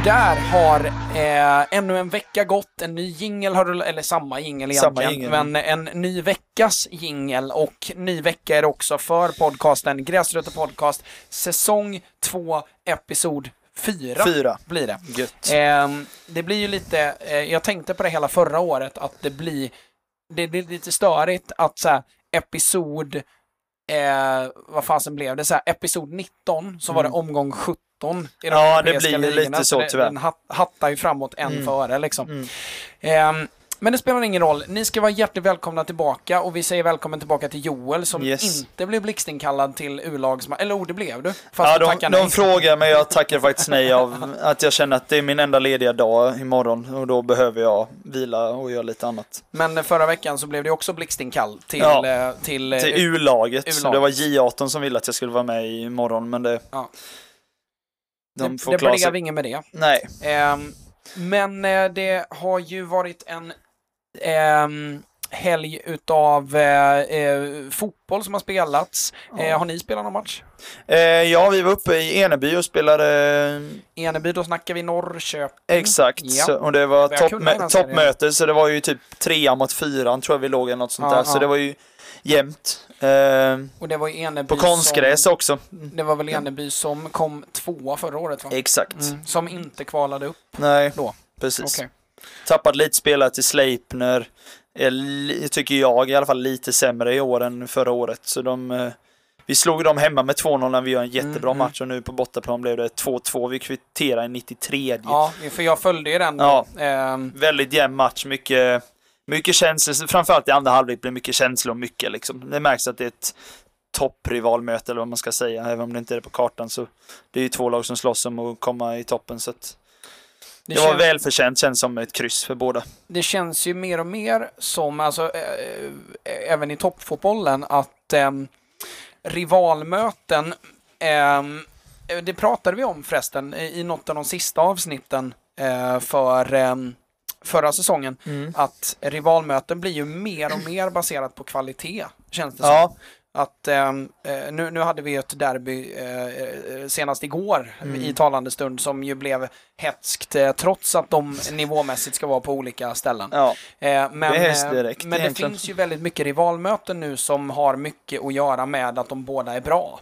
Och där har eh, ännu en vecka gått, en ny jingel har rullat, eller samma jingel egentligen, jingle. men en ny veckas jingel och ny vecka är det också för podcasten Gräsrötter Podcast, säsong 2, episod 4 Fyra. blir det. Ehm, det blir ju lite, eh, jag tänkte på det hela förra året, att det blir, det blir lite störigt att så här, episod, eh, vad fasen blev det, så här, episod 19, så var det omgång 17 i de. Ja, det blir ju lite så, det, tyvärr. Den hat, hattar ju framåt en Mm. före liksom. Mm. Ehm, men det spelar ingen roll. Ni ska vara hjärtligt välkomna tillbaka och vi säger välkommen tillbaka till Joel som Yes. inte blev blixtinkallad till U-lagsmatch. Eller oh, det blev du. Fast Ja, du de, de frågar men jag tackar faktiskt nej av att jag känner att det är min enda lediga dag imorgon och då behöver jag vila och göra lite annat. Men förra veckan så blev det också blixtinkall till, Ja. eh, till, eh, Till U-laget. U-laget. Det var J18 som ville att jag skulle vara med imorgon men det... Ja. De det, får det blev inget med det. Nej. Ehm, men eh, det har ju varit en ehm, helg utav eh, eh, fotboll som har spelats. Eh, har ni spelat någon match? Eh, ja, vi var uppe i Eneby och spelade Eneby, då snackar vi Norrköping. Exakt, Ja. så, och det var toppmöte så det var ju typ trea mot fyran tror jag vi låg eller något sånt Ja, där. Så ja. det var ju jämnt. Eh, Och det var Eneby på konstgräs som, också. Det var väl Eneby som kom tvåa förra året va? Exakt. Mm, som inte kvalade upp Nej, då. precis. Okej. Tappat lite spelare till Sleipner. Är tycker jag i alla fall lite sämre i år än förra året. Så de, eh, vi slog dem hemma med 2-0 när vi gör en jättebra Mm, match och nu på bortaplan blev det 2-2. Vi kvitterade i 93. Ja, för jag följde ju den. Ja. Ehm, Väldigt jämn match, mycket, mycket känslor. Framförallt i andra halvlek blir mycket känslor och mycket liksom. Det märks att det är ett topprivalmöte eller vad man ska säga, även om det inte är det på kartan så det är ju två lag som slåss om att komma i toppen så att det, det var kän- välförtjänt, känns som ett kryss för båda. det känns ju mer och mer som, alltså, eh, även i toppfotbollen, att ehm, rivalmöten, ehm, det pratade vi om förresten i i något av de sista avsnitten för ehm, förra säsongen, att rivalmöten blir ju mer och mer baserat på kvalitet, känns det som. Ja, Att ehm, eh, nu, nu hade vi ett derby eh, eh, senast igår Mm. i talande stund som ju blev hetskt eh, trots att de nivåmässigt ska vara på olika ställen. ja, Eh, men Det häst eh, direkt, men det finns ju väldigt mycket rivalmöten nu som har mycket att göra med att de båda är bra.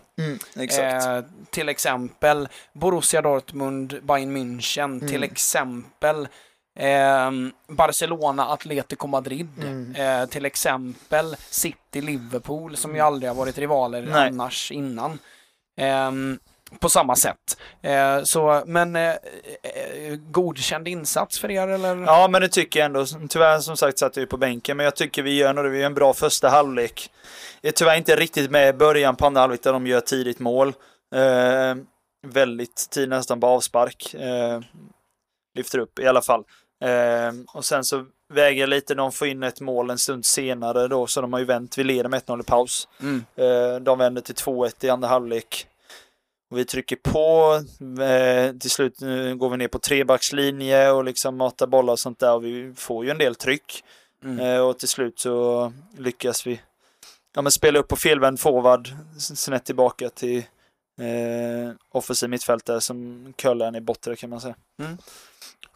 exakt. Eh, till exempel Borussia Dortmund, Bayern München, Mm. till exempel ehm, Barcelona, Atletico Madrid, Mm. eh, till exempel City, Liverpool som ju aldrig har varit rivaler Nej. annars innan. Ehm, på samma sätt. Eh, så, men eh, eh, godkänd insats för er eller? Ja, men det tycker jag ändå. Tyvärr som sagt satt jag ju på bänken, men jag tycker vi gör, det. vi gör en bra första halvlek. Jag är tyvärr inte riktigt med i början på andra halvlek där de gör tidigt mål. Eh, väldigt tid nästan på avspark. Eh, lyfter upp i alla fall. Eh, och sen så väger lite, de får in ett mål en stund senare då, så de har ju vänt. Vi leder med 1-0 i paus. Mm. Eh, de vänder till 2-1 i andra halvlek. Och vi trycker på. Eh, till slut går vi ner på trebackslinje och liksom matar bollar och sånt där. Och vi får ju en del tryck. Mm. Eh, och till slut så lyckas vi ja, men spela upp på felvänd forward. Snett tillbaka till eh, offensiv mittfältare som curlar i botten kan man säga.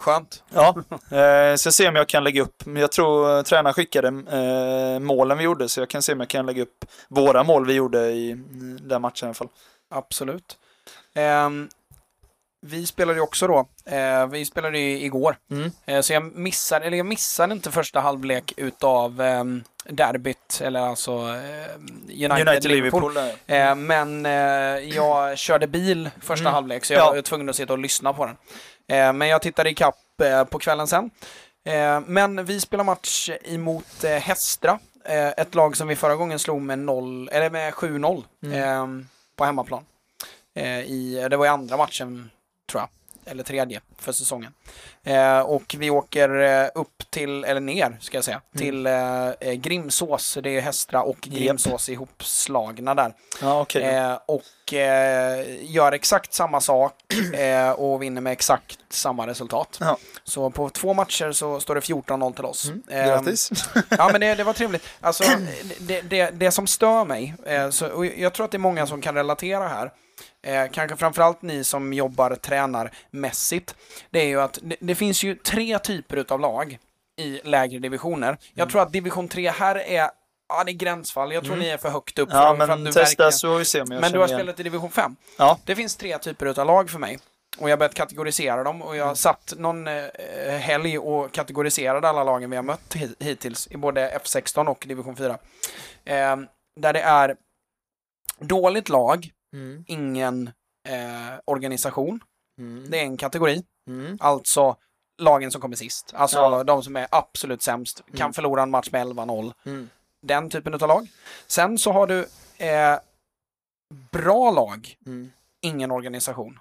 Skönt. Ja, eh, så jag ser om jag kan lägga upp. Jag tror tränaren skickade eh, målen vi gjorde så jag kan se om jag kan lägga upp våra mål vi gjorde i den matchen i alla fall. Absolut. Ehm, vi spelade ju också då, eh, vi spelade ju igår, Mm. så jag missade, eller jag missade inte första halvlek utav ehm, derbyt, eller alltså eh, United, men jag körde bil första Mm. halvlek så jag Ja. var tvungen att sitta och lyssna på den. Eh, men jag tittade ikapp eh, på kvällen sen. Eh, men vi spelar match emot Hästra, ett lag som vi förra gången slog med, 0, eller med 7-0 eh, på hemmaplan. I, det var i andra matchen, tror jag. Eller tredje för säsongen. Eh, och vi åker eh, upp till, eller ner ska jag säga, till eh, eh, Grimsås. Det är Hästra och. Grimsås ihopslagna där. Ja, okej. Eh, och gör exakt samma sak och vinner med exakt samma resultat. Ja. Så på två matcher så står det 14-0 till oss. Mm, Grattis. Ja men det, det var trevligt. Alltså, det, det, det som stör mig, så, och jag tror att det är många som kan relatera här, eh, kanske framförallt ni som jobbar tränarmässigt, det är ju att det, det finns ju tre typer utav lag i lägre divisioner. Jag Mm. tror att division 3 här är, ja det är gränsfall, jag tror Mm. ni är för högt upp. Ja, för, för men du testa verkligen- så vi se om jag Men du har igen. spelat i division 5. Ja. Det finns tre typer utav lag för mig. Och jag har börjat kategorisera dem och jag Mm. satt någon eh, helg och kategoriserade alla lagen vi har mött hi- hittills i både F16 och division 4. Eh, där det är dåligt lag, Mm. ingen eh, organisation. Mm. Det är en kategori. Mm. Alltså lagen som kommer sist. Alltså Ja. de som är absolut sämst. Kan Mm. förlora en match med 11-0. Mm. Den typen av lag. Sen så har du eh, bra lag, Mm. ingen organisation.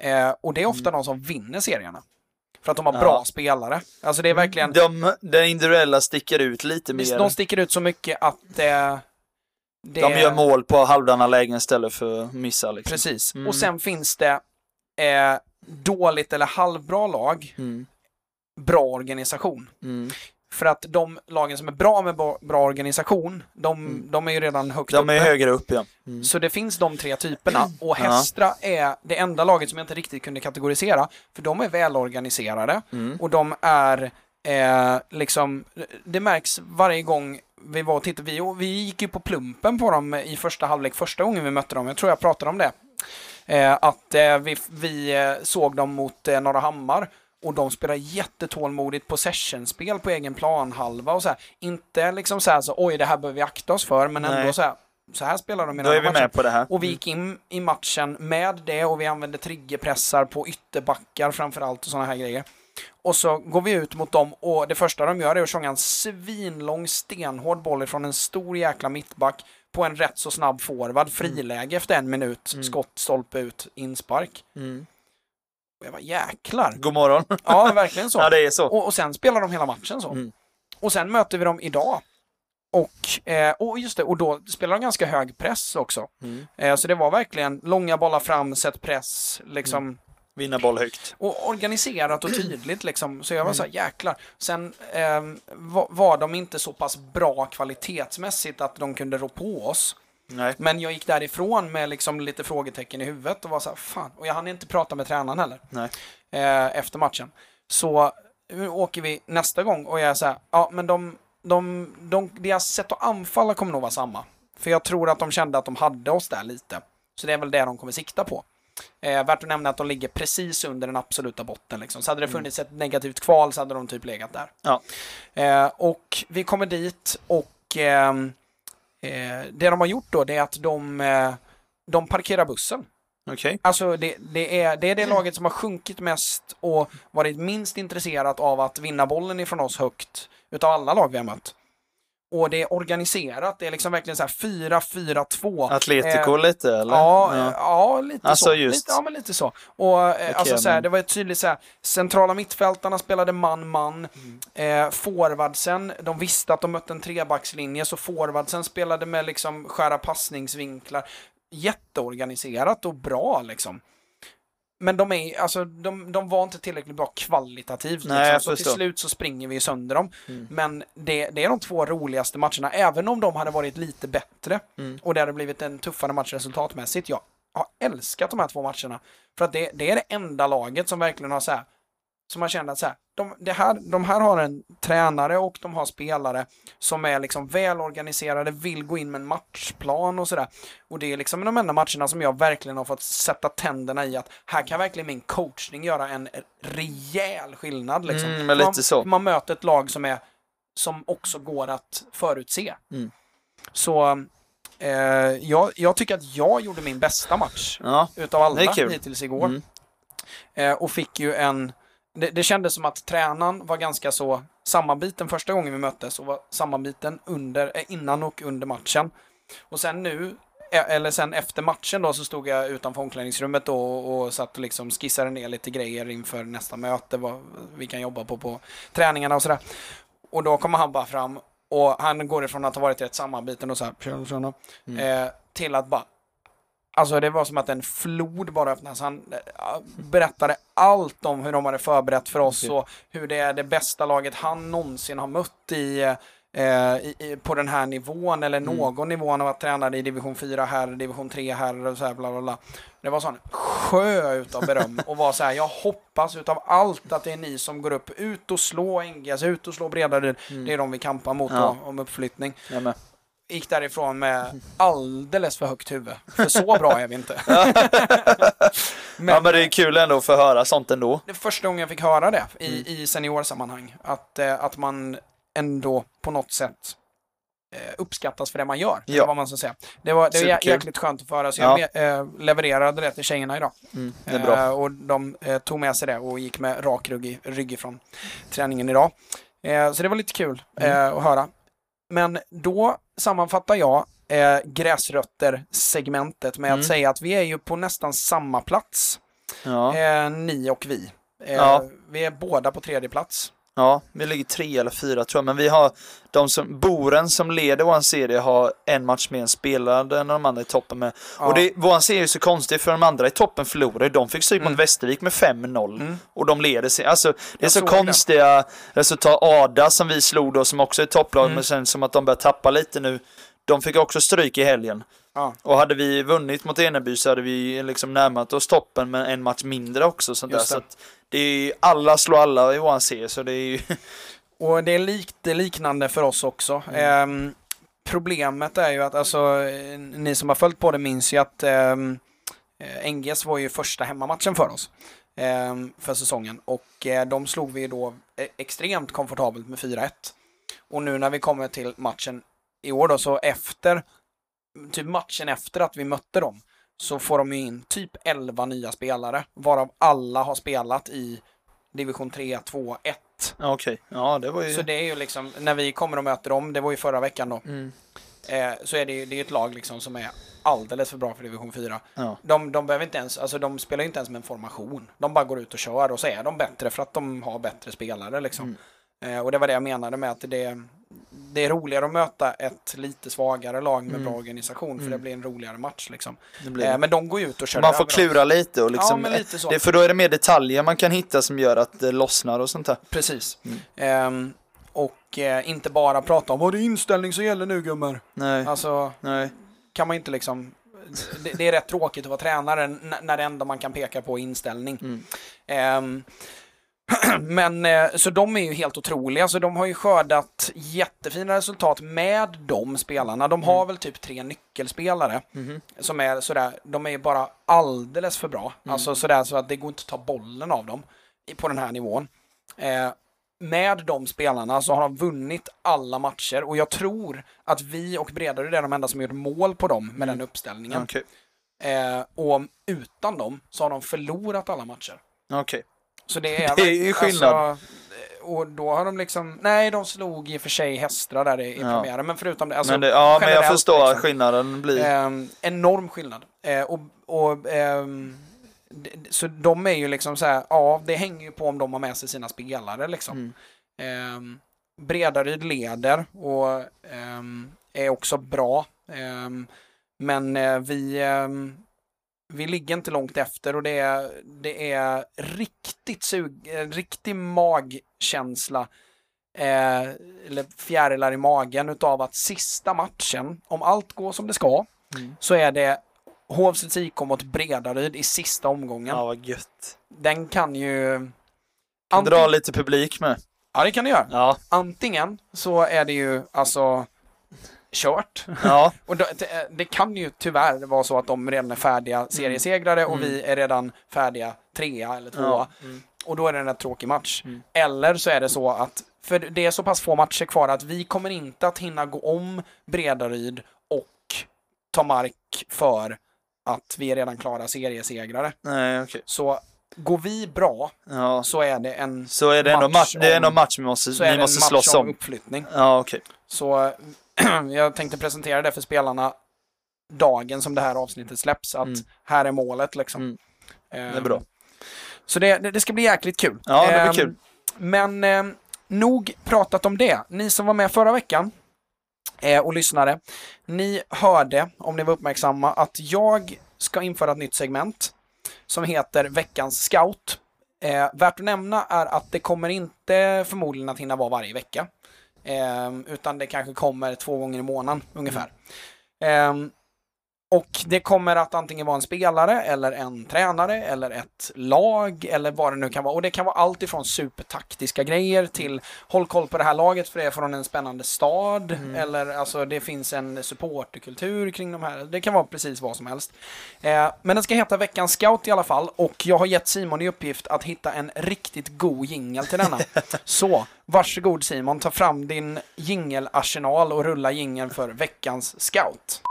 Eh, och det är ofta Mm. de som vinner serierna. För att de har Ja. bra spelare. Alltså det är verkligen, De, det individuella sticker ut lite mer. de sticker ut så mycket att eh, det De gör mål på halvdana lägen istället för att missa. Liksom. Precis. Mm. Och sen finns det eh, dåligt eller halvbra lag, Mm. bra organisation. Mm. För att de lagen som är bra med bra, organisation, de, Mm. de är ju redan högt De är uppe. högre upp ja. Mm. Så det finns de tre typerna. Och Ja. Hästra är det enda laget som jag inte riktigt kunde kategorisera. För de är välorganiserade Mm. och de är eh, liksom, det märks varje gång vi var och tittade. Vi, vi gick ju på plumpen på dem i första halvlek första gången vi mötte dem. Jag tror jag pratade om det. Eh, att eh, vi, vi eh, såg dem mot eh, Norra Hammar och de spelar jättetålmodigt possessionspel på egen planhalva och så här. Inte liksom så här så oj det här behöver vi akta oss för men ändå Nej. så här. Så här spelar de i den är här matchen. på det här. Och vi gick in i matchen med det och vi använde triggerpressar på ytterbackar framförallt och sådana här grejer. Och så går vi ut mot dem och det första de gör är att sjunga en svinlång stenhård boll ifrån en stor jäkla mittback på en rätt så snabb forward, friläge efter en minut, Mm. skott, stolpe ut, inspark. Mm. Och jag var jäklar. God morgon. Ja, verkligen så. Ja, det är så. Och, och sen spelar de hela matchen så. Mm. Och sen möter vi dem idag. Och, eh, och just det, och då spelar de ganska hög press också. Mm. Eh, så det var verkligen långa bollar fram, sätt press, liksom. Vinna boll högt. Och organiserat och tydligt liksom. Så jag var Mm. så här, jäklar. Sen eh, var, var de inte så pass bra kvalitetsmässigt att de kunde rå på oss. Nej. Men jag gick därifrån med liksom lite frågetecken i huvudet och var så här, fan. Och jag hann inte prata med tränaren heller. Eh, efter matchen. Så nu åker vi nästa gång och jag är så här, ja men de, de, de, deras sätt att anfalla kommer nog vara samma. För jag tror att de kände att de hade oss där lite. Så det är väl det de kommer sikta på. Eh, värt att nämna att de ligger precis under den absoluta botten. Liksom. Så hade det funnits ett negativt kval så hade de typ legat där. Ja. Eh, och vi kommer dit och ehm, eh, det de har gjort då det är att de, eh, de parkerar bussen. Okej. Alltså det, det, är, det är det laget som har sjunkit mest och varit minst intresserat av att vinna bollen ifrån oss högt utav alla lag vi har mött. Och det är organiserat, det är liksom verkligen så här 4-4-2. Atletico Eh, lite eller? Ja, ja. ja, lite Alltså, så. just. Lite, ja, men lite så. Och eh, alltså så här, det var ett tydligt så här, centrala mittfältarna spelade man-man. Mm. Eh, forwardsen, de visste att de mötte en trebackslinje, så forwardsen spelade med liksom skära passningsvinklar. Jätteorganiserat och bra liksom. Men de, är, alltså, de, de var inte tillräckligt bra kvalitativt. Nej, liksom. Så till slut så springer vi sönder dem. Mm. Men det, det är de två roligaste matcherna, även om de hade varit lite bättre. Mm. Och det hade blivit en tuffare match resultatmässigt. Jag har älskat de här två matcherna. För att det, det är det enda laget som verkligen har så här, som har känt att så här, de, här, de här har en tränare och de har spelare som är liksom välorganiserade, vill gå in med en matchplan och sådär. Och det är liksom de enda matcherna som jag verkligen har fått sätta tänderna i att här kan verkligen min coachning göra en rejäl skillnad. Liksom. Mm, men lite man, så. man möter ett lag som är som också går att förutse. Mm. Så eh, jag, jag tycker att jag gjorde min bästa match Ja. utav alla hittills igår. Mm. Eh, och fick ju en... Det, det kändes som att tränaren var ganska så sammanbiten första gången vi möttes och var sammanbiten under, eh, innan och under matchen. Och sen nu, eh, eller sen efter matchen då så stod jag utanför omklädningsrummet då och, och satt och liksom skissade ner lite grejer inför nästa möte, vad vi kan jobba på på träningarna och sådär. Och då kommer han bara fram och han går ifrån att ha varit rätt sammanbiten och så här, Mm. eh, till att bara Alltså det var som att en flod bara öppnades. Han eh, berättade allt om hur de hade förberett för oss och hur det är det bästa laget han någonsin har mött i, eh, i, på den här nivån eller Mm. någon nivå när jag tränade i division 4 här, division 3 här och så här bla bla bla. Det var sån sjö utav beröm och var så här, jag hoppas utav allt att det är ni som går upp, ut och slå NGS, ut och slå Bredaryd. Det är de vi kampar mot Mm. Ja. då, om uppflyttning. Med. Gick därifrån med alldeles för högt huvud. För så bra är vi inte. men, ja men det är kul ändå att få höra sånt ändå. det är första gången jag fick höra det i, Mm. i seniorsammanhang. Att, eh, att man ändå på något sätt eh, uppskattas för det man gör. Ja. Vad man ska säga. Det var, det var jäkligt skönt att få höra. Så jag Ja. me- eh, levererade det till tjejerna idag. Mm, det är bra. Eh, och de eh, tog med sig det och gick med rak rygg, rygg ifrån träningen idag. Så det var lite kul Mm. att höra. Men då sammanfattar jag eh, gräsrötter-segmentet med Mm. att säga att vi är ju på nästan samma plats, Ja. eh, ni och vi. Eh, Ja. Vi är båda på tredje plats. Ja, vi ligger tre eller fyra tror jag, men vi har de som, Boren som leder vår serie har en match mer spelad än de andra i toppen med. Ja. Och det, vår serie är så konstig för de andra i toppen förlorade, de fick stryk Mm. mot Västervik med 5-0 Mm. och de leder sig. Alltså det är Jag så såg konstiga resultat. Ada som vi slog då som också är topplag Mm. men sen som att de börjar tappa lite nu. De fick också stryk i helgen. Ja. Och hade vi vunnit mot Eneby så hade vi liksom närmat oss toppen med en match mindre också. Sånt där. Så det är alla slår alla i våran serie så det är ju... Och det är lite liknande för oss också. Mm. Ehm, problemet är ju att, alltså, eh, ni som har följt på det minns ju att ehm, eh, NGS var ju första hemmamatchen för oss ehm, för säsongen och eh, de slog vi då eh, extremt komfortabelt med 4-1. Och nu när vi kommer till matchen i år då, så efter, typ matchen efter att vi mötte dem, så får de ju in typ 11 nya spelare, varav alla har spelat i division 3, 2, 1. Ja, Okej, ja det var ju... Så det är ju liksom, när vi kommer och möter dem, det var ju förra veckan då, Mm. eh, så är det ju det är ett lag liksom som är alldeles för bra för division 4. Ja. De, de behöver inte ens, alltså de spelar ju inte ens med en formation. De bara går ut och kör och så är de bättre för att de har bättre spelare liksom. Eh, och det var det jag menade med att det, det är roligare att möta ett lite svagare lag med Mm. bra organisation för Mm. det blir en roligare match liksom. Eh, men de går ut och kör Man får klura lite och liksom... Ja, lite så. det, för då är det mer detaljer man kan hitta som gör att det lossnar och sånt där. Precis. Mm. Ehm, och eh, inte bara prata om vad det är inställning som gäller nu gummer. Nej, Alltså, nej. kan man inte liksom... Det, det är rätt tråkigt att vara tränare när det enda man kan peka på är inställning. Mm. Ehm, men eh, så de är ju helt otroliga, så de har ju skördat jättefina resultat med de spelarna. De har väl typ tre nyckelspelare Mhm. som är sådär, de är ju bara alldeles för bra. Mm. Alltså sådär så att det går inte att ta bollen av dem på den här nivån. Eh, med de spelarna så har de vunnit alla matcher och jag tror att vi och Bredaryd är de enda som gjort mål på dem med Mm. den uppställningen. Okej. Eh, och utan dem så har de förlorat alla matcher. Okej. Så det är, Det är ju skillnad. Alltså, och då har de liksom, nej de slog i och för sig Hästra där i, i Ja. premiären, men förutom det, alltså, men det, ja, men jag förstår liksom. skillnaden blir... Ehm, enorm skillnad. Eh, och, och, d- så de är ju liksom så här, ja det hänger ju på om de har med sig sina spelare liksom. Mm. Ehm, Bredaryd leder och ehm, är också bra. Ehm, men eh, vi, vi ligger inte långt efter och det är, det är riktigt sug, eh, riktig magkänsla eh, eller fjärilar i magen utav att sista matchen, om allt går som det ska, Mm. så är det Hovsets IK mot Bredaryd i sista omgången. Ja, vad gött. Den kan ju... Kan Anting- dra lite publik med. Ja, det kan det göra. Ja. Antingen så är det ju alltså kört. Ja. Och det, det, kan ju tyvärr vara så att de redan är färdiga seriesegrare och Mm. vi är redan färdiga trea eller tvåa. ja. Mm. Och då är det en rätt tråkig match. Mm. Eller så är det så att, för det är så pass få matcher kvar att vi kommer inte att hinna gå om Bredaryd och ta mark för att vi är redan klara seriesegrare. Nej, okej. Så går vi bra Ja. så är det en, Så är det Match match, det är om- match vi måste, så är vi måste en match slåss om om. uppflyttning. Ja, okej. Så jag tänkte presentera det för spelarna dagen som det här avsnittet släpps. Att Mm. här är målet liksom. Mm. Ehm, Det är bra. Så det, det, ska bli jäkligt kul. Ja, det blir Ehm, kul. Men ehm, nog pratat om det. Ni som var med förra veckan eh, och lyssnade. Ni hörde, om ni var uppmärksamma, att jag ska införa ett nytt segment som heter Veckans Scout. Eh, värt att nämna är att det kommer inte förmodligen att hinna vara varje vecka. Ehm, utan det kanske kommer två gånger i månaden ungefär. Ehm, och det kommer att antingen vara en spelare eller en tränare eller ett lag eller vad det nu kan vara. Och det kan vara allt ifrån supertaktiska grejer till håll koll på det här laget för det är från en spännande stad. Eller alltså det finns en supporterkultur kring de här. Det kan vara precis vad som helst. Eh, men den ska heta Veckans Scout i alla fall och jag har gett Simon i uppgift att hitta en riktigt god jingel till denna. Så varsågod Simon, ta fram din jingelarsenal och rulla jingeln för Veckans Scout.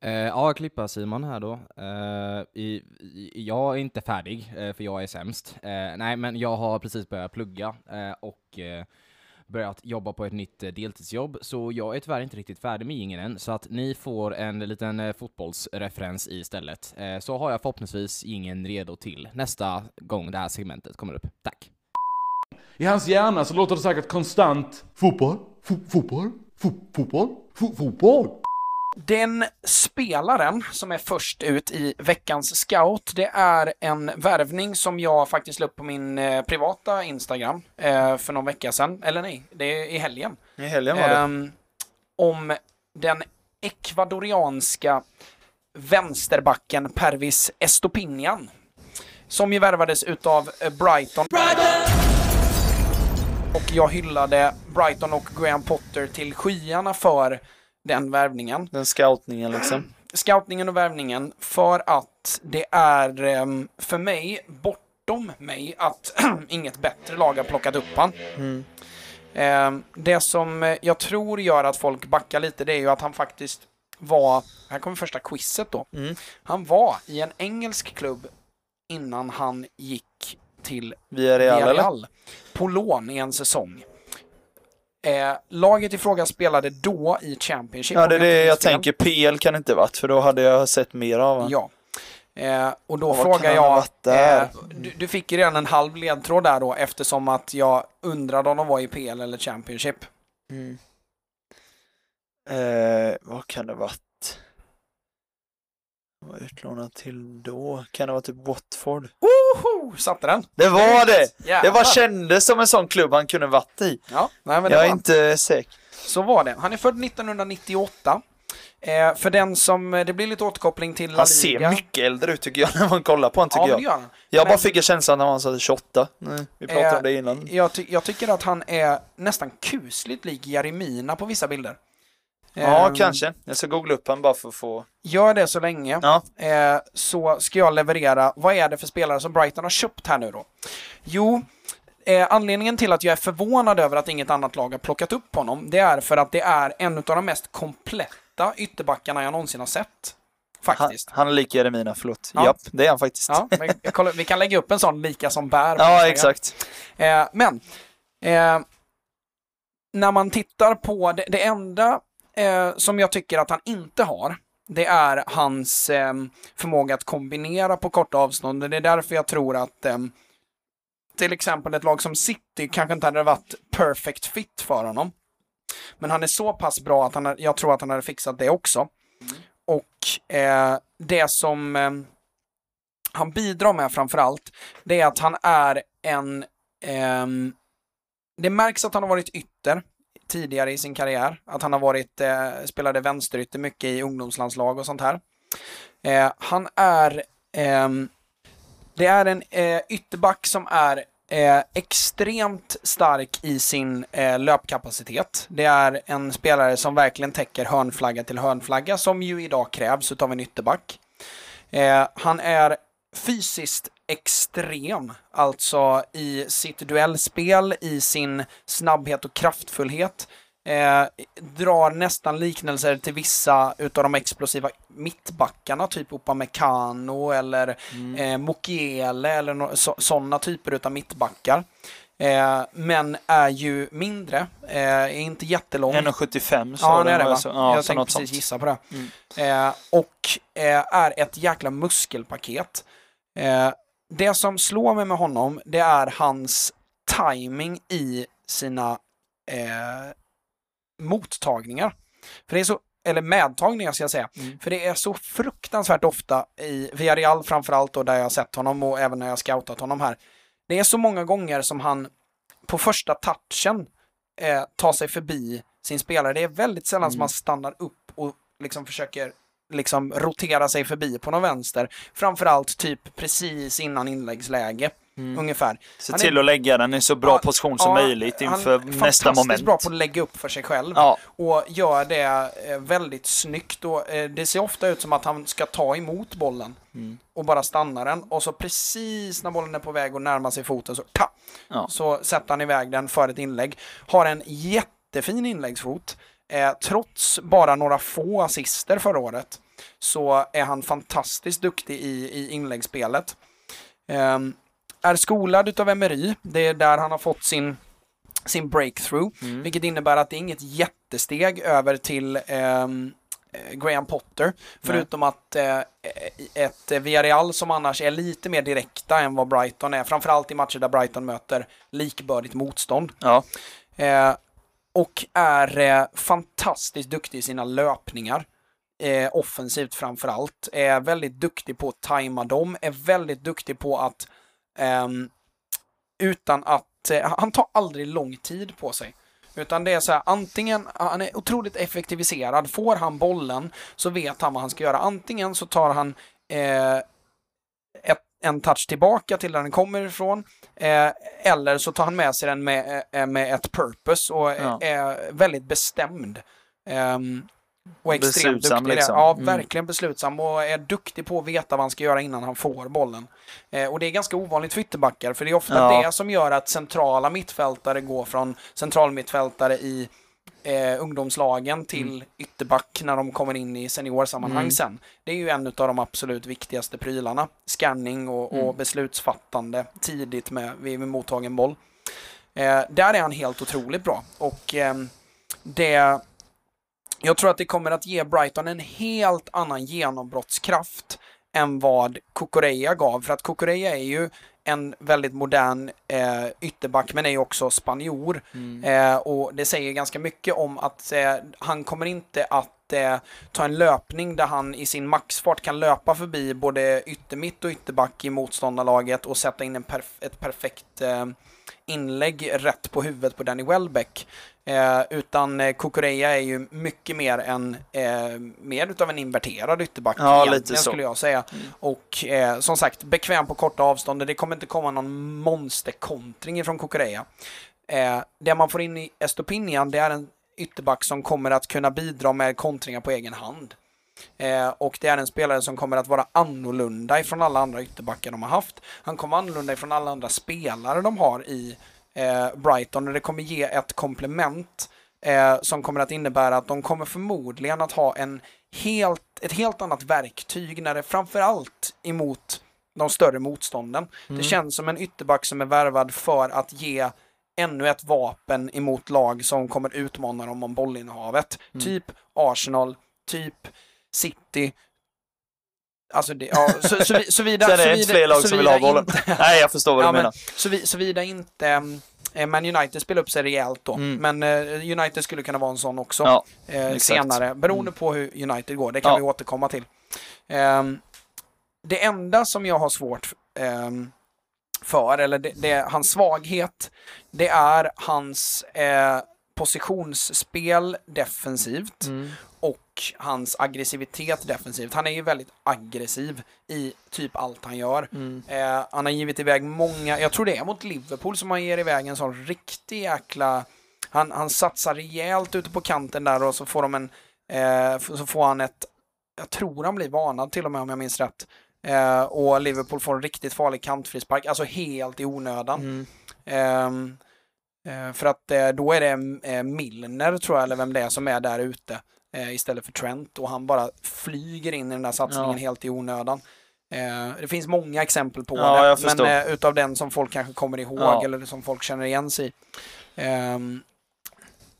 Eh, ja, klippa Simon här då. Eh, i, i, jag är inte färdig, eh, för jag är sämst. Eh, nej, men jag har precis börjat plugga eh, och eh, börjat jobba på ett nytt deltidsjobb, så jag är tyvärr inte riktigt färdig med jingeln än, så att ni får en liten fotbollsreferens istället. Så har jag förhoppningsvis jingeln redo till nästa gång det här segmentet kommer upp. Tack! I hans hjärna så låter det säkert konstant fotboll, fo fotboll, fo fotboll, fo fotboll. Den spelaren som är först ut i veckans scout, det är en värvning som jag faktiskt la upp på min eh, privata Instagram eh, för någon vecka sedan. Eller nej, det är i helgen. I helgen var det. Ehm, om den ekvadorianska vänsterbacken Pervis Estopinian. Som ju värvades utav eh, Brighton. Och jag hyllade Brighton och Graham Potter till skyarna för den värvningen. Den scoutningen liksom. Scoutningen och värvningen för att det är ehm, för mig, bortom mig, att inget bättre lag har plockat upp han. Ehm, det som eh, jag tror gör att folk backar lite, det är ju att han faktiskt var, här kommer första quizet då. Mm. Han var i en engelsk klubb innan han gick till? Villarreal på lån i en säsong. Eh, laget i fråga spelade då i Championship. Ja, det är det jag tänker. PL kan det inte varit, för då hade jag sett mer av honom. Ja. Eh, och då vad frågar jag, eh, du, du fick ju redan en halv ledtråd där då eftersom att jag undrade om de var i PL eller Championship. Mm. Eh, vad kan det varit? Vad var utlånad till då? Kan det vara typ Watford? Woho! Satte den! Det var det! Det Jävlar. bara kändes som en sån klubb han kunde varit i. Ja, nej, men det Jag är var, inte säker. så var det. Han är född 1998. Eh, för den som, det blir lite återkoppling till Han ser mycket äldre ut tycker jag när man kollar på honom Ja, tycker det jag. han. Jag bara fick en känsla när han var 28. Nej, vi pratade Eh, om det innan. Jag, ty- jag tycker att han är nästan kusligt lik Jeremina på vissa bilder. Ja, Ehm, kanske. Jag ska googla upp honom bara för att få... Gör det så länge. Ja. Eh, så ska jag leverera, vad är det för spelare som Brighton har köpt här nu då? Jo, eh, anledningen till att jag är förvånad över att inget annat lag har plockat upp honom, det är för att det är en av de mest kompletta ytterbackarna jag någonsin har sett. Han, Faktiskt. han är lik Jeremina, förlåt. Ja. Japp, det är han faktiskt. Ja, kollar, vi kan lägga upp en sån lika som bär. Ja, exakt. Eh, men, eh, när man tittar på det, det enda eh, som jag tycker att han inte har, det är hans eh, förmåga att kombinera på korta avstånd. Det är därför jag tror att eh, till exempel ett lag som City kanske inte hade varit perfect fit för honom. Men han är så pass bra att han, jag tror att han hade fixat det också. Och eh, det som eh, han bidrar med framförallt, det är att han är en... Eh, det märks att han har varit ytter tidigare i sin karriär. Att han har varit, eh, spelade vänsterytter mycket i ungdomslandslag och sånt här. Eh, han är... eh, det är en eh, ytterback som är eh, extremt stark i sin eh, löpkapacitet. Det är en spelare som verkligen täcker hörnflagga till hörnflagga, som ju idag krävs utav en ytterback. Eh, han är fysiskt extrem, alltså i sitt duellspel, i sin snabbhet och kraftfullhet. Eh, drar nästan liknelser till vissa utav de explosiva mittbackarna, typ Upamecano eller eh, Mokiele eller no- så, sådana typer utav mittbackar. Eh, men är ju mindre, eh, är inte jättelång. 1,75 så Ja, det är det va? så- Ja, jag tänkte precis sånt. gissa på det. Mm. Eh, och eh, är ett jäkla muskelpaket. Det som slår mig med honom, det är hans timing i sina eh, mottagningar. För det är så, eller medtagningar ska jag säga. Mm. För det är så fruktansvärt ofta i Villarreal framförallt och där jag har sett honom och även när jag scoutat honom här. Det är så många gånger som han på första touchen eh, ta sig förbi sin spelare. Det är väldigt sällan Mm. som man stannar upp och liksom försöker liksom rotera sig förbi på någon vänster. Framförallt typ precis innan inläggsläge, ungefär. Se Han är- till att lägga den i så bra Ja, position som Ja, möjligt inför han nästa moment. bra på att lägga upp för sig själv. Ja, Och gör det eh, väldigt snyggt. Och, eh, det ser ofta ut som att han ska ta emot bollen Mm. och bara stanna den. Och så precis när bollen är på väg att närma sig foten så, ta, så sätter han iväg den för ett inlägg. Har en jättefin inläggsfot. Eh, trots bara några få assister förra året så är han fantastiskt duktig i, i inläggsspelet. Ehm, är skolad utav Emery. Det är där han har fått sin, sin breakthrough. Mm. Vilket innebär att det är inget jättesteg över till ehm, eh, Graham Potter. Förutom att eh, ett Villarreal som annars är lite mer direkta än vad Brighton är. Framförallt i matcher där Brighton möter likbördigt motstånd. ja. Eh, och är eh, fantastiskt duktig i sina löpningar. Eh, offensivt framförallt. Är väldigt duktig på att tajma dem. Är väldigt duktig på att eh, utan att eh, han tar aldrig lång tid på sig. Utan det är så här, antingen, han är otroligt effektiviserad. Får han bollen så vet han vad han ska göra. Antingen så tar han eh, ett, en touch tillbaka till där den kommer ifrån. Eh, eller så tar han med sig den med, eh, med ett purpose och Ja. är väldigt bestämd. Ehm, och extremt Beslutsam, duktig. liksom. Ja, Mm. verkligen beslutsam och är duktig på att veta vad han ska göra innan han får bollen. Eh, och det är ganska ovanligt för ytterbackar, för det är ofta Ja. det som gör att centrala mittfältare går från centralmittfältare i eh, ungdomslagen till ytterback när de kommer in i seniorsammanhang Mm. sen. Det är ju en av de absolut viktigaste prylarna. Scanning och, och Mm. beslutsfattande tidigt med, vid, vid mottagen boll. Eh, där är han helt otroligt bra. Och ehm, det... Jag tror att det kommer att ge Brighton en helt annan genombrottskraft än vad Kukureya gav. För att Kukureya är ju en väldigt modern eh, ytterback men är ju också spanjor. Mm. Eh, och det säger ganska mycket om att eh, han kommer inte att eh, ta en löpning där han i sin maxfart kan löpa förbi både yttermitt och ytterback i motståndarlaget och sätta in perf ett perfekt eh, inlägg rätt på huvudet på Danny Welbeck. Eh, utan eh, Kukureya är ju mycket mer en, eh, mer utav en inverterad ytterback Ja, lite så. skulle jag säga. Och eh, som sagt, bekväm på korta avstånd. Det kommer inte komma någon monsterkontring ifrån Kukureya. Eh, det man får in i Estopinian, det är en ytterback som kommer att kunna bidra med kontringar på egen hand. Eh, och det är en spelare som kommer att vara annorlunda ifrån alla andra ytterbackar de har haft. Han kommer annorlunda ifrån alla andra spelare de har i Brighton och det kommer ge ett komplement eh, som kommer att innebära att de kommer förmodligen att ha en helt, ett helt annat verktyg när det framförallt emot de större motstånden. Det känns som en ytterback som är värvad för att ge ännu ett vapen emot lag som kommer utmana dem om bollinnehavet. Typ Arsenal, typ City. Alltså det, ja, så, så, vi- såvida, Sen är det inte fler lag som vill ha bollen. Nej, jag förstår vad Ja, du menar. så vi, såvida inte eh, Man United spelar upp sig rejält då. Mm. Men eh, United skulle kunna vara en sån också. Ja, eh, senare, beroende på hur United går. Det kan Ja. vi återkomma till. Ehm, det enda som jag har svårt ehm, för, eller det, det, hans svaghet, det är hans eh, positionsspel defensivt Mm. och hans aggressivitet defensivt. Han är ju väldigt aggressiv i typ allt han gör. Mm. Eh, han har givit iväg många, jag tror det är mot Liverpool som han ger iväg en sån riktig jäkla... Han, han satsar rejält ute på kanten där och så får de en... Eh, så får han ett... Jag tror han blir varnad till och med om jag minns rätt. Eh, och Liverpool får en riktigt farlig kantfrispark, alltså helt i onödan. Mm. Eh, för att eh, då är det eh, Milner, tror jag, eller vem det är, som är där ute istället för Trent. Och han bara flyger in i den där satsningen Ja. helt i onödan. Det finns många exempel på Ja, det, men utav den som folk kanske kommer ihåg Ja. eller som folk känner igen sig i. Ehm,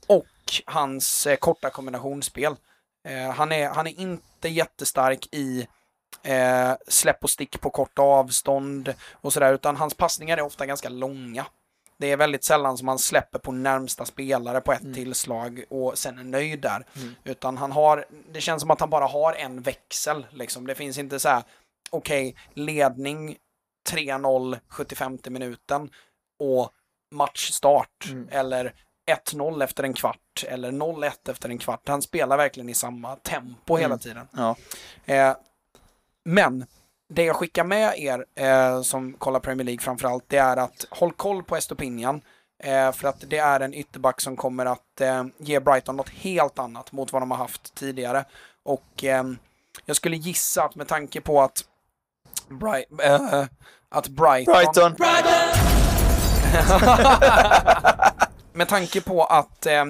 och hans korta kombinationsspel. Han, är, han är inte jättestark i släpp och stick på korta avstånd och sådär, utan hans passningar är ofta ganska långa. Det är väldigt sällan som han släpper på närmsta spelare på ett Mm. tillslag och sen är nöjd där. Mm. Utan han har, det känns som att han bara har en växel liksom. Det finns inte så här, okej, ledning 3-0 75 minuten och matchstart. Mm. Eller 1-0 efter en kvart eller 0-1 efter en kvart. Han spelar verkligen i samma tempo hela Mm. tiden. Ja. Eh, men det jag skickar med er eh, som kollar Premier League framförallt, det är att håll koll på Estopinian. Eh, för att det är en ytterback som kommer att eh, ge Brighton något helt annat mot vad de har haft tidigare. Och eh, jag skulle gissa att med tanke på att, Bri- eh, att Brighton, Brighton. med tanke på att eh,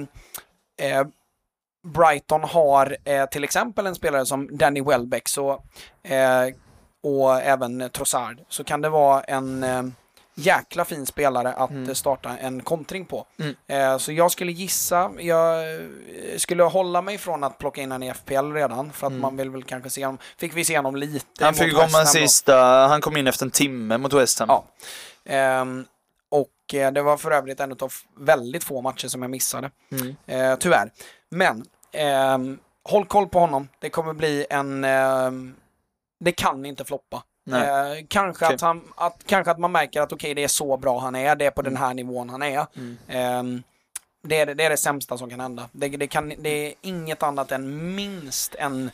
Brighton har eh, till exempel en spelare som Danny Welbeck så, eh, och även Trossard så kan det vara en eh, jäkla fin spelare att Mm. eh, starta en kontring på. Mm. Eh, så jag skulle gissa, jag eh, skulle hålla mig från att plocka in han i FPL redan för att Mm. man vill väl kanske se honom, fick vi se honom lite Han fick komma sista, han kom in efter en timme mot West Ham. Ja. Ehm, och eh, det var för övrigt en av väldigt få matcher som jag missade. Mm. Eh, tyvärr. Men ehm, håll koll på honom. Det kommer bli en... det kan inte floppa. Eh, kanske, Okej. att han, att, kanske att man märker att okej, det är så bra han är. Det är på den här nivån han är. Mm. Ehm, det, är det är det sämsta som kan hända. Det, det, kan, det är inget annat än minst en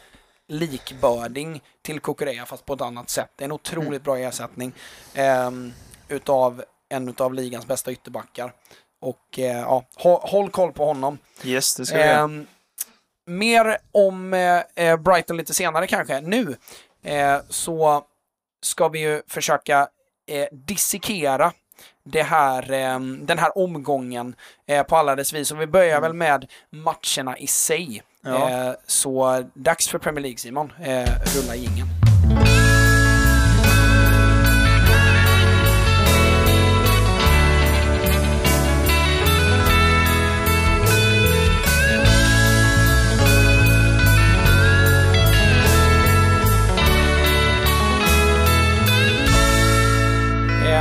likbörding till Kukureya fast på ett annat sätt. Det är en otroligt Mm. bra ersättning ehm, utav en utav ligans bästa ytterbackar. Och eh, ja, håll, håll koll på honom. Yes, det ska vi. Ehm, mer om eh, eh, Brighton lite senare kanske. Nu eh, så ska vi ju försöka eh, dissekera det här, eh, den här omgången eh, på alla dess vis. Och vi börjar väl med matcherna i sig. Ja. Eh, så dags för Premier League Simon. Eh, rulla jingeln.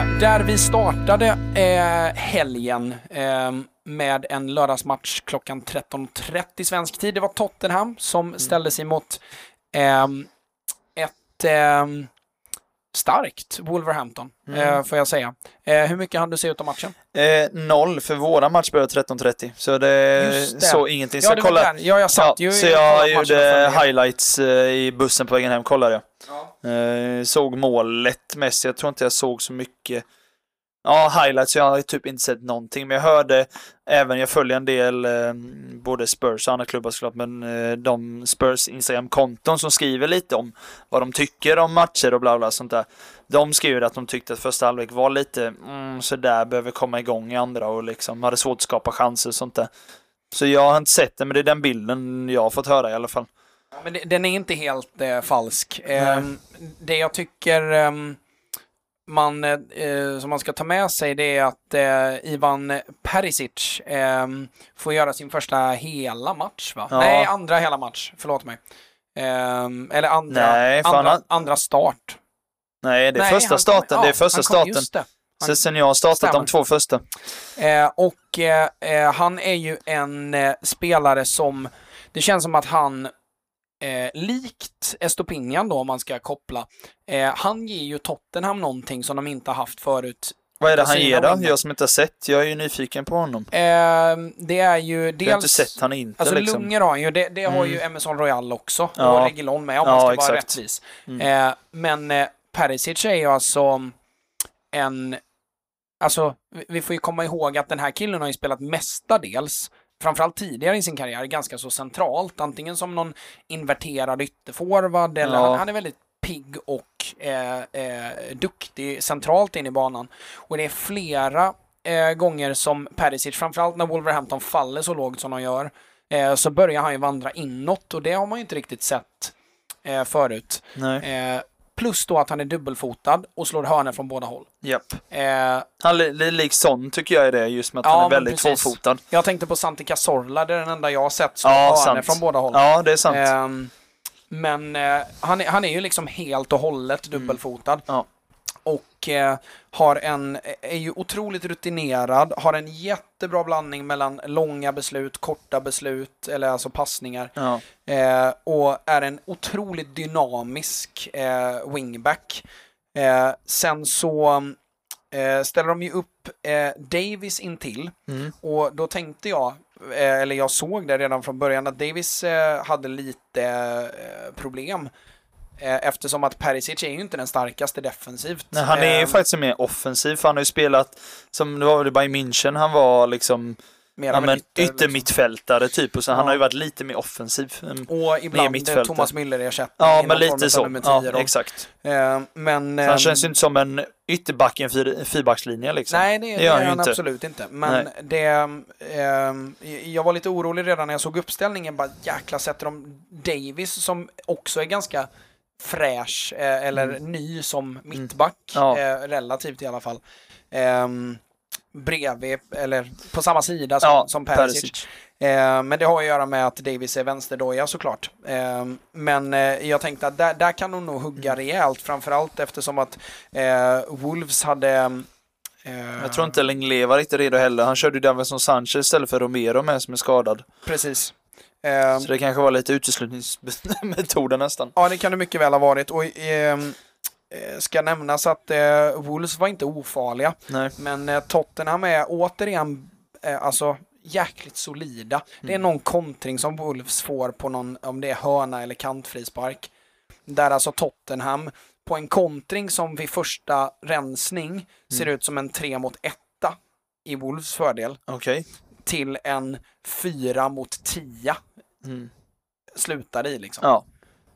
Eh, där vi startade eh, helgen eh, med en lördagsmatch klockan 13.30 svensk tid. Det var Tottenham som ställde sig mot eh, ett eh, starkt Wolverhampton, Mm. eh, får jag säga. Eh, hur mycket hann du se ut av matchen? Eh, noll, för våra match börjar 13.30. Så det Just det. så ingenting. Så Ja, jag där. Ja, jag satt Ja, ju så jag gjorde highlights eh, i bussen på vägen hem, kollade jag. Ja. Eh, såg målet mest, jag tror inte jag såg så mycket. Ja, highlights, jag har typ inte sett någonting. Men jag hörde även, jag följer en del, eh, både Spurs och andra klubbar såklart, men eh, de Spurs Instagram-konton som skriver lite om vad de tycker om matcher och bla bla sånt där. De skriver att de tyckte att första halvlek var lite mm, sådär, behöver komma igång i andra och liksom hade svårt att skapa chanser och sånt där. Så jag har inte sett det, men det är den bilden jag har fått höra i alla fall. Men den är inte helt eh, falsk. Ehm, det jag tycker ehm, man, eh, eh, som man ska ta med sig det är att eh, Ivan Perisic ehm, får göra sin första hela match va? Ja. Nej, andra hela match. Förlåt mig. Ehm, eller andra, Nej, andra, han- andra start. Nej, det är Nej, första han kom- starten. det är första han starten. Sen jag har startat Stämmer. de två första. Eh, och eh, eh, han är ju en eh, spelare som, det känns som att han, eh, likt Estopinian då om man ska koppla, eh, han ger ju Tottenham någonting som de inte har haft förut. Vad är det han ger då? Jag som inte har sett. Jag är ju nyfiken på honom. Eh, det är ju Jag har dels... inte sett han inte Alltså liksom. lungor har han ju, det, det har Mm. ju Emerson Royal också. Ja. Och Reguilon med om Ja, man ska exakt. vara rättvis. Mm. Eh, men eh, Perisic är ju alltså en... Alltså, vi- vi får ju komma ihåg att den här killen har ju spelat mestadels, framförallt tidigare i sin karriär, ganska så centralt. Antingen som någon inverterad ytterforward eller Ja. han, han är väldigt pigg och eh, eh, duktig centralt in i banan. Och det är flera eh, gånger som Perisic, framförallt när Wolverhampton faller så lågt som de gör, eh, så börjar han ju vandra inåt och det har man ju inte riktigt sett eh, förut. Nej. Eh, plus då att han är dubbelfotad och slår hörnor från båda håll. Japp. Eh, Han är li- lik Son tycker jag är det, just med att Ja, han är väldigt tvåfotad. jag tänkte på Santi Cazorla, det är den enda jag har sett slå Ja, hörnor från båda håll. Ja, det är sant. Ehm, men eh, han, är, han är ju liksom helt och hållet dubbelfotad. Ja. Och eh, har en, är ju otroligt rutinerad, har en jättebra blandning mellan långa beslut, korta beslut, eller alltså passningar. Ja. Eh, och är en otroligt dynamisk eh, wingback. Eh, sen så eh, ställer de ju upp eh, Davis intill. Mm. Och då tänkte jag, eh, eller jag såg det redan från början, att Davis hade lite problem. Eh, eftersom att Perisic är ju inte den starkaste defensivt. Nej, han är ju Eh, faktiskt mer offensiv, för han har ju spelat, som det var väl i München, han var liksom mer ja, men ytter, liksom. yttermittfältare typ, och sen Ja. han har ju varit lite mer offensiv. Mm. Och ibland. Thomas Müller-ersättning. Ja, men lite så. Ja, 10 då. exakt. Eh, men... Så han ehm, känns ju inte som en ytterback i en fyr- fyrbackslinje liksom. Nej, det, det gör han ju han inte. absolut inte. Men det, ehm, jag var lite orolig redan när jag såg uppställningen. Bara jäkla sätter de Davis som också är ganska fräsch eh, eller ny som mittback. Mm. Ja. Eh, relativt i alla fall. Ehm, bredvid, eller på samma sida som, Ja, som Perisic. Perisic. Eh, men det har att göra med att Davis är vänsterdoja såklart. Eh, men eh, jag tänkte att där, där kan hon nog hugga Mm. rejält, framförallt eftersom att eh, Wolves hade... eh, Jag tror inte Lenglet var riktigt redo heller. Han körde ju Davinson Sanchez istället för Romero med som är skadad. Precis. Eh, Så det kanske var lite uteslutningsmetoder nästan. ja, det kan det mycket väl ha varit. Och ehm, eh, ska nämnas att eh, Wolves var inte ofarliga. Nej. Men eh, Tottenham är återigen eh, alltså jäkligt solida. Det är Mm. någon kontring som Wolves får på någon, om det är hörna eller kantfrispark. Där alltså Tottenham på en kontring som vid första rensning ser Mm. ut som en 3 mot 1 i Wolves fördel Okej. till en 4 mot 10 Mm. slutar i liksom. Ja.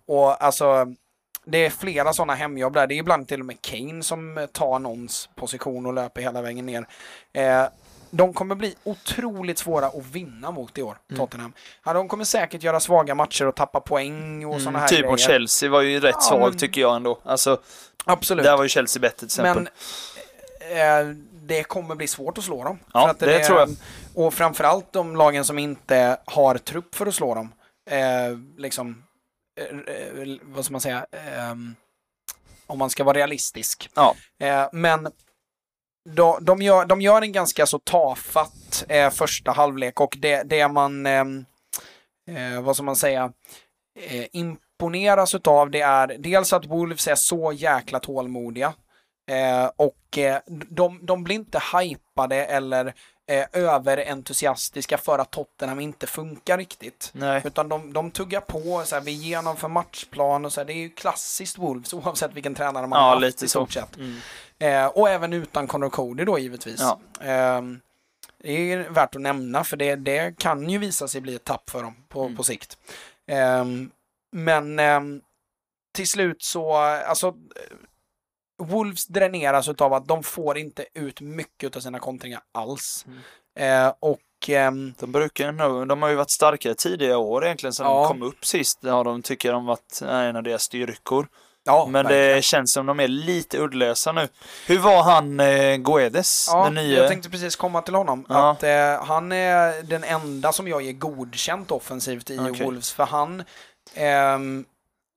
Och alltså, det är flera sådana hemjobb där. Det är ibland till och med Kane som tar någons position och löper hela vägen ner. Eh, de kommer bli otroligt svåra att vinna mot i år, Mm. Tottenham. Ja, de kommer säkert göra svaga matcher och tappa poäng och sådana Mm, här typ grejer. mot Chelsea var ju rätt Ja, svag men- tycker jag ändå. Alltså, Absolut. där var ju Chelsea bättre till exempel. Men eh, det kommer bli svårt att slå dem. Ja, att det tror jag. Och framförallt de lagen som inte har trupp för att slå dem. Eh, liksom, eh, eh, vad ska man säga? ehm, om man ska vara realistisk. Ja. Eh, men de, de, gör, de gör en ganska så tafatt eh, första halvlek och det, det man, ehm, eh, vad ska man säga, eh, imponeras utav det är dels att Wolves är så jäkla tålmodiga eh, och eh, de, de blir inte hypade eller eh, överentusiastiska för att Tottenham inte funkar riktigt. Nej. Utan de, de tuggar på, så här, vi genomför matchplan och så här, det är ju klassiskt Wolves oavsett vilken tränare man Ja, har haft lite i stort sett. Mm. Eh, och även utan Conor Cody då givetvis. Ja. Ehm, det är värt att nämna för det, det kan ju visa sig bli ett tapp för dem på, Mm. på sikt. Ehm, men ehm, till slut så, alltså Wolves dräneras utav att de får inte ut mycket av sina kontringar alls. Mm. Eh, och ehm, De brukar nog, de har ju varit starkare tidigare år egentligen sen Ja. de kom upp sist. Ja, de tycker de varit eh, en av deras styrkor. ja, Men verkligen. det känns som de är lite uddlösa nu. Hur var han eh, Guedes? Ja, den nya? jag tänkte precis komma till honom. Ja. Att eh, han är den enda som jag ger godkänt offensivt i Okej. Wolves. För han ehm,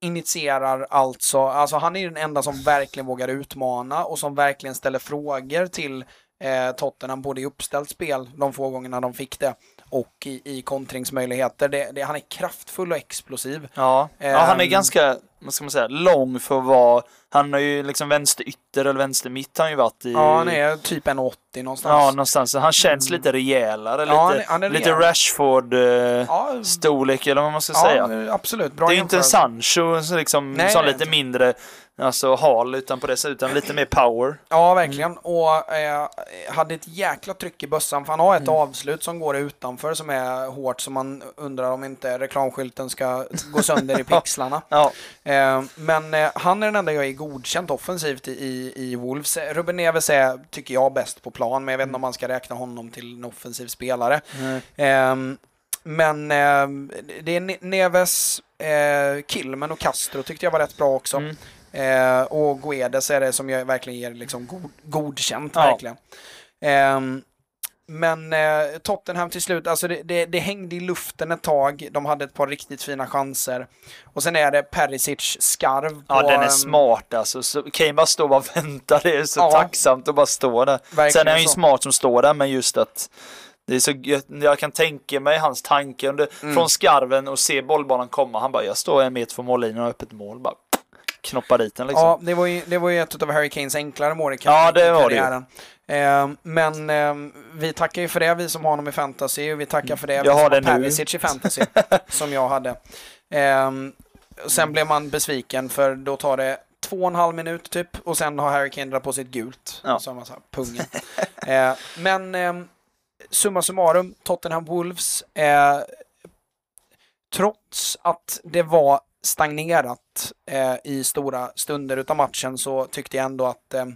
initierar alltså, alltså han är den enda som verkligen vågar utmana och som verkligen ställer frågor till eh, Tottenham, både i uppställt spel, de få gångerna de fick det, och i, i kontringsmöjligheter. Det, det, han är kraftfull och explosiv. Ja. ja, han är Ehm. ganska, vad ska man säga, lång för att vara, han har ju liksom vänsterytter eller vänstermitt har han ju varit i. Ja, han är typ en 80 någonstans. Ja, någonstans. Så Han känns lite rejälare, Ja, han lite, är- han är lite. Rashford-storlek Ja, eller vad man ska säga. ja absolut. Bra Det är ju inte en. Sancho liksom, Nej, som lite mindre alltså, hal utan på det utan lite mer power. Ja, verkligen. Och eh, hade ett jäkla tryck i bössan. För han har ett Mm. avslut som går utanför som är hårt. Så man undrar om inte reklamskylten ska gå sönder i pixlarna. Ja, Eh, men eh, han är den enda jag är godkänt offensivt i, i, i Wolves. Eh, Ruben Neves är, tycker jag, bäst på plan. Men jag vet inte om man ska räkna honom till en offensiv spelare. Ehm, men ehm, det är Ne- Neves, eh, Kilmen och Castro tyckte jag var rätt bra också. Eh, och Guedes är det som jag verkligen ger liksom god, godkänt. Ja. Verkligen. Ehm, men eh, Tottenham till slut, alltså det, det, det hängde i luften ett tag. De hade ett par riktigt fina chanser. Och sen är det Perisic skarv. På, Ja, den är ehm, smart alltså. Så Kane bara står och väntar. Det är så Ja. tacksamt att bara stå där. verkligen Sen är han ju så. smart som står där, men just att det är så gött. Jag kan tänka mig hans tanke under, Mm. från skarven och se bollbanan komma. Han bara, jag står en meter från mållinjen och har öppet mål. Bara, knoppa dit den liksom. Ja, det var ju, det var ju ett av Harry Kanes enklare mål i Ja, det var det ju. karriären. Eh, men eh, vi tackar ju för det, vi som har honom i fantasy, och vi tackar för det, Jag vi som har har det nu. Perisic i fantasy, som jag hade. Eh, sen blev man besviken, för då tar det två och en halv minut typ, och sen har Harry Kane dragit på sitt gult. Ja. Har man här, pungen. men summa summarum, Tottenham Wolves, eh, trots att det var stagnerat eh, i stora stunder utav matchen så tyckte jag ändå att eh,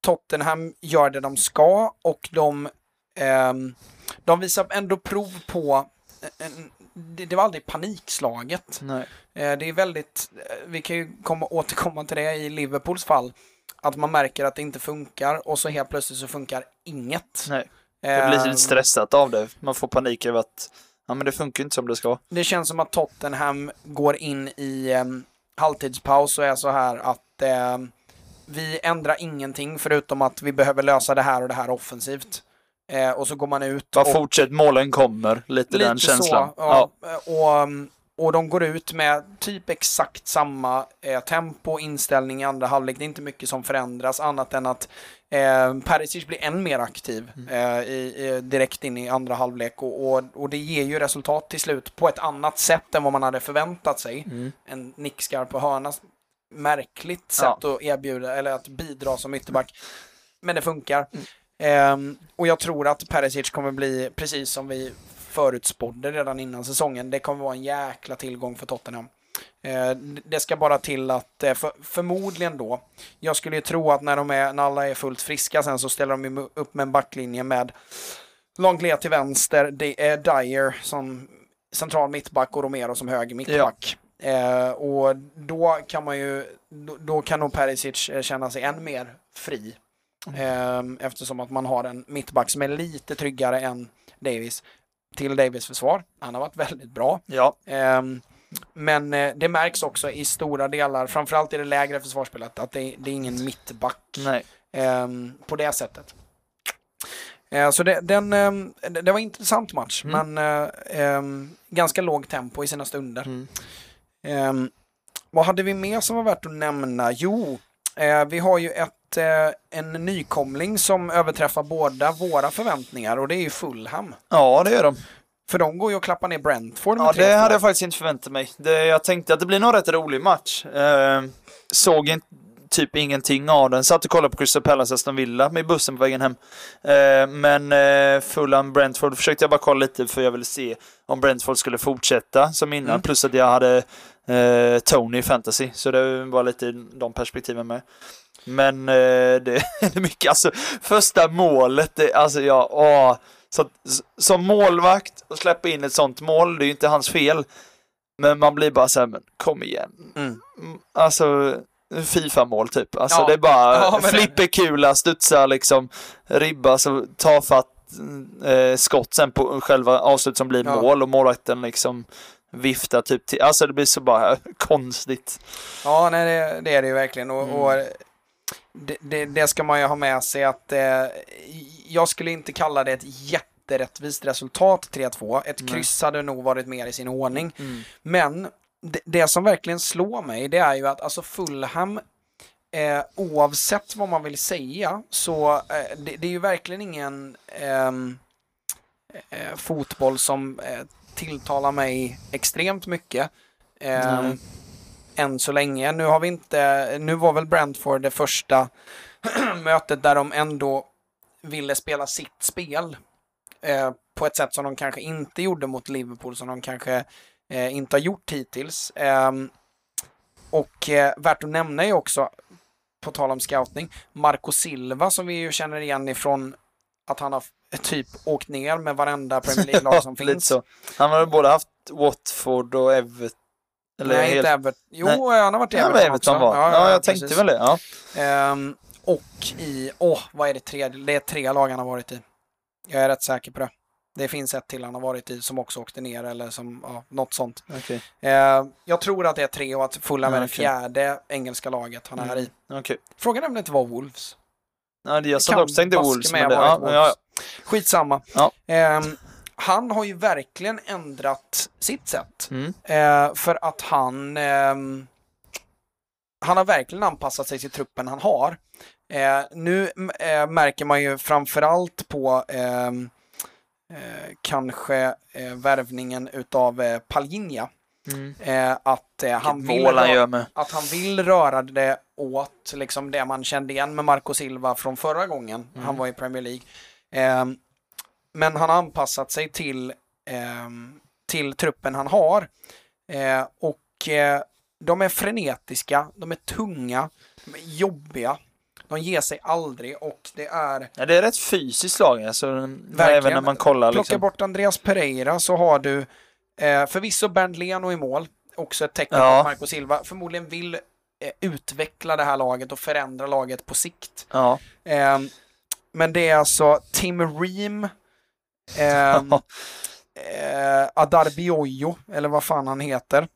Tottenham gör det de ska och de, ehm, de visar ändå prov på en, det, det var aldrig panikslaget. Eh, det är väldigt, eh, vi kan ju komma, återkomma till det i Liverpools fall, att man märker att det inte funkar och så helt plötsligt så funkar inget. Nej. Det blir lite stressat av det. Man får panik över att ja, men det funkar inte som det ska. det känns som att Tottenham går in i um, halvtidspaus och är så här att ehm, vi ändrar ingenting förutom att vi behöver lösa det här och det här offensivt. Eh, och så går man ut Bara och fortsätt, målen kommer. Lite, den känslan. Så, ja, Och, um, och de går ut med typ exakt samma eh, tempo och inställning i andra halvlek. Det är inte mycket som förändras annat än att eh, Perisic blir än mer aktiv Mm. eh, i, direkt in i andra halvlek och, och, och det ger ju resultat till slut på ett annat sätt än vad man hade förväntat sig. Mm. En nickskarp på hörna. Märkligt sätt att erbjuda eller att bidra som ytterback. Men det funkar. Mm. Ehm, och jag tror att Perisic kommer bli, precis som vi förutspådde redan innan säsongen, det kommer vara en jäkla tillgång för Tottenham. Eh, det ska bara till att, eh, för, förmodligen då, jag skulle ju tro att när, de är, när alla är fullt friska sen så ställer de upp med en backlinje med Longley till vänster, det är Dyer som central mittback och Romero som höger mittback. Eh, och då kan man ju, då, då kan nog Perisic eh, känna sig än mer fri. Eh, eftersom att man har en mittback som är lite tryggare än Davis. Till Davis försvar, han har varit väldigt bra. Ja, Ehm, men eh, det märks också i stora delar, framförallt i det lägre försvarsspelet, att det, det är ingen mittback ehm, på det sättet. Eh, så det, den, ehm, det, det var en intressant match, Mm. men eh, ehm, ganska låg tempo i sina stunder. Mm. Ehm, vad hade vi mer som var värt att nämna? Jo, eh, vi har ju ett, eh, en nykomling som överträffar båda våra förväntningar och det är ju Fulham. Ja, det gör de. För de går ju och klappar ner Brentford med Ja, 3-2. det hade jag faktiskt inte förväntat mig. Det, jag tänkte att det blir nog rätt rolig match. Eh, såg in, typ ingenting av den. Satt och kollade på Crystal Palace Aston Villa med bussen på vägen hem. Eh, men eh, Fulham Brentford försökte jag bara kolla lite för jag ville se om Brentford skulle fortsätta som innan. Mm. Plus att jag hade eh, Tony i fantasy. Så det var lite de perspektiven med. Men eh, det är mycket, alltså första målet, det, alltså jag, åh, så, att- som målvakt och släppa in ett sånt mål, det är ju inte hans fel. Men man blir bara så här, men kom igen. Mm. Mm, Alltså, Fifa-mål typ. Alltså Ja. det är bara Ja, flipperkula, studsar liksom, ribba, så tafatt eh, skott sen på själva avslut som blir Ja. mål och målvakten liksom viftar typ till, alltså det blir så bara konstigt. Ja, nej, det, det är det ju verkligen. Och, Mm. och det, det, det ska man ju ha med sig att eh, jag skulle inte kalla det ett jätterättvist resultat 3-2. Ett Nej. kryss hade nog varit mer i sin ordning. Men det, det som verkligen slår mig det är ju att alltså Fulham eh, oavsett vad man vill säga så eh, det, det är ju verkligen ingen ehm, eh, fotboll som eh, tilltalar mig extremt mycket. Nej. Än så länge. Nu har vi inte, nu var väl Brentford det första mötet där de ändå ville spela sitt spel eh, på ett sätt som de kanske inte gjorde mot Liverpool, som de kanske eh, inte har gjort hittills. Ehm, och eh, värt att nämna är också, på tal om scouting, Marco Silva som vi ju känner igen ifrån att han har typ åkt ner med varenda Premier League-lag som finns. så. Han har både haft Watford och Everton. Eller Nej, helt... inte Everton. Jo, Nej. han har varit i Ja, Everton, Everton också. var. Ja, jag tänkte precis. väl det. Ja. Ehm, och i, åh, vad är det tredje? Det är tre lag han har varit i. Jag är rätt säker på det. Det finns ett till han har varit i som också åkte ner eller som, ja, något sånt. Okej. Ehm, jag tror att det är tre och att Fulham Ja, är det fjärde engelska laget han är Mm. i. Okej. Frågan är om det inte var Wolves. Ja, det- jag satt också tänkte Wolves. med Men det, ja, ja, Wolves. Skitsamma. Ja. Ehm, han har ju verkligen ändrat sitt sätt. Mm. Eh, för att han... ehm, han har verkligen anpassat sig till truppen han har. Eh, nu eh, märker man ju framförallt på ehm, eh, kanske eh, värvningen utav eh, Palinja. Mm. Eh, att, eh, han vill Mål han rö- gör med. att han vill röra det åt liksom det man kände igen med Marco Silva från förra gången Mm. han var i Premier League. Men han har anpassat sig till, ehm, till truppen han har. Eh, och eh, de är frenetiska, de är tunga, de är jobbiga. De ger sig aldrig och det är Ja, det är rätt fysiskt lag alltså, även när man kollar. Plocka Liksom. bort Andreas Pereira så har du eh, förvisso Bernt Leno i mål. Också ett tecken Ja. på att Marco Silva förmodligen vill eh, utveckla det här laget och förändra laget på sikt. Ja. Eh, men det är alltså Tim Ream, eh, eh, Adar Bioyo, eller vad fan han heter.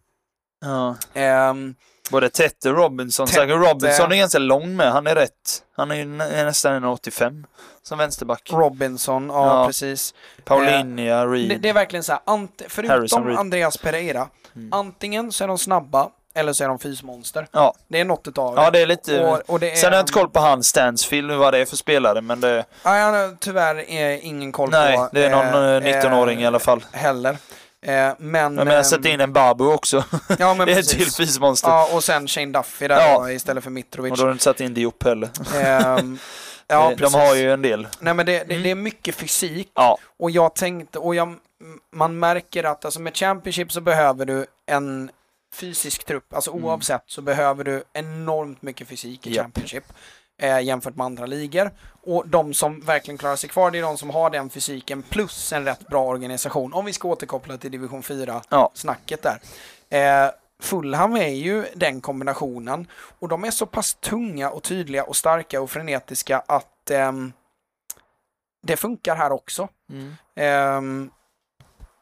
ja. Ehm, Både Tette och Robinson. Tette. Robinson är ganska lång med. Han är rätt. Han är nästan en 85 som vänsterback. Robinson, ja, Ja. precis. Paulinia, Reed. Det, det är verkligen så här, förutom Reed. Andreas Pereira, Mm. antingen så är de snabba eller så är de fysmonster. Ja. Det är något utav ja, det är lite... Och, och det är, Sen har jag inte koll på han Stansfield, vad det är för spelare, men det... Nej, jag har tyvärr eh, ingen koll Nej, på. det är någon eh, eh, 19-åring i alla fall. Heller. Eh, men... Men jag ehm, sätter in en Babu också. Ja, men det är ett till fysmonster. Ja, och sen Shane Duffy där Ja. istället för Mitrovic. Och då har du inte satt in Diop heller. Ehm, ja, de precis. har ju en del. Nej, men det, det, Mm. det är mycket fysik. Ja. Och jag tänkte, och jag, man märker att alltså med Championship så behöver du en fysisk trupp. Alltså Mm. oavsett så behöver du enormt mycket fysik i Japp. Championship. Eh, jämfört med andra ligor. Och de som verkligen klarar sig kvar, det är de som har den fysiken plus en rätt bra organisation. Om vi ska återkoppla till division 4 Ja. snacket där. Eh, Fulham är ju den kombinationen och de är så pass tunga och tydliga och starka och frenetiska att ehm, det funkar här också. Mm. Ehm,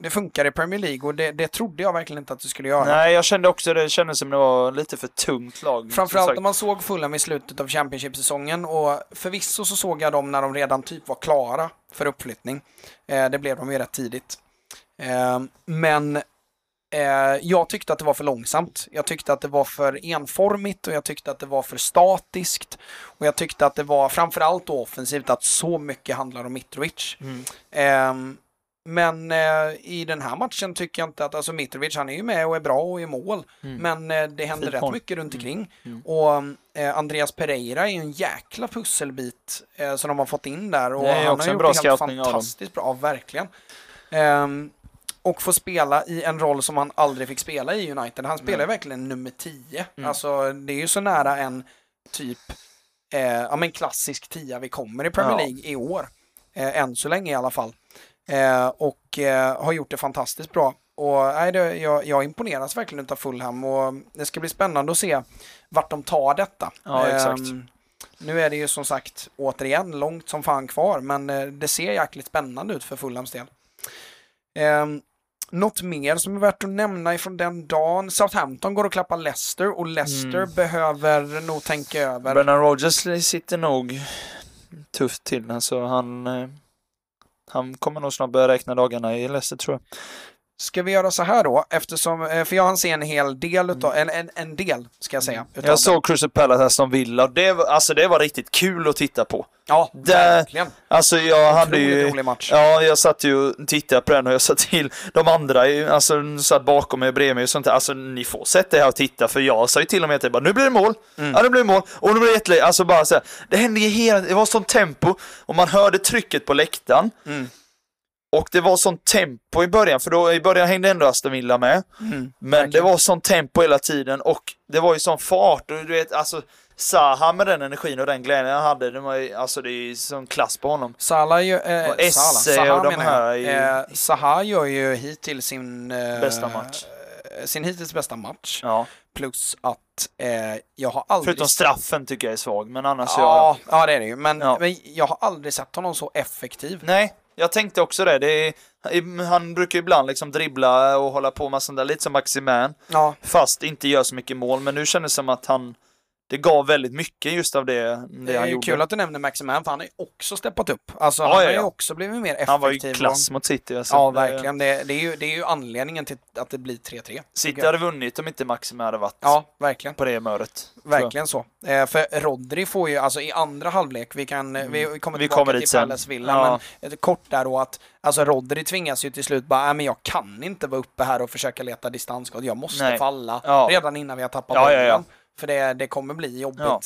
det funkar i Premier League och det, det trodde jag verkligen inte att det skulle göra. Nej, jag kände också det. Kändes som det var lite för tungt lag. Framförallt när man såg Fulham i slutet av Championship-säsongen och förvisso så såg jag dem när de redan typ var klara för uppflyttning. Eh, det blev de ju rätt tidigt. Eh, men eh, jag tyckte att det var för långsamt. Jag tyckte att det var för enformigt och jag tyckte att det var för statiskt. Och jag tyckte att det var framförallt offensivt att så mycket handlar om Mitrovic. Mm. Men eh, i den här matchen tycker jag inte att, alltså Mitrovic han är ju med och är bra och är mål. Mm. Men eh, det händer rätt mycket runt omkring. Mm. Och eh, Andreas Pereira är ju en jäkla pusselbit eh, som de har fått in där. Och han har gjort det helt fantastiskt bra, verkligen. Ehm, och få spela i en roll som han aldrig fick spela i United. Han spelar ju verkligen nummer 10. Mm. Alltså det är ju så nära en typ eh, ja, men klassisk tia vi kommer i Premier Ja. League i år. Eh, än så länge i alla fall. Eh, och eh, har gjort det fantastiskt bra. Och nej, det, jag, jag imponeras verkligen utav Fulham och det ska bli spännande att se vart de tar detta. Ja, exakt. Ehm, nu är det ju som sagt återigen långt som fan kvar men eh, det ser jäkligt spännande ut för Fulhams del. Um, något mer som är värt att nämna ifrån den dagen. Southampton går och klappar Leicester och Leicester Mm. behöver nog tänka över. Brennan Rogers sitter nog tufft till. Alltså han, eh, han kommer nog snart börja räkna dagarna i Leicester tror jag. Ska vi göra så här då? Eftersom, eh, för jag har se en hel del utav, en, en, en del ska jag säga. Mm. Jag såg Crystal Palace Aston Villa och det var, alltså det var riktigt kul att titta på. Ja, Där- verkligen. Alltså jag hade ju... rolig match. Ja, jag satt ju och tittade på den och jag sa till de andra, alltså satt bakom mig och bredvid mig och sånt där. Alltså ni får sätta er här och titta för jag sa ju till och med att jag bara, nu blir det mål, Mm. ja nu blir det mål, och nu blir det jätteläge. Alltså bara så här, det hände ju hela, det var sånt tempo och man hörde trycket på läktaren. Mm. Och det var sånt tempo i början, för då i början hängde ändå Aston Villa med. Mm. Men det Verkligen. var sånt tempo hela tiden och det var ju sån fart och du vet alltså Zaha med den energin och den glädjen han hade, det var ju, alltså det är ju sån klass på honom. Salah gör, eh, Och Esse Salah, och de här jag. är ju- Eh, Zaha gör ju hittills sin... Eh, Bästa match. eh, Sin hittills bästa match. Ja. Plus att eh, jag har aldrig... Förutom straffen tycker jag är svag, men annars Ja, ja, det är det ju. Men, Ja. men jag har aldrig sett honom så effektiv. Nej, jag tänkte också det. det är, han brukar ju ibland liksom dribbla och hålla på med sånt där, lite som Maximan. Ja, Fast inte gör så mycket mål, men nu kändes det som att han det gav väldigt mycket just av det, det, Det han gjorde. kul att du nämner Maximan, för han har ju också steppat upp. Alltså, Ja, han ja, har ju ja. också blivit mer effektiv. Han var ju klass mot City. Alltså. Ja, verkligen. Det, det, är ju, det är ju anledningen till att det blir 3-3. tycker City hade vunnit om inte Maxim hade varit Ja, verkligen. på det humöret. Verkligen så. Eh, för Rodri får ju, alltså i andra halvlek, vi kan, eh, vi kommer Mm. Vi tillbaka kommer till. Palace Villa, men kort där då att, alltså Rodri tvingas ju till slut bara, nej men jag kan inte vara uppe här och försöka leta distansskott, jag måste Nej. falla redan innan vi har tappat bollen. För det, det kommer bli jobbigt. Ja.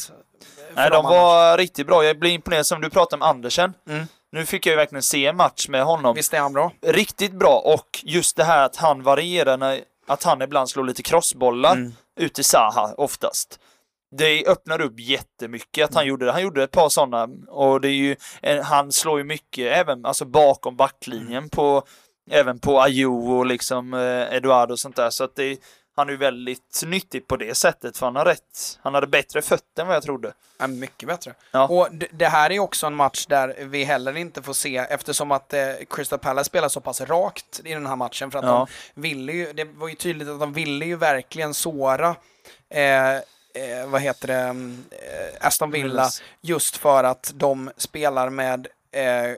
Nej, de annars. var riktigt bra. Jag blir imponerad som du pratade om Andersen. Mm. Nu fick jag ju verkligen se en match med honom. Visst är han bra? Riktigt bra och just det här att han varierar, när, att han ibland slår lite crossbollar Mm. ut till Zaha oftast. Det öppnar upp jättemycket att han gjorde det. Han gjorde ett par sådana och det är ju, han slår ju mycket även alltså bakom backlinjen på, även på Ayew och liksom eh, Eduardo och sånt där. Så att det, han är ju väldigt nyttig på det sättet för han har rätt, han hade bättre fötter än vad jag trodde. Ja, mycket bättre. Ja. Och det här är också en match där vi heller inte får se, eftersom att eh, Crystal Palace spelar så pass rakt i den här matchen, för att Ja. de ville ju, det var ju tydligt att de ville ju verkligen såra eh, eh, vad heter det, mm, eh, Aston Villa, just för att de spelar med eh,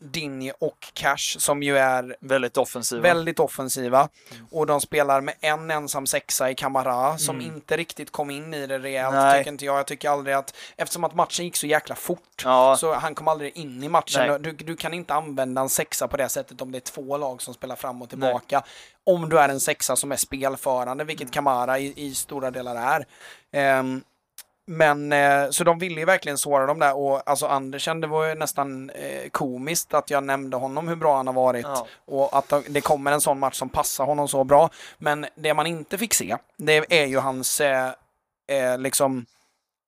Dinje och Cash, som ju är Väldigt offensiva. väldigt offensiva. Och de spelar med en ensam sexa i Kamara som Mm. inte riktigt kom in i det rejält, Nej. tycker inte jag. Jag tycker aldrig att, eftersom att matchen gick så jäkla fort, Ja, så han kom aldrig in i matchen. Nej. Du, du kan inte använda en sexa på det sättet om det är två lag som spelar fram och tillbaka. Om du är en sexa som är spelförande, vilket Mm. Kamara i, i stora delar är. Ehm, men eh, så de ville ju verkligen såra dem där och alltså Andersen, det var ju nästan eh, komiskt att jag nämnde honom hur bra han har varit Ja. och att det kommer en sån match som passar honom så bra. Men det man inte fick se, det är ju hans eh, eh, liksom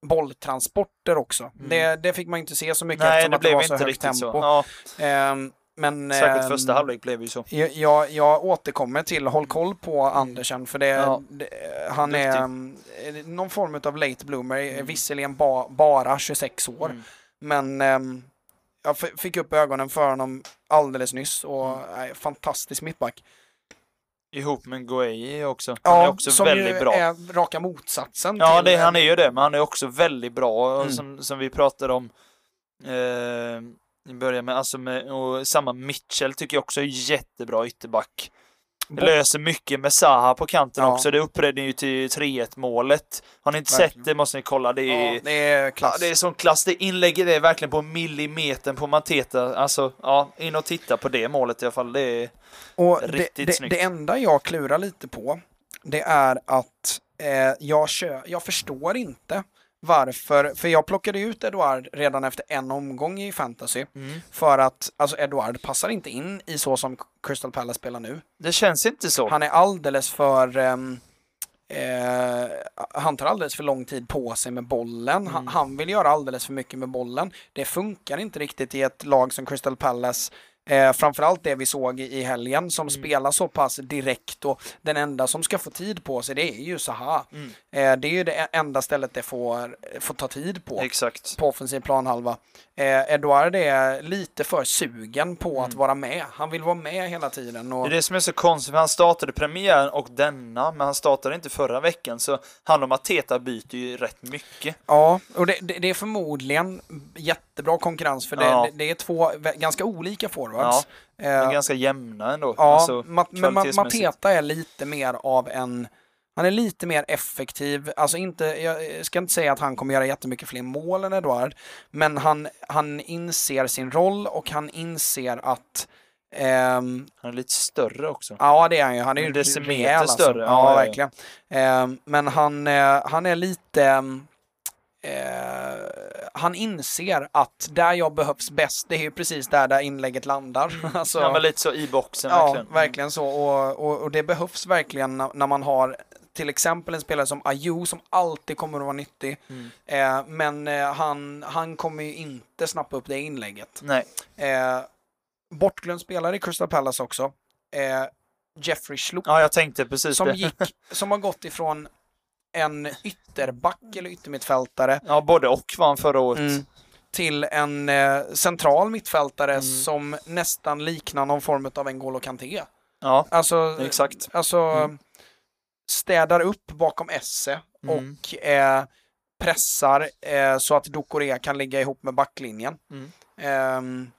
bolltransporter också. Det, det fick man inte se så mycket Mm. Nej, eftersom det att det var så högt tempo. så. Ja, Ehm, men, särskilt ehm, första halvlek blev ju så. jag, jag, återkommer till håll koll på Andersen för det, Ja. det han är Duktig. um, någon form av late bloomer, mm. visserligen ba, bara 26 år. Mm. Men ehm, jag fick upp ögonen för honom alldeles nyss och Mm. nej, fantastisk mittback. Ihop med Gueye också. Han är också som väldigt ju bra. är raka motsatsen Ja, till, det, han är ju det, men han är också väldigt bra. Mm. Som, som vi pratade om eh, i början med, alltså med, och samma Mitchell tycker jag också är jättebra ytterback. Bo- Löser mycket med Zaha på kanten Ja. också. Det uppredde ju till 3-1 målet. Har ni inte Verkligen. sett det måste ni kolla. Det är, Ja, det är klass. Ja, det är sån klass. Det inlägget är verkligen på millimetern på Mateta. Alltså, ja, in och titta på det målet i alla fall. Det är... Och det, Riktigt det, snyggt. det enda jag klurar lite på, det är att eh, jag, kö, jag förstår inte varför, för jag plockade ut Eduard redan efter en omgång i fantasy, för att alltså Eduard passar inte in i så som Crystal Palace spelar nu. Det känns inte så. Han är alldeles för ehm, Eh, han tar alldeles för lång tid på sig med bollen. Han, han vill göra alldeles för mycket med bollen. Det funkar inte riktigt i ett lag som Crystal Palace. Eh, framförallt det vi såg i helgen som spelar så pass direkt och den enda som ska få tid på sig det är ju Zaha. Eh, det är ju det enda stället det får, får ta tid på Exakt. på offensiv planhalva. Eh, Eduard är lite för sugen på att vara med. Han vill vara med hela tiden. Och... Det är det som är så konstigt, för han startade premiären och denna, men han startade inte förra veckan, så han och Mateta byter ju rätt mycket. Ja, och det, det, det är förmodligen jättebra konkurrens för det, Ja. det, är två ganska olika forwards. De är Eh, ganska jämna ändå. ja, alltså, Ma- men. Mateta är lite mer av en han är lite mer effektiv, alltså inte, jag ska inte säga att han kommer göra jättemycket fler mål än Eduard, men han, han inser sin roll och han inser att ehm, Han är lite större också. Ja, det är han ju. Han är ju decimeter rejäl, alltså. större. Ja, Ja, verkligen. Ehm, men han, eh, han är lite... eh, han inser att där jag behövs bäst, det är ju precis där, där inlägget landar. alltså, Ja, men lite så i boxen ja, verkligen. verkligen så. Och, och, och det behövs verkligen när man har till exempel en spelare som Ayew som alltid kommer att vara nyttig. Mm. Eh, men eh, han, han kommer ju inte snappa upp det inlägget. Nej. Eh, bortglömd spelare i Crystal Palace också. Eh, Jeffrey Schlupp Ja, jag tänkte precis som det. gick, som har gått ifrån en ytterback eller yttermittfältare Ja, både och var han förra året. mm, till en eh, central mittfältare Mm. som nästan liknar någon form av en N'Golo Kanté. Ja, Alltså, Exakt. alltså Mm. Städar upp bakom Esse Mm. och eh, pressar eh, så att Ducouré kan ligga ihop med backlinjen. Mm. Ehm,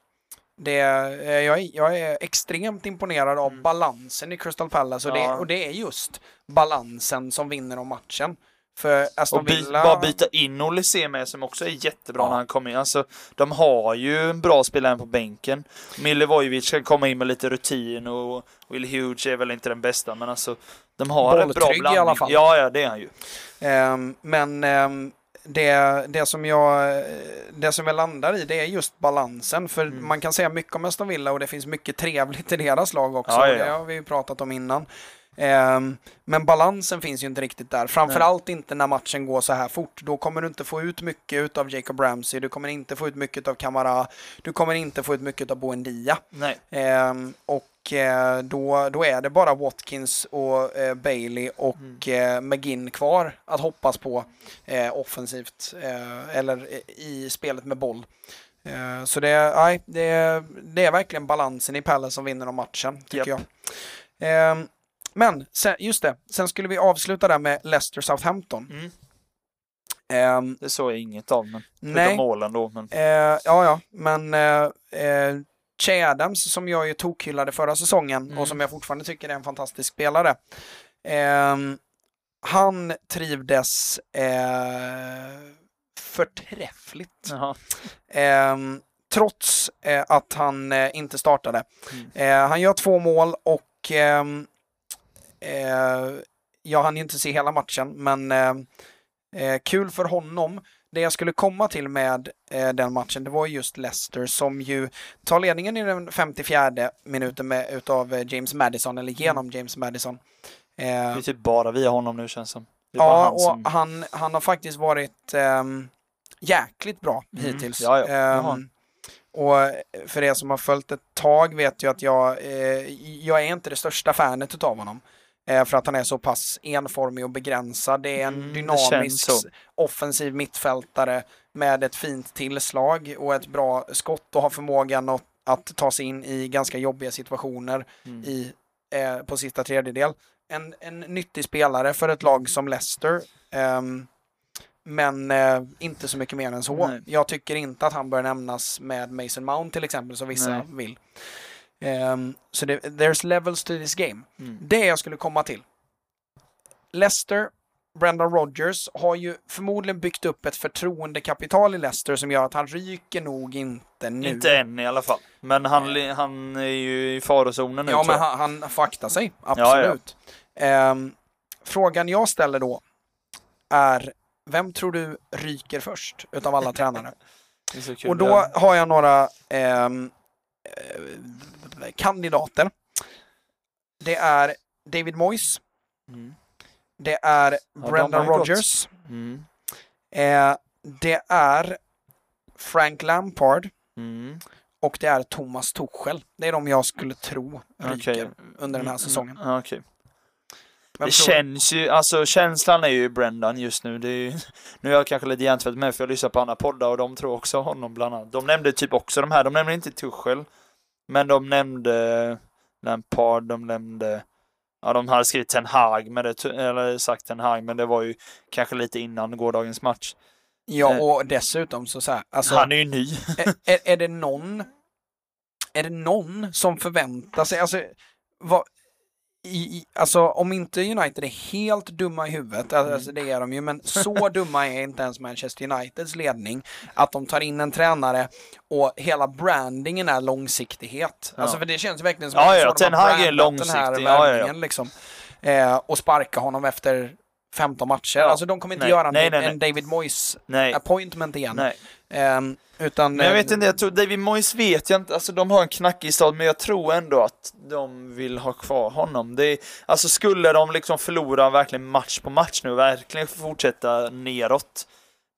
det, eh, jag, är, jag är extremt imponerad av Mm. balansen i Crystal Palace och, det, Ja. och det är just balansen som vinner om matchen. För Aston Och Villa... bara byta in Olysée med som också är jättebra Ja. när han kommer in. Alltså, de har ju en bra spelare på bänken. Milivojevic kan komma in med lite rutin och Will Hughes är väl inte den bästa men alltså de har en bra Bolltrygg i blandning. alla fall. Ja, ja det är han ju. Ehm, men ehm, det, det, som jag, det som jag landar i det är just balansen. För Mm. man kan säga mycket om Aston Villa och det finns mycket trevligt i deras lag också. Ja, ja, och Det ja. har vi ju pratat om innan. Ehm, men balansen finns ju inte riktigt där. Framförallt inte när matchen går så här fort. Då kommer du inte få ut mycket av Jacob Ramsey. Du kommer inte få ut mycket av Kamara. Du kommer inte få ut mycket av Buendia. Nej. Ehm, och eh, då, då är det bara Watkins och eh, Bailey och Mm. eh, McGinn kvar att hoppas på offensivt eller i spelet med boll. Så det, nej, det, det är verkligen balansen i Palace som vinner om matchen, tycker Japp. jag. Men sen, just det, sen skulle vi avsluta där med Leicester Southampton. Mm. Ehm, Det såg jag inget av men nej. målen då. Men... Eh, ja, ja, men eh, eh, Che Adams som jag ju tokhyllade förra säsongen Mm. och som jag fortfarande tycker är en fantastisk spelare. ehm, han trivdes förträffligt. Jaha. Ehm, trots eh, att han eh, inte startade. Mm. Eh, han gör två mål och ehm, eh, jag hann inte se hela matchen, men eh, eh, kul för honom. Det jag skulle komma till med eh, den matchen, det var just Leicester som ju tar ledningen i den 54 minuten med, utav eh, James Madison, eller genom James Madison. Eh, Det är typ bara via honom nu känns som. Det är bara Ja, han och som... han, han har faktiskt varit ehm, jäkligt bra Mm, hittills. ja, ja, det Ehm, han. och för er som har följt ett tag vet ju att jag, eh, jag är inte det största fanet utav honom. Eh, för att han är så pass enformig och begränsad. Det är en Mm, dynamisk offensiv mittfältare med ett fint tillslag och ett bra skott och har förmågan att, att ta sig in i ganska jobbiga situationer Mm. i, eh, på sista tredjedel. En, en nyttig spelare för ett lag som Leicester. ehm, men eh, inte så mycket mer än så. Nej. Jag tycker inte att han bör nämnas med Mason Mount till exempel, som vissa Nej. vill. Ehm, så det, there's levels to this game. Mm. Det jag skulle komma till. Leicester, Brendan Rodgers har ju förmodligen byggt upp ett förtroendekapital i Leicester som gör att han ryker nog inte nu. Inte än i alla fall. Men han, han är ju i farozonen nu Ja, men han, han får akta sig. ja. Absolut. Ehm, frågan jag ställer då är, vem tror du ryker först utav alla tränare? Och då har jag några eh, kandidater. Det är David Moyes, Mm. det är de Brendan. Rodgers, Mm. eh, det är Frank Lampard Mm. och det är Thomas Tuchel. Det är de jag skulle tro ryker Okej. under den här Mm, säsongen. mm, Okej. Vem Det känns ju, alltså känslan är ju Brendan just nu. Det är ju, nu är jag kanske lite hjärntvätt med för jag lyssnar på andra poddar och de tror också honom bland annat. De nämnde typ också de här, de nämnde inte Tuchel. Men de nämnde Lampard, de nämnde, ja de hade skrivit Ten Hag, men det, eller sagt Ten Hag, men det var ju kanske lite innan gårdagens match. Ja, Eh. och dessutom så, så här, alltså, Han är ju ny. är, är, är det någon är det någon som förväntar sig, alltså, vad, i, alltså om inte United är helt dumma i huvudet, alltså det är de ju, men så dumma är inte ens Manchester Uniteds ledning att de tar in en tränare och hela brandingen är långsiktighet. Ja. Alltså för det känns verkligen som Ja, att ja, de har brandat den här långsiktig. Ja, ja, ja. värvningen, liksom. Eh, och sparka honom efter 15 matcher. Ja. Alltså de kommer inte Nej, göra en, nej, nej. en David Moyes appointment igen. Nej. Ehm, utan, Men jag vet eh, inte, jag tror David Moyes vet jag inte, alltså de har en knackig stad men jag tror ändå att de vill ha kvar honom. Det är, alltså skulle de liksom förlora verkligen match på match nu verkligen fortsätta neråt,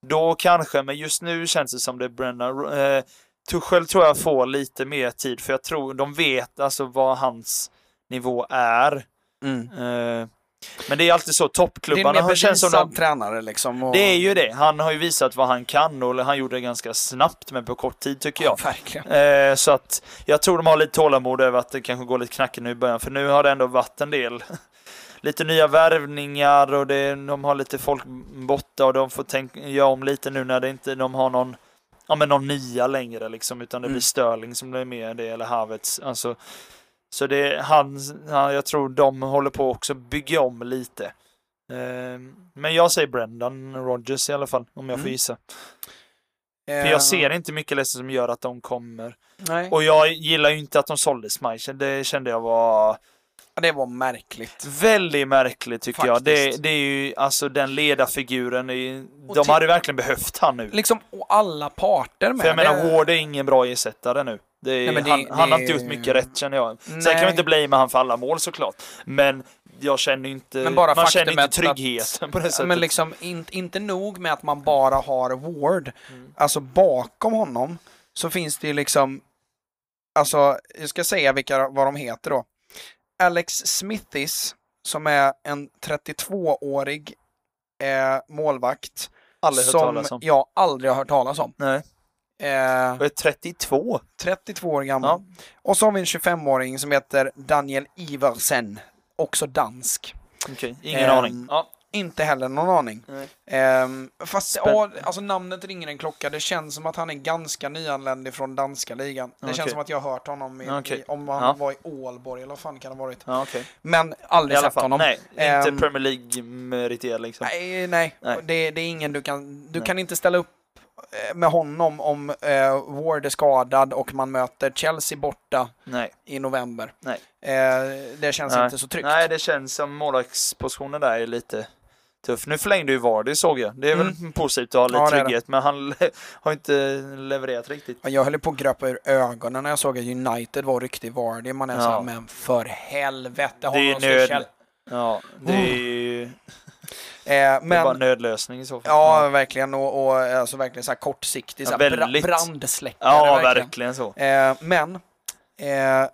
då kanske, men just nu känns det som det är Brennan. Eh, Tuchel tror jag får lite mer tid för jag tror de vet alltså vad hans nivå är. Mm. Eh, men det är alltid så, Det är toppklubbarna har- känns som de tränare liksom. Och... det är ju det. Han har ju visat vad han kan och han gjorde det ganska snabbt men på kort tid tycker jag. Ja, verkligen. Eh, så att jag tror de har lite tålamod över att det kanske går lite knackigt nu i början för nu har det ändå varit en del lite nya värvningar och det, de har lite folk borta och de får tänka, göra om lite nu när det inte, de har någon, ja men någon nya längre liksom, utan det Mm. blir Sterling som blir med det, eller Havertz. Alltså, så det, han, han, jag tror de håller på också bygga om lite. Eh, men jag säger Brendan Rodgers i alla fall, om jag får Mm. gissa. För Eh, jag ser inte mycket Leicester som gör att de kommer. Nej, Och jag gillar ju inte att de sålde Schmeichel. Det kände jag var det var märkligt. väldigt märkligt tycker jag. Det, Faktiskt. det är ju alltså den ledarfiguren. ju- De hade verkligen behövt han nu. Liksom, och alla parter med. För jag menar, Ward är ingen bra ersättare nu. Är, Nej, men det- han, det- han har inte gjort mycket rätt känner jag. Sen kan vi inte blamea han för alla mål såklart. Men jag känner inte, Men bara man känner inte faktumet att- tryggheten på det sättet. Men liksom, in, inte nog med att man bara har Ward. Mm. Alltså bakom honom så finns det ju liksom, alltså, jag ska säga vilka, vad de heter då. Alex Smithis, som är en 32-årig eh, målvakt. Aldrig hört som talas om. jag aldrig har hört talas om. Nej. Eh, Och är 32? 32 år gammal. Ja. Och så har vi en 25-åring som heter Daniel Iversen, också dansk. Okej, ingen Ehm, aning. Ja. Inte heller någon aning. Ehm, fast ja, alltså namnet ringer en klocka. Det känns som att han är ganska nyanländ från danska ligan. Det Okej. känns som att jag har hört honom i, Okej. i, om han Ja. var i Ålborg eller vad fan kan det ha varit. Ja, okej. Men aldrig sett fall, honom. nej. Inte Ehm, Premier League-meriterad liksom. Nej, nej. Nej. Det, det är ingen du kan... Du Nej. kan inte ställa upp eh, med honom om eh, Ward är skadad och man möter Chelsea borta Nej. i november. Nej. Eh, det känns Nej. inte så tryggt. Nej, det känns som målvaktspositionen där är lite tuff. Nu förlängde ju Vardy såg jag. Det är väl positivt att ha lite Mm. Ja, det det. trygghet, men han har inte levererat riktigt. Ja, Jag höll på att gröpa ur ögonen när jag såg att United var riktig Vardy. Man är Ja. såhär, men för helvete, Det är nöd-. Ja, det är ju Eh, det är bara en men, nödlösning i så fall. ja verkligen, och, och alltså verkligen så här kortsiktig, Ja, så här, väldigt. brandsläckare. ja verkligen. så. Eh, men, eh,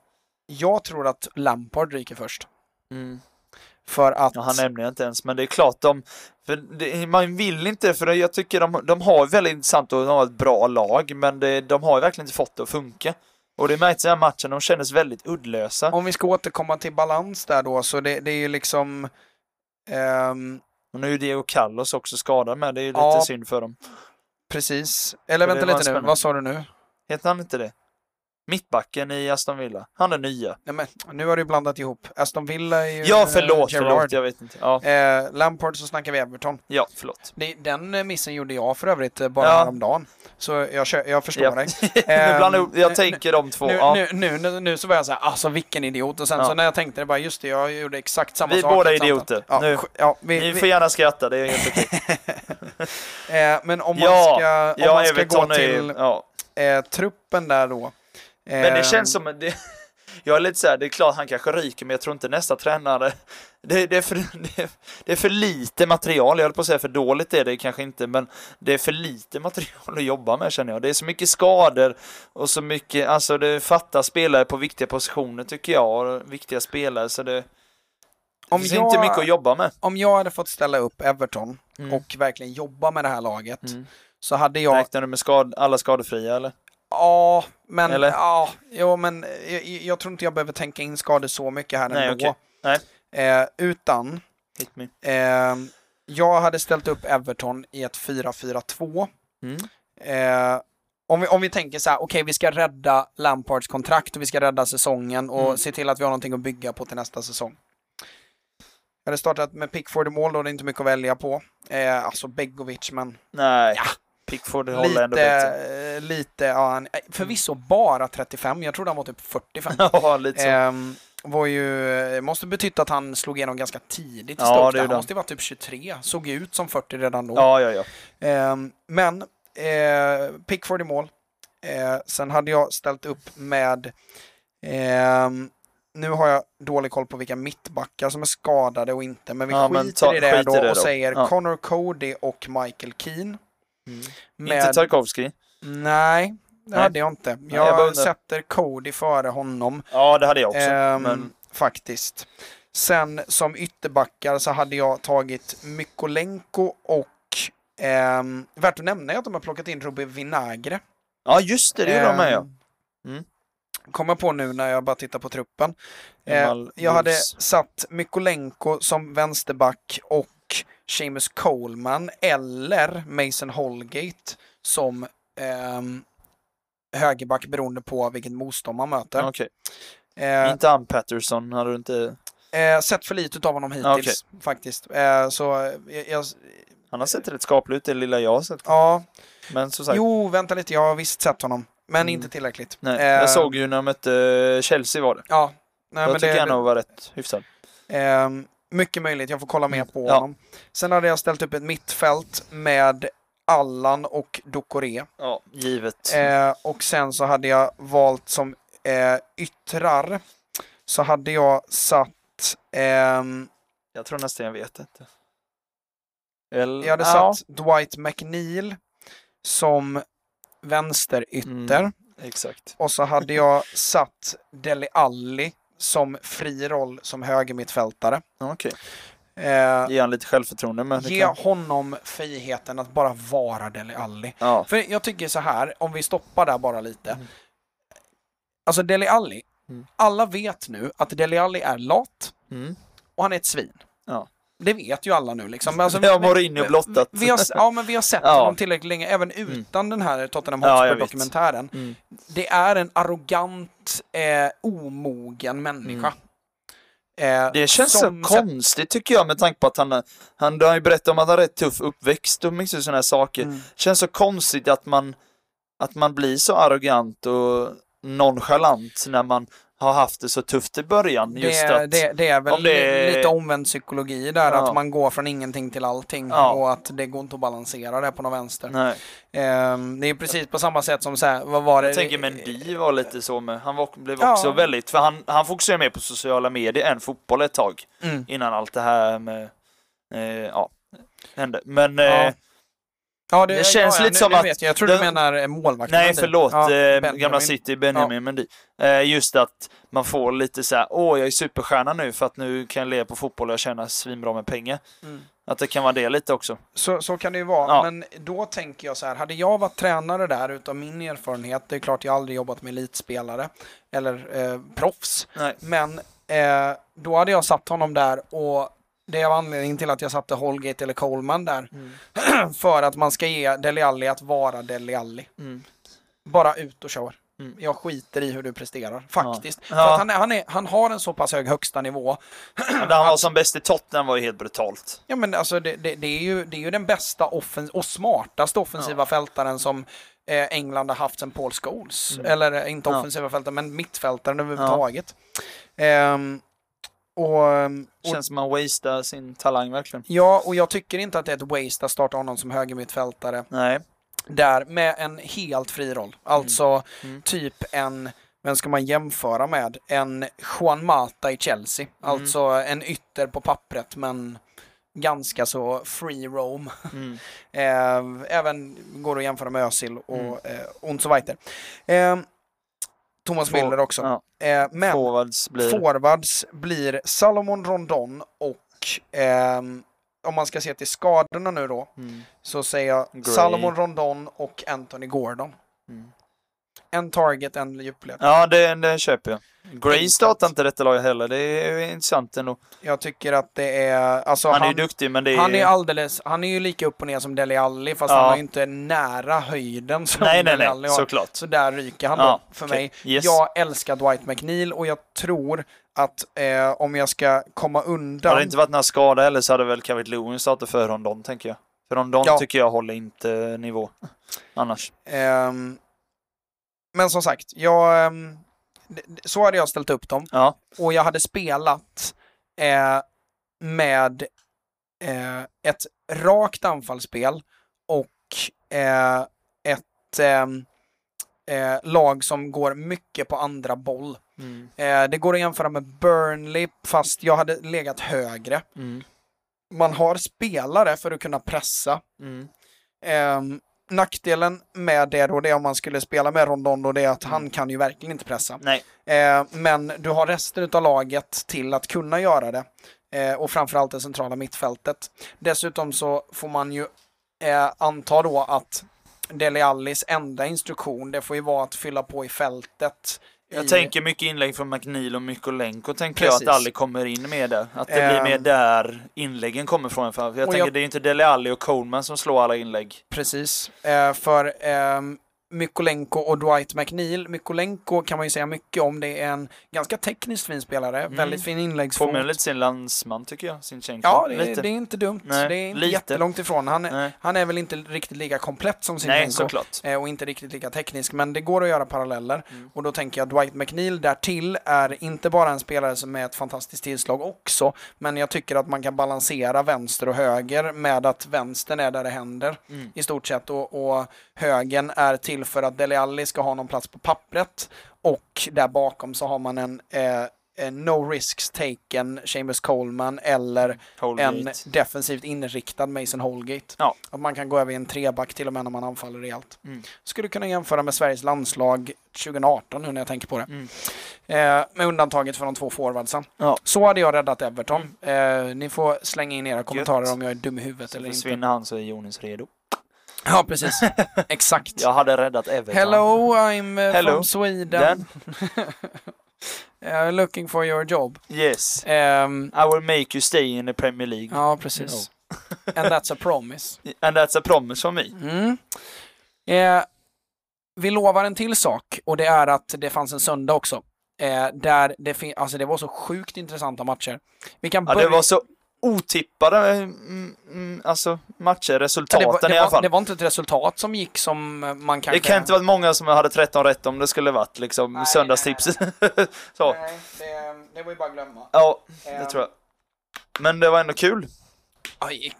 jag tror att Lampard ryker först. Mm. För att... Ja, han nämner jag inte ens, men det är klart de... Det, man vill inte, för jag tycker de, de har väldigt intressant och de har ett bra lag, men det, de har verkligen inte fått det att funka. Och det märks i den här matchen, de kändes väldigt uddlösa. Om vi ska återkomma till balans där då, så det, det är ju liksom... ehm, Och nu är ju Diego Carlos också skadad med, det är ju lite Ja. synd för dem. precis. Eller vänta lite nu, spännande. vad sa du nu? Heter han inte det? Mittbacken i Aston Villa. Han är nya. Nej, men, nu har du blandat ihop. Aston Villa är ju... Ja, eh, förlåt, förlåt, jag vet inte. Ja, Eh, Lampard så snackar vi Everton. ja förlåt. Det, den eh, missen gjorde jag för övrigt eh, bara Ja. häromdagen. Så jag, jag förstår Ja. dig. nu blandar jag tänker de två. Nu, ja. nu, nu, nu, nu så var jag såhär, alltså vilken idiot. Och sen Ja. så när jag tänkte det bara, just det, jag gjorde exakt samma Vi sak. båda i ett idioter. Ja, Nu. ja, vi, Ni vi, får gärna skratta, det är helt okej. eh, men om man ska, om man ska gå Everton är till eh, truppen där då. Men det Ehm, känns som, det, jag är lite såhär, det är klart han kanske ryker, men jag tror inte nästa tränare, det, det, är för, det, det är för lite material, jag höll på att säga för dåligt är det kanske inte, men det är för lite material att jobba med känner jag. Det är så mycket skador och så mycket, alltså det fattas spelare på viktiga positioner tycker jag, och viktiga spelare, så det, det Om finns jag- inte mycket att jobba med. Om jag hade fått ställa upp Everton Mm. och verkligen jobba med det här laget Mm. så hade jag Räknar du med skad, alla skadefria eller? Ja, men, Eller? ja, jo, men jag, jag tror inte jag behöver tänka in skador så mycket här Nej, ändå. okej. Nej. Eh, utan, eh, jag hade ställt upp Everton i ett 4-4-2. Mm. Eh, om, vi, om vi tänker så här, okej vi ska rädda Lampards kontrakt och vi ska rädda säsongen och Mm. se till att vi har någonting att bygga på till nästa säsong. Jag hade startat med Pickford i mål, då det är inte mycket att välja på. Eh, alltså Begovic, men Nej, Ja. Pickford håller ändå bättre. lite, eh, lite, ja, han- eh, förvisso bara 35, jag trodde han var typ 45. Ja, lite så. Ehm, var ju, eh, måste betytt att han slog igenom ganska tidigt i Ja, Stoke. han måste ju vara typ 23, såg ut som 40 redan då. Ja, ja, ja. Ehm, men eh, Pickford i mål. Eh, sen hade jag ställt upp med, ehm, nu har jag dålig koll på vilka mittbackar som är skadade och inte, men vi Ja, men skiter ta- i det skit då det och då. säger Ja. Connor Cody och Michael Keane. Inte Tarkovsky. Nej, det Nej. hade jag inte. Jag, jag sätter Cody före honom. Ja, det hade jag också. Ehm, men Faktiskt. Sen som ytterbackar så hade jag tagit Mykolenko och ehm, värt att nämna är att de har plockat in Ruben Vinagre. ja, just det, det gjorde de med ja. Ehm, Mm. kommer på nu när jag bara tittar på truppen. Eh, Gammal jag hade satt Mykolenko som vänsterback och Seamus Coleman eller Mason Holgate som ehm, högerback beroende på vilket motstånd man möter. Okej. Eh, Inte Ann Patterson, hade du inte... eh, sett för lite av honom hittills faktiskt. Eh, så eh, jag, Han har sett rätt skaplig ut, det lilla jag har sett. ja, Men som sagt, jo vänta lite, jag har visst sett honom. Men Mm. inte tillräckligt. nej, Eh, jag såg ju när de mötte Chelsea var det. Ja. Nej, jag men tycker det, han nog var rätt hyfsad. Mycket möjligt, jag får kolla mer på Ja. honom. Sen hade jag ställt upp ett mittfält med Allan och Ducoré. Ja, givet. Eh, och sen så hade jag valt som eh, yttrar så hade jag satt ehm, Jag tror nästan jag vet inte. Eller, jag hade ja, satt Dwight McNeil som vänsterytter Mm. Exakt. och så hade jag satt Deli Alli som fri roll som högermittfältare. Okej. Eh, Ge han lite självförtroende. Men Ge kan... honom friheten att bara vara Deli Alli. Ja. För jag tycker så här, om vi stoppar där bara lite. Mm. Alltså Deli Alli, Mm. alla vet nu att Deli Alli är lat Mm. och han är ett svin. Ja. Det vet ju alla nu liksom. Alltså, vi- Mourinho blottat. Vi, vi har, ja, men vi har sett Ja. Mm. honom tillräckligt länge, även utan den här Tottenham Ja. Hotspur-dokumentären. Mm. Det är en arrogant, eh, omogen människa. Eh, Det känns som så konstigt tycker jag med tanke på att han, han har ju berättat om att han har rätt tuff uppväxt och mycket sådana här saker. Mm. Känns så konstigt att man, att man blir så arrogant och nonchalant när man har haft det så tufft i början. Just det, att, det, det är väl om det lite omvänd psykologi där, Ja. att man går från ingenting till allting Ja. och att det går inte att balansera det på någon vänster. nej. Ehm, det är precis på samma sätt som så här, vad var det? Jag tänker Mendy var lite så med, han var, blev Ja. också väldigt, för han, han fokuserar mer på sociala medier än fotboll ett tag. Mm. Innan allt det här med, eh, ja, hände. Men, Ja. eh, Ja, det känns ja, lite nu, som att jag. jag tror det- du menar eh, målvakten. nej förlåt, Ja, eh, gamla City, Benjamin Mendy. Eh, just att man får lite så här, åh jag är superstjärna nu för att nu kan jag leva på fotboll och jag tjänar svinbra med pengar. Mm. Att det kan vara det lite också. Så, så kan det ju vara, Ja. men då tänker jag så här, hade jag varit tränare där utav min erfarenhet, det är klart jag aldrig jobbat med elitspelare eller eh, proffs, Nej. men eh, då hade jag satt honom där och det var anledningen till att jag satte Holgate eller Coleman där. för att man ska ge Dele Alli att vara Dele Alli. Mm. Bara ut och kör. Mm. Jag skiter i hur du presterar, faktiskt. Ja. För att han, är, han, är, han har en så pass hög högsta nivå. Men Där han var som bäst i Tottenham var ju helt brutalt. Ja men alltså det, det, det, är, ju, det är ju den bästa offens och smartaste offensiva fältaren som eh, England har haft sedan Paul Scholes. Eller eh, inte Mm. Ja. offensiva fältaren men mittfältaren överhuvudtaget. Ehm, och, och, Känns som man wastear sin talang verkligen. ja, och jag tycker inte att det är ett waste att starta honom som högermittfältare Nej. där med en helt fri roll. Alltså Mm. typ en, vem ska man jämföra med? En Juan Mata i Chelsea. Mm. Alltså en ytter på pappret men ganska så free roam. Mm. Eh, även går att jämföra med Özil och Mm. eh, und so weiter. Eh, Thomas Få- Müller också. Ja. Eh, men Forwards blir... forwards blir Salomon Rondon och ehm, om man ska se till skadorna nu då Mm. så säger jag Gray. Salomon Rondon och Anthony Gordon. Mm. En target, en djupled. Ja, det, det köper jag. Gray startar inte detta laget heller. Det är intressant ändå. Jag tycker att det är... Alltså Han är han, ju duktig, men det är... han är alldeles... Han är ju lika upp och ner som Dele Alli fast Ja. han har ju inte nära höjden som Nej, nej. Alli har. Såklart. Så där ryker han Ja, då för okej. mig. Yes. Jag älskar Dwight McNeil och jag tror att eh, om jag ska komma undan... Hade det inte varit några skador heller så hade väl Kavit Lewin startat för Rondon, tänker jag. För Rondon Ja. tycker jag håller inte nivå. Annars. Ehm, men som sagt, jag, ehm, så hade jag ställt upp dem. Ja. Och jag hade spelat eh, med eh, ett rakt anfallsspel och eh, ett ehm, eh, lag som går mycket på andra boll. Mm. Eh, det går att jämföra med Burnley fast jag hade legat högre. Mm. Man har spelare för att kunna pressa. Mm. Nackdelen med det då, det är om man skulle spela med Rondon då, det är att han kan ju verkligen inte pressa. Nej. Eh, men du har resten av laget till att kunna göra det. Eh, och framförallt det centrala mittfältet. Dessutom så får man ju eh, anta då att Dele Allis enda instruktion, det får ju vara att fylla på i fältet Jag i- tänker mycket inlägg från McNeil och Mykolenko tänker Precis. jag att Ali kommer in med det. Att det blir Ehm. mer där inläggen kommer ifrån. För jag Och tänker jag- det är inte Dele Alli och Coleman som slår alla inlägg. Precis. Eh, för ehm, Mykolenko och Dwight McNeil. Mykolenko kan man ju säga mycket om. Det är en ganska tekniskt fin spelare. Väldigt fin inläggsfot. Påminner lite sin landsman tycker jag, Sinchenko. Ja, det det är inte dumt. Nej, det är inte lite. jättelångt ifrån. Han, är- Nej, han är väl inte riktigt lika komplett som Nej Sinchenko. såklart. eh, och inte riktigt lika teknisk, men det går att göra paralleller. Mm. Och då tänker jag Dwight McNeil därtill är inte bara en spelare som är ett fantastiskt tillslag också, men jag tycker att man kan balansera vänster och höger med att vänstern är där det händer Mm. i stort sett och, och högen är till för att Dele Alli ska ha någon plats på pappret och där bakom så har man en, eh, en no risks taken Chambers Coleman eller en Holgate. defensivt inriktad Mason Holgate. Ja. Att man kan gå över i en treback till och med när man anfaller rejält. Mm. Skulle kunna jämföra med Sveriges landslag 2018 nu när jag tänker på det. Mm. Eh, med undantaget för de två forwardsen. Ja. Så hade jag räddat Everton. Eh, ni får slänga in era kommentarer Gött. om jag är dum i huvudet Så eller inte. försvinner han så är Jonas redo. Ja, precis. Exakt. Jag hade räddat Everton. Hello, I'm uh, Hello. from Sweden. Uh, looking for your job. Yes. Ehm, I will make you stay in the Premier League. ja, precis. And that's a promise. And that's a promise from me. Mm. Eh, vi lovar en till sak och det är att det fanns en söndag också. Eh, där det, alltså det var så sjukt intressanta matcher. Vi kan Ja, börja... det var så otippade mm, mm, alltså matcher, Ja, resultaten det, var, det, i alla var, fall. det var inte ett resultat som gick som man kanske... Det kan inte varit många som hade 13 rätt om det skulle varit liksom Nej, söndagstips. så. Nej, det, det var ju bara att glömma. Ja, det Ehm, tror jag. Men det var ändå kul. Aj,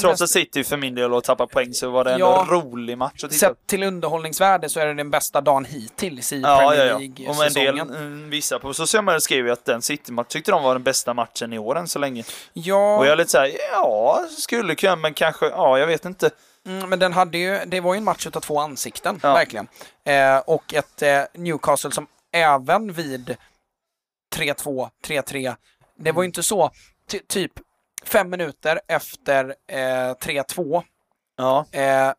Trots bästa- att City för min del och tappa poäng så var det Ja. en rolig match att titta. Sett till underhållningsvärde så är det den bästa dagen hittills i Ja, ja, Premier ja. Och en del, League-säsongen. mm, vissa på sociala medier skrev ju att den City-match tyckte de var den bästa matchen i år än så länge. Ja, Och jag är lite såhär, ja, skulle kunna, men kanske, ja, jag vet inte. mm, men den hade ju, det var ju en match utav två ansikten, Ja. verkligen. Eh, och ett eh, Newcastle som även vid 3-2, 3-3, det var ju inte så, ty- typ fem minuter efter eh, 3-2, Ja, eh,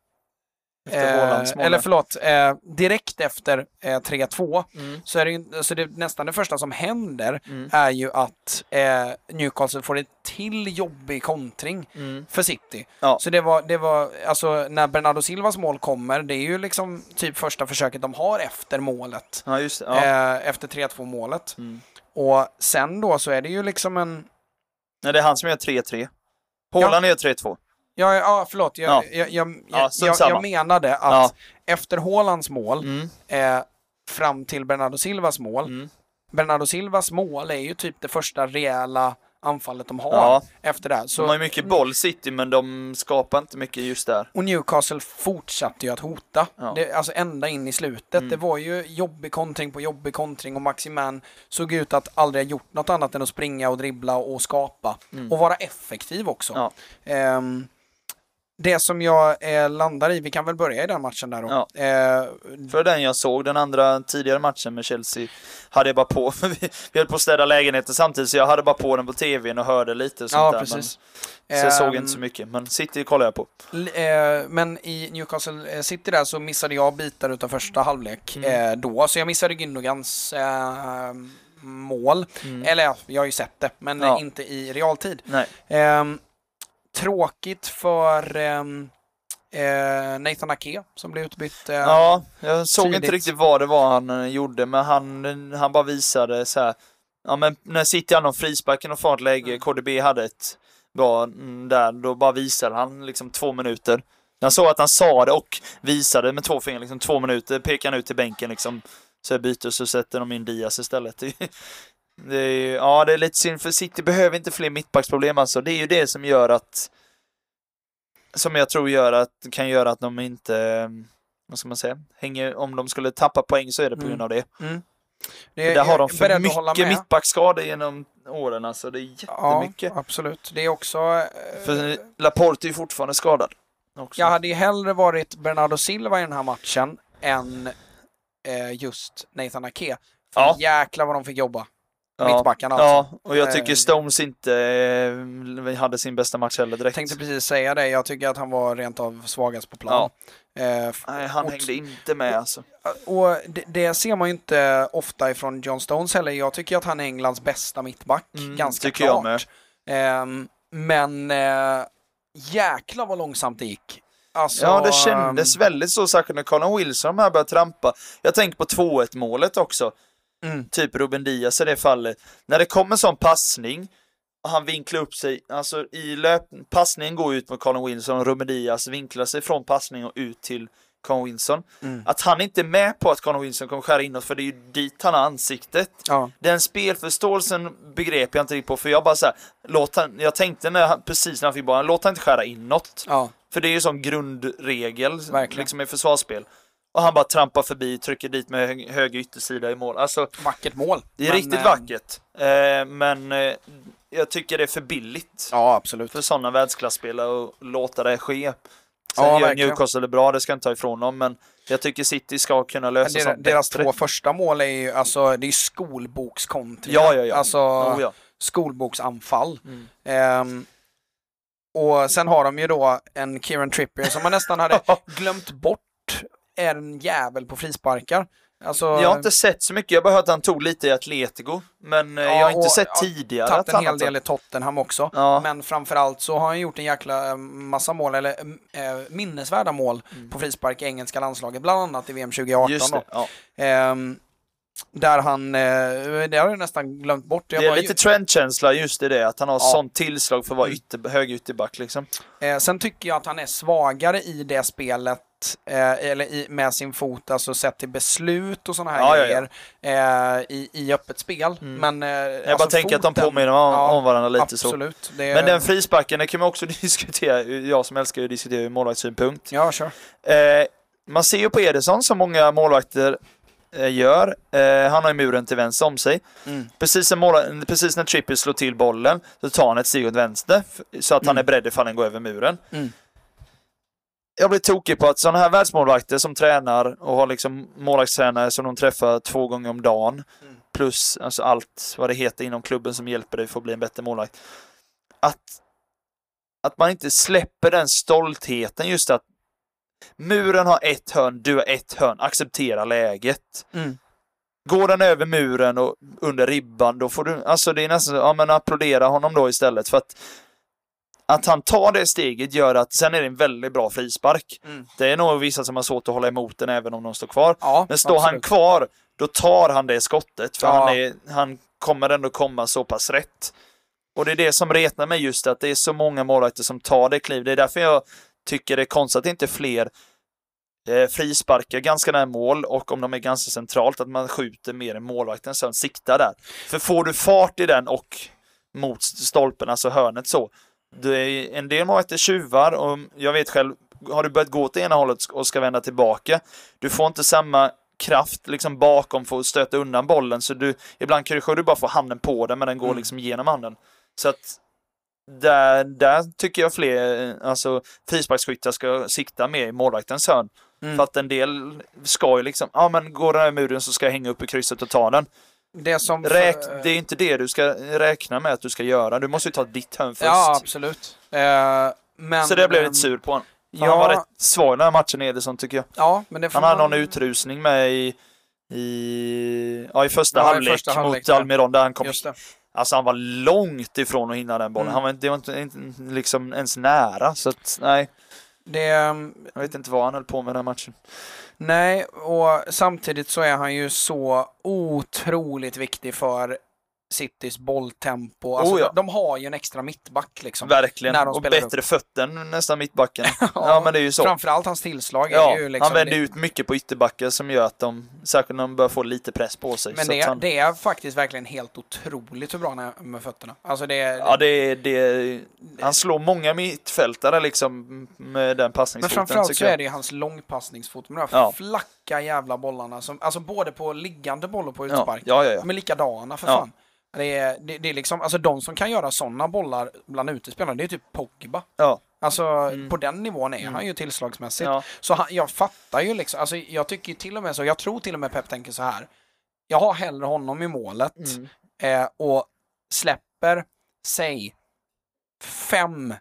efter eh, eller förlåt, eh, direkt efter eh, 3-2 Mm. så är det, ju- alltså det nästan det första som händer Mm. är ju att eh, Newcastle får en till jobbig kontring Mm. för City. Ja. Så det var, det var, alltså när Bernardo Silvas mål kommer, det är ju liksom typ första försöket de har efter målet. Ja, just det. Ja. Eh, efter 3-2 målet. Mm. Och sen då så är det ju liksom en, Nej, det är han som gör 3-3. Haaland gör 3-2. ja, ja förlåt, jag, Ja. jag, jag, Ja, jag, jag, jag menade att Ja. efter Haalands mål, Mm. eh, fram till Bernardo Silvas mål, Mm. Bernardo Silvas mål är ju typ det första rejäla anfallet de har Ja. efter det. här. Så, De har ju mycket boll City, men de skapar inte mycket just där. Och Newcastle fortsatte ju att hota. Ja. Det, alltså ända in i slutet. Mm. Det var ju jobbig kontring på jobbig kontring och Maximan såg ut att aldrig ha gjort något annat än att springa och dribbla och skapa. Mm. Och vara effektiv också. Ja. Ehm, det som jag eh, landar i, vi kan väl börja i den matchen där då. Ja. Eh, För den jag såg, den andra tidigare matchen med Chelsea, hade jag bara på, för vi, vi höll på att städa lägenheten samtidigt, så jag hade bara på den på tvn och hörde lite sånt ja, där. precis. Men, så jag såg Ehm, inte så mycket, men City kollar jag på. Eh, men i Newcastle eh, City där så missade jag bitar utav första halvlek Mm. eh, då, så jag missade Gündogans eh, mål. Mm. Eller ja, jag har ju sett det, men Ja. inte i realtid. Tråkigt för ehm, eh, Nathan Ake som blev utbytt. eh, Ja, jag såg inte tidigt. riktigt vad det var han eh, gjorde, men han, han bara visade så här. Ja, men när City hade någon frispark i något farligt läge, Mm. KDB hade ett bra mm, där, då bara visade han liksom två minuter. Jag såg att han sa det och visade med två fingrar, liksom två minuter, pekade han ut till bänken liksom. Så jag byter så sätter de in Diaz istället. Det, är, ja, det är lite synd för City behöver inte fler mittbacksproblem alltså. Det är ju det som gör att som jag tror gör att, kan göra att de inte, vad ska man säga, hänger, om de skulle tappa poäng så är det på Mm. grund av det. det, Där har de för mycket mittbacksskador genom åren alltså, det är Ja, jättemycket. absolut. Det är också... eh, För Laporte är ju fortfarande skadad. Också. Jag hade ju hellre varit Bernardo Silva i den här matchen än eh, just Nathan Ake. För Ja. jäklar vad de fick jobba. Ja. Mittbackarna alltså. Ja, och jag Eh, tycker Stones inte eh, hade sin bästa match heller direkt. Tänkte precis säga det, jag tycker att han var rent av svagast på plan. Eh, f- Nej, han och- hängde inte med alltså. Och det, det ser man ju inte ofta ifrån John Stones heller. Jag tycker att han är Englands bästa mittback, Mm, ganska tycker jag klart. Ehm, men äh, jäklar vad långsamt det gick. Alltså, Ja, det kändes ehm, väldigt så, särskilt när Colin Wilson här började trampa. Jag tänker på 2-1 målet också. Mm. Typ Ruben Diaz i det fallet. När det kommer sån passning och han vinklar upp sig, alltså i löp... Passningen går ut mot Colin Wilson och Ruben Diaz vinklar sig från passning och ut till Colin Wilson. Mm. Att han inte är med på att Colin Wilson kommer skära inåt, för det är ju dit han har ansiktet. Ja, Den spelförståelsen begrep jag inte riktigt på, för jag bara såhär, låt han, jag tänkte när han, precis när han fick bollen, låt han inte skära inåt. ja, För det är ju sån grundregel Verkligen. liksom i försvarsspel. Och han bara trampar förbi, trycker dit med hög, höger yttersida i mål. Alltså, vackert mål. det är Men, riktigt eh, vackert. Eh, men eh, jag tycker det är för billigt Ja, absolut. för sådana världsklasspelare att låta det ske. Sen Ja, gör. Newcastle det bra, det ska jag inte ta ifrån dem, men jag tycker City ska kunna lösa sånt deras bättre. två första mål är ju alltså, det är skolbokskontring. Ja, ja, ja. Alltså Oh, ja. skolboksanfall. Mm. Ehm, och sen har de ju då en Kieran Trippier som man nästan hade glömt bort är en jävel på frisparkar. Alltså, Jag har inte sett så mycket, jag har bara hört att han tog lite i Atletico, men eh, Ja, jag har inte sett tidigare tagit att en han hel har del i Tottenham också. Ja. Men framförallt så har han gjort en jäkla eh, massa mål, eller eh, minnesvärda mål på frispark i engelska landslaget, bland annat i VM 2018. Mm. Just Då. det, ja. Ehm, där han, eh, det har jag nästan glömt bort. Jag Det är bara- lite trendkänsla just i det, att han har Ja. sånt tillslag för att vara Mm. ytter, hög ytterback liksom. Eh, sen tycker jag att han är svagare i det spelet, eh, eller i, med sin fot, alltså sett till beslut och sådana här Ja, ja, grejer eh, i, i öppet spel. Mm. Men, eh, Jag bara tänker att de påminner om, ja, om varandra lite så. Absolut. Det, Men den frisparken, det kan man också diskutera, jag som älskar att diskutera ur målvaktssynpunkt. Ja, kör. Eh, man ser ju på Ederson som många målvakter eh, gör. Eh, han har ju muren till vänster om sig. Mm. Precis, mål, precis när Trippier slår till bollen så tar han ett steg åt vänster så att han Mm. är beredd ifall den går över muren. Mm. Jag blir tokig på att sådana här världsmålvakter som tränar och har liksom målvaktstränare som de träffar två gånger om dagen Mm. plus alltså allt vad det heter inom klubben som hjälper dig för att bli en bättre målvakt. Att, att man inte släpper den stoltheten just att muren har ett hörn, du har ett hörn, acceptera läget. Mm. Går den över muren och under ribban, då får du, alltså det är nästan, ja men applådera honom då istället för att att han tar det steget gör att sen är det en väldigt bra frispark. Mm. Det är nog vissa som har svårt att hålla emot den även om de står kvar. Ja, Men står han absolut. kvar, då tar han det skottet. För Ja. han, är, han kommer ändå komma så pass rätt. Och det är det som retar mig just att det är så många målvakter som tar det kliv. Det är därför jag tycker det är konstigt att det inte är fler eh, frisparkar ganska nära mål och om de är ganska centralt att man skjuter mer än målvakten så han siktar där. För får du fart i den och mot stolpen, alltså hörnet så, det är en del målvakter tjuvar och jag vet själv, har du börjat gå åt ena hållet och ska vända tillbaka, du får inte samma kraft liksom bakom för att stöta undan bollen så du, ibland kanske du bara får handen på den men den går Mm. liksom genom handen. Så att där, där tycker jag fler, eh, alltså frisparksskyttar ska sikta mer i målvaktens hörn. Mm. För att en del ska ju liksom, ja men går den över muren så ska jag hänga upp i krysset och ta den. Det som... Räk, det är inte det du ska räkna med att du ska göra, du måste ju ta ditt hörn först. Ja, absolut. Eh, men, så det blev ehm, lite sur på honom. För Ja, Han var rätt svag den här matchen Ederson tycker jag. ja, men det får Han hade man- någon utrusning med i, i, ja, i första Ja, halvlek första halvlek, mot ja. Almiron där han kom. Alltså han var långt ifrån att hinna den bollen. Mm. Han var, det var inte, inte liksom ens nära. Så att, nej, det jag vet inte vad han höll på med den här matchen. Nej, och samtidigt så är han ju så otroligt viktig för Citys bolltempo. Alltså, Oh ja. de, har ju en extra mittback liksom. Verkligen. När de Och bättre fötter än nästan mittbacken. ja, men det är ju så. Framförallt hans tillslag är Ja, ju liksom... han vänder det, ut mycket på ytterbackar som gör att de, särskilt när de börjar få lite press på sig. men det, han, det är faktiskt verkligen helt otroligt hur bra han är med fötterna. Alltså det, Ja, det, det, han slår många mittfältare liksom med den men passningsfoten. framförallt så är det ju hans långpassningsfot med de här Ja. flacka jävla bollarna. Som, alltså både på liggande boll och på ja, utspark. ja, ja, ja. De är likadana för Ja. fan. Det är, det, det är liksom, alltså de som kan göra sådana bollar bland utespelarna, det är typ Pogba. ja. Alltså Mm. på den nivån är Mm. han ju tillslagsmässigt. ja. Så han, jag fattar ju liksom, alltså jag tycker till och med så, jag tror till och med Pep tänker så här. Jag har hellre honom i målet Mm. eh, och släpper, säg, fem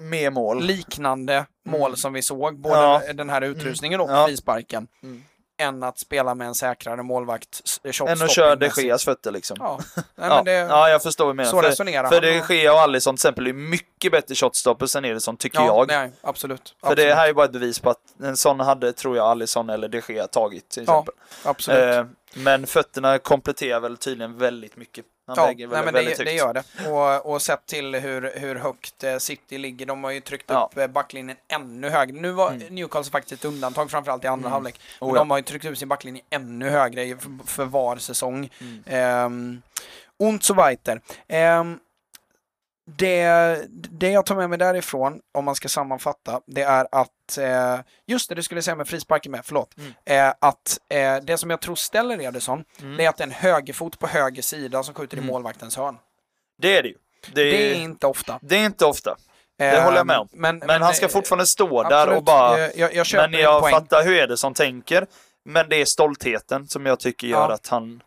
Med mål. liknande mål som vi såg, både Ja. den här utrustningen och frisparken, Mm. Än att spela med en säkrare målvakt. shot Än att köra de. Geas fötter liksom. Ja, Nej, Ja, det, ja, jag förstår vad du menar. så för resonerar för de Gea och Alisson till exempel är mycket bättre shotstoppers än Ederson, tycker ja, jag. Nej, absolut. För absolut. det här är bara ett bevis på att en sån hade, tror jag, Alisson eller de Gea tagit till Ja, exempel. absolut. Eh, men fötterna kompletterar väl tydligen väldigt mycket. Han Ja, väger nej, men väldigt det, det högt. gör det. Och, och sett till hur, hur högt eh, City ligger, de har ju tryckt Ja. upp eh, backlinjen ännu högre. Nu var Mm. Newcastle faktiskt ett undantag, framförallt i andra Mm. halvlek. Men Oh, ja. de har ju tryckt upp sin backlinje ännu högre för, för var säsong. Mm. Um, und so weiter. Ehm, det, det jag tar med mig därifrån, om man ska sammanfatta, det är att, eh, just det du skulle säga med frisparken med, förlåt, Mm. eh, att eh, det som jag tror ställer Ederson, Mm. det är att det är en högerfot på höger sida som skjuter i Mm. målvaktens hörn. Det är det ju. Det är, Det är inte ofta. det är inte ofta. Det håller jag med om. Ehm, Men, Men, han ska eh, fortfarande stå där absolut, och bara... Jag, jag, Men jag poäng. fattar hur Ederson tänker. Men det är stoltheten som jag tycker gör Ja. att han,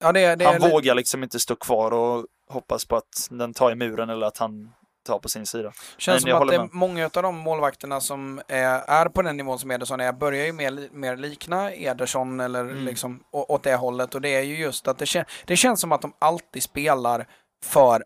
Ja, det, det han vågar liksom inte stå kvar och hoppas på att den tar i muren eller att han tar på sin sida. känns men som att det är med. många av de målvakterna som eh, är på den nivån som Ederson är börjar ju mer, mer likna Ederson eller Mm. liksom å- åt det hållet och det är ju just att det, kän, det känns som att de alltid spelar för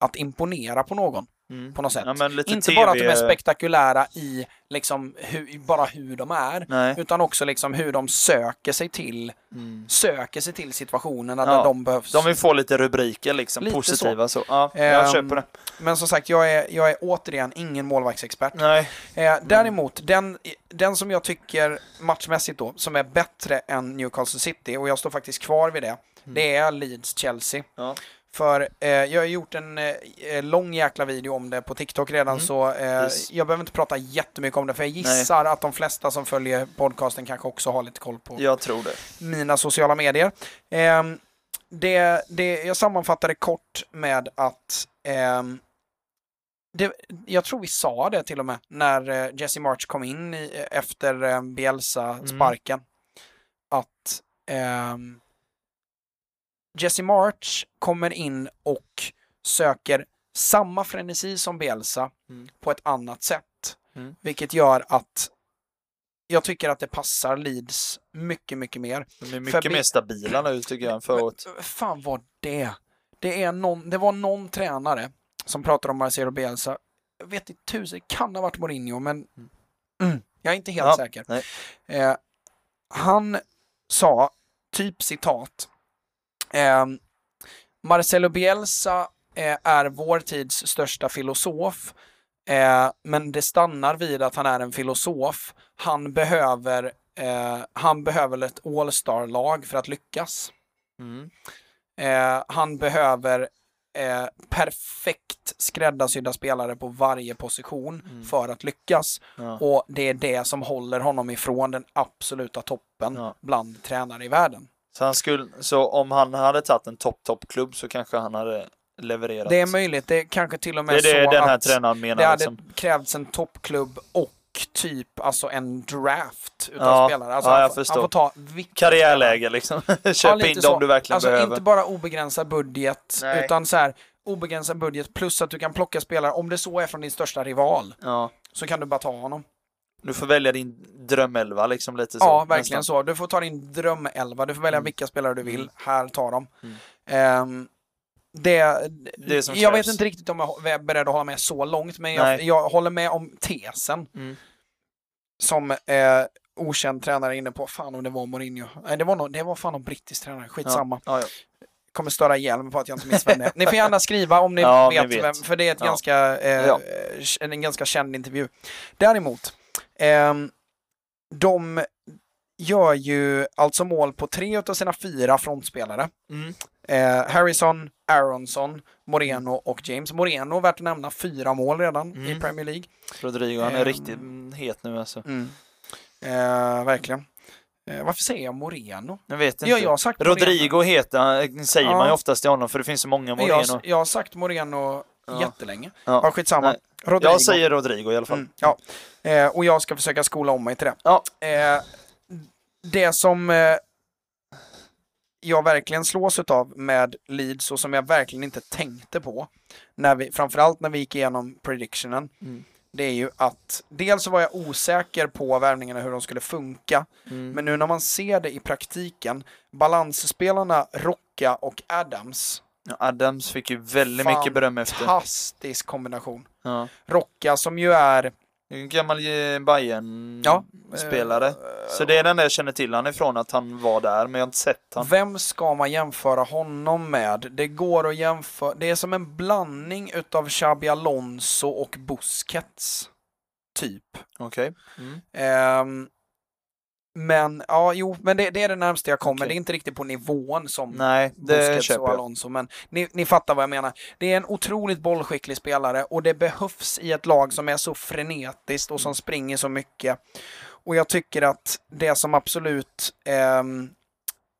att imponera på någon på något sätt. Ja, men lite Inte TV... bara att de är spektakulära i liksom hur, bara hur de är, Nej. utan också liksom hur de söker sig till, Mm. söker sig till situationerna Ja, där de behövs. De vill få lite rubriker liksom, Lite positiva så. Ja, jag Ehm, köper det. Men som sagt, jag är, jag är återigen ingen målvaktsexpert. Nej. Eh, däremot, den, den som jag tycker matchmässigt då, som är bättre än Newcastle City, och jag står faktiskt kvar vid det, det är Leeds-Chelsea. Ja. För eh, jag har gjort en eh, lång jäkla video om det på TikTok redan, Mm. så eh, Yes. jag behöver inte prata jättemycket om det, för jag gissar att de flesta som följer podcasten kanske också har lite koll på Jag tror det. mina sociala medier. Ehm, det, det, jag sammanfattar det kort med att ehm, det, jag tror vi sa det till och med när eh, Jesse March kom in i, efter eh, Bielsa-sparken. Att ehm, Jesse March kommer in och söker samma frenesi som Bielsa Mm. på ett annat sätt. Mm. Vilket gör att jag tycker att det passar Leeds mycket, mycket mer. De är mycket För mer stabila nu tycker jag än förut. Fan vad det det är någon, Det var någon tränare som pratade om Marcelo Bielsa. Jag vet inte tusen, kan ha varit Mourinho, men mm, jag är inte helt Ja, säker. Eh, han sa, typ citat, eh, Marcelo Bielsa eh, är vår tids största filosof, eh, men det stannar vid att han är en filosof. Han behöver, eh, han behöver ett all-star-lag för att lyckas. Mm. Eh, han behöver eh, perfekt skräddarsydda spelare på varje position Mm. för att lyckas. Ja. Och det är det som håller honom ifrån den absoluta toppen Ja. bland tränare i världen. Så, han skulle, så om han hade tagit en topp, toppklubb så kanske han hade levererat. Det är möjligt, det är kanske till och med det, är det så den här att tränaren det menar. hade Liksom. krävts en toppklubb och typ alltså en draft utav Ja, spelare. Alltså ja, jag får, han förstår. får ta Karriärläge liksom. Ja, Köp lite in dem du verkligen alltså, behöver. inte bara obegränsad budget, Nej. utan så här obegränsad budget plus att du kan plocka spelare, om det så är från din största rival, Ja. så kan du bara ta honom. Du får välja din drömelva liksom lite så. ja, verkligen nästan. så. Du får ta din drömelva, du får välja Mm. vilka spelare du vill. Mm. Här, ta dem. Mm. Ehm, det, Det som jag krävs. vet inte riktigt om jag är beredd att hålla med så långt, men jag, jag håller med om tesen Mm. som eh, okänd tränare inne på. Fan om det var Mourinho. Nej, det var, nog, det var fan någon brittisk tränare. Skitsamma. Ja, ja. kommer störa ihjäl mig på att jag inte minns vem det är. Ni får gärna skriva om ni Ja, vet, vet. Vem, för det är ett Ja. ganska, eh, Ja. en ganska känd intervju. Däremot, de gör ju alltså mål på tre av sina fyra frontspelare. Mm. Eh, Harrison, Aronson, Moreno och James. Moreno, värt att nämna, fyra mål redan i Mm. Premier League. Rodrigo, han är Ehm. riktigt mm, het nu alltså. Mm. Eh, verkligen. Eh, varför säger jag Moreno? Jag vet inte. Ja, jag har sagt Moreno. Rodrigo heter han, säger Ja. man ju oftast till honom för det finns så många Men Jag, Moreno. jag har sagt Moreno Ja. jättelänge. Ja, Ja. skitsamma. Nej. Rodrigo. Jag säger Rodrigo i alla fall. Mm, ja. Eh, och jag ska försöka skola om mig till det. Ja. Eh, det som... Eh, jag verkligen slås av med Leeds och som jag verkligen inte tänkte på, när vi, framförallt när vi gick igenom predictionen, Mm. det är ju att dels var jag osäker på värvningarna hur de skulle funka, Mm. men nu när man ser det i praktiken, balansspelarna Rocka och Adams, Adams fick ju väldigt mycket beröm efter. fantastisk kombination. Ja. Rocka som ju är En gammal eh, bayern Ja. spelare eh, Så det är den där jag känner till han ifrån, att han var där, men jag har inte sett han. Vem ska man jämföra honom med? Det går att jämföra, det är som en blandning utav Xabi Alonso och Busquets. Typ. Okej. Mm. Ehm, men, ja, jo, men det, det är det närmaste jag kommer. Okej. Det är inte riktigt på nivån som Nej, Busquets och. Alonso, men ni, ni fattar vad jag menar. Det är en otroligt bollskicklig spelare och det behövs i ett lag som är så frenetiskt och som springer så mycket. Och jag tycker att det som absolut ehm,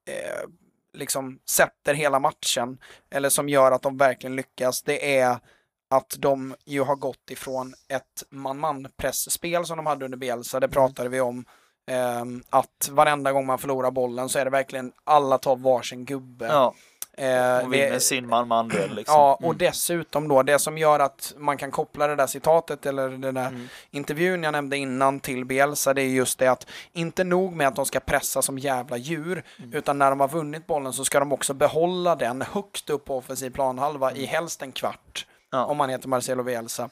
eh, liksom sätter hela matchen, eller som gör att de verkligen lyckas, det är att de ju har gått ifrån ett man-man-pressspel som de hade under Bielsa, det pratade vi om. Ehm, att varenda gång man förlorar bollen så är det verkligen alla tar varsin gubbe. Ja, Eh, och det- vinner sin man man duell liksom. Ja, och Mm. dessutom då, det som gör att man kan koppla det där citatet eller den där Mm. intervjun jag nämnde innan till Bielsa, det är just det att inte nog med att de ska pressa som jävla djur, Mm. utan när de har vunnit bollen så ska de också behålla den högst upp på offensiv planhalva i helst en kvart, Mm. Ja. om man heter Marcelo Bielsa.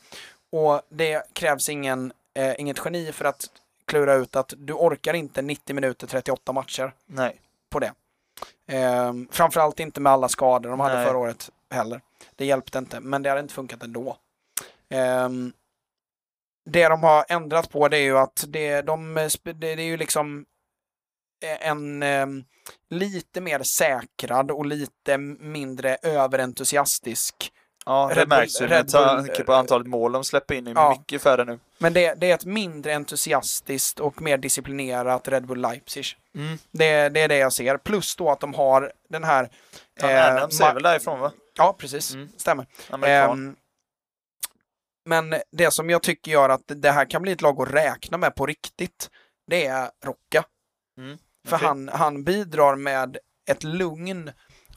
Och det krävs ingen, eh, inget geni för att klura ut att du orkar inte 90 minuter 38 matcher Nej. på det. Ehm, framförallt inte med alla skador de hade Nej. förra året heller. Det hjälpte inte, men det hade inte funkat ändå. Ehm, det de har ändrat på det är ju att det, de, det, är ju liksom en ehm, lite mer säkrad och lite mindre överentusiastisk. Ja, det Red Bull- märks ju med tanke på antalet mål de släpper in. Är Ja. mycket färre nu. Men det, det är ett mindre entusiastiskt och mer disciplinerat Red Bull Leipzig. Mm. Det, det är det jag ser. Plus då att de har den här... Han eh, Adams är väl därifrån va? Ja, precis. Mm. Stämmer. Amerikan. Ehm, men det som jag tycker gör att det här kan bli ett lag att räkna med på riktigt, det är Rocka. Mm, För han, han bidrar med ett lugn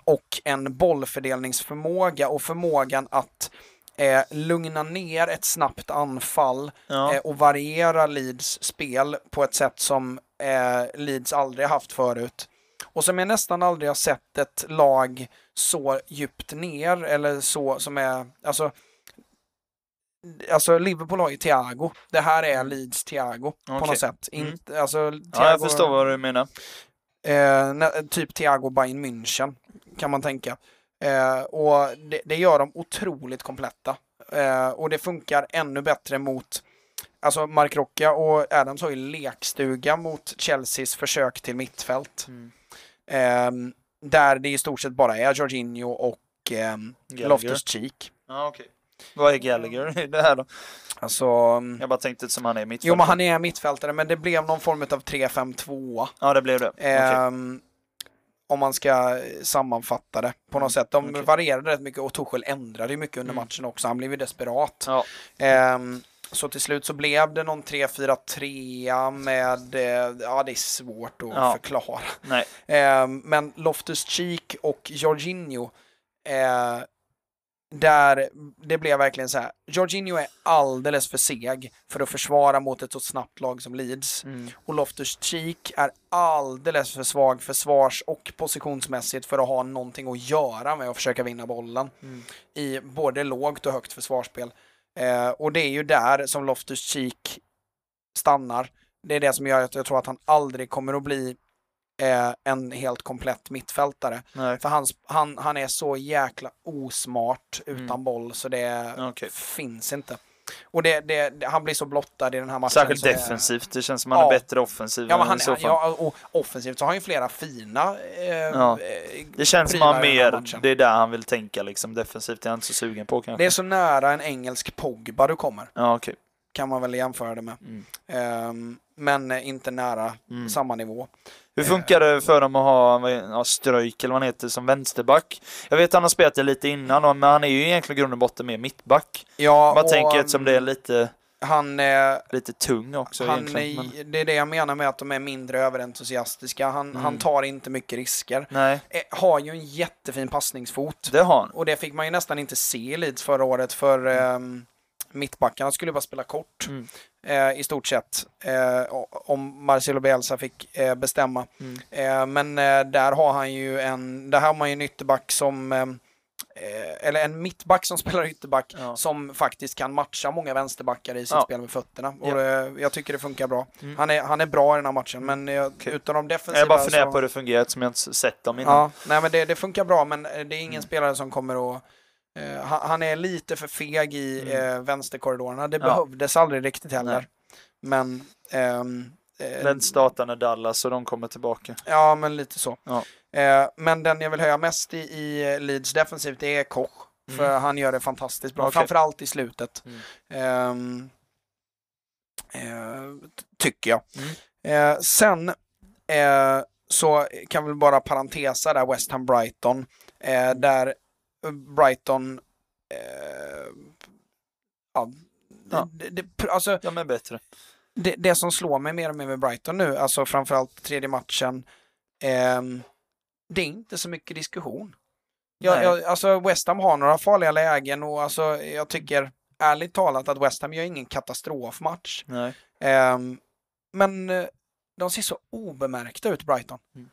och en bollfördelningsförmåga och förmågan att eh, lugna ner ett snabbt anfall ja. eh, och variera Leeds spel på ett sätt som eh, Leeds aldrig haft förut. Och som jag nästan aldrig har sett ett lag så djupt ner eller så som är, alltså Alltså Liverpool har ju Thiago. Det här är Leeds Thiago på Okej. något sätt. Mm. Inte, alltså, Thiago, ja, jag förstår vad du menar. Eh, typ Thiago Bayern München kan man tänka. Eh, och det, det gör dem otroligt kompletta. Eh, och det funkar ännu bättre mot Alltså Mark Rocca och Adams har ju lekstuga mot Chelseas försök till mittfält. Mm. Eh, där det i stort sett bara är Jorginho och eh, Gallagher. Loftus Cheek. Vad är Gallagher i det här då? Alltså, Jag bara tänkte som han är mitt. jo men han är mittfältare men det blev någon form av 3-5-2. Ja, det blev det. Ehm, om man ska sammanfatta det på något sätt. De okej. varierade rätt mycket och Tuchel ändrade ju mycket under Mm. matchen också. Han blev ju desperat. Ja. Ehm, så till slut så blev det någon 3-4-3 med, eh, ja det är svårt att Ja. förklara. Nej. Ehm, men Loftus Cheek och Jorginho, eh, där det blev verkligen så här. Jorginho är alldeles för seg för att försvara mot ett så snabbt lag som Leeds. Mm. Och Loftus Cheek är alldeles för svag försvars och positionsmässigt för att ha någonting att göra med att försöka vinna bollen Mm. i både lågt och högt försvarsspel. Eh, och det är ju där som Loftus Cheek stannar. Det är det som gör att jag tror att han aldrig kommer att bli eh, en helt komplett mittfältare. Nej. För han, han, han är så jäkla osmart utan Mm. boll så det Okej. finns inte. Och det, det, han blir så blottad i den här matchen. Särskilt defensivt. Det känns som han Ja. är bättre offensiv Ja, men han, ja, och offensivt så har han ju flera fina eh, Ja. eh, Det känns som han mer, det är där han vill tänka liksom. Defensivt är jag inte så sugen på kanske. Det är så nära en engelsk Pogba du kommer, Ja, okej. Kan man väl jämföra det med. Mm. Ehm, men inte nära Mm. samma nivå. Hur funkar det för dem att ha är- ja, Ströjk eller vad han heter som vänsterback? Jag vet att han har spelat det lite innan, men han är ju egentligen grund och botten mer mittback. Ja, Man tänker eftersom det är mm, lite Han, eh, Lite tung också han egentligen. Men... är, det är det jag menar med att de är mindre överentusiastiska. Han, Mm. han tar inte mycket risker. Nej, Eh, har ju en jättefin passningsfot. det har han. Och det fick man ju nästan inte se i Leeds förra året för eh, mittbackarna skulle bara spela kort. Mm. Eh, I stort sett. Eh, om Marcelo Bielsa fick eh, bestämma. Mm. Eh, men eh, där har han ju en, där har man ju en ytterback som eh, eller en mittback som spelar ytterback Ja. som faktiskt kan matcha många vänsterbackar i sitt Ja. spel med fötterna. Och Ja. eh, jag tycker det funkar bra. Mm. Han, är, han är bra i den här matchen, men eh, Okej. utan de defensiva Jag bara funderar så- på hur det fungerar eftersom jag inte sett dem innan. Nej men det, det funkar bra men det är ingen Mm. spelare som kommer att eh, han, är lite för feg i Mm. eh, vänsterkorridorerna. Det Ja. behövdes aldrig riktigt heller. Nej. Men ehm, eh, Den startar när Dallas och de kommer tillbaka. Ja, men lite så. Ja. Eh, men den jag vill höja mest i, i Leeds defensivt är Koch. För Mm. han gör det fantastiskt bra, Okej. framförallt i slutet. Mm. Ehm, eh, tycker jag. Mm. Eh, sen eh, så kan vi bara parentesa där West Ham Brighton. Eh, där eh, Brighton eh, ja, Ja. Det, det, alltså, De är bättre. det, det som slår mig mer och mer med Brighton nu, alltså framförallt tredje matchen, ehm, det är inte så mycket diskussion. Jag, jag, alltså West Ham har några farliga lägen och alltså jag tycker ärligt talat att West Ham gör ingen katastrofmatch. Nej. Ehm, men eh, de ser så obemärkta ut Brighton. Mm.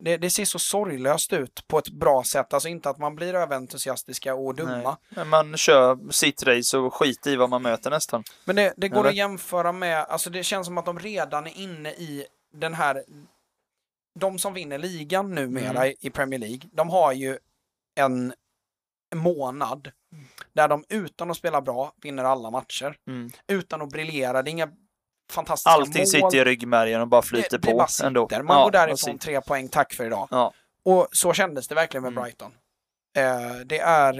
Det, det ser så sorglöst ut på ett bra sätt, alltså inte att man blir överentusiastiska och dumma. Nej. Man kör sitt race och skiter i vad man möter nästan. Men det, det går Eller? att jämföra med, alltså det känns som att de redan är inne i den här, de som vinner ligan numera Mm. i, i Premier League, de har ju en månad där de utan att spela bra vinner alla matcher. Mm. Utan att briljera, det är inga fantastiska Allting mål. sitter i ryggmärgen och bara flyter det, det på ändå. Man Ja, går därifrån, tre poäng, tack för idag. Ja. Och så kändes det verkligen med Mm. Brighton. Eh, det är...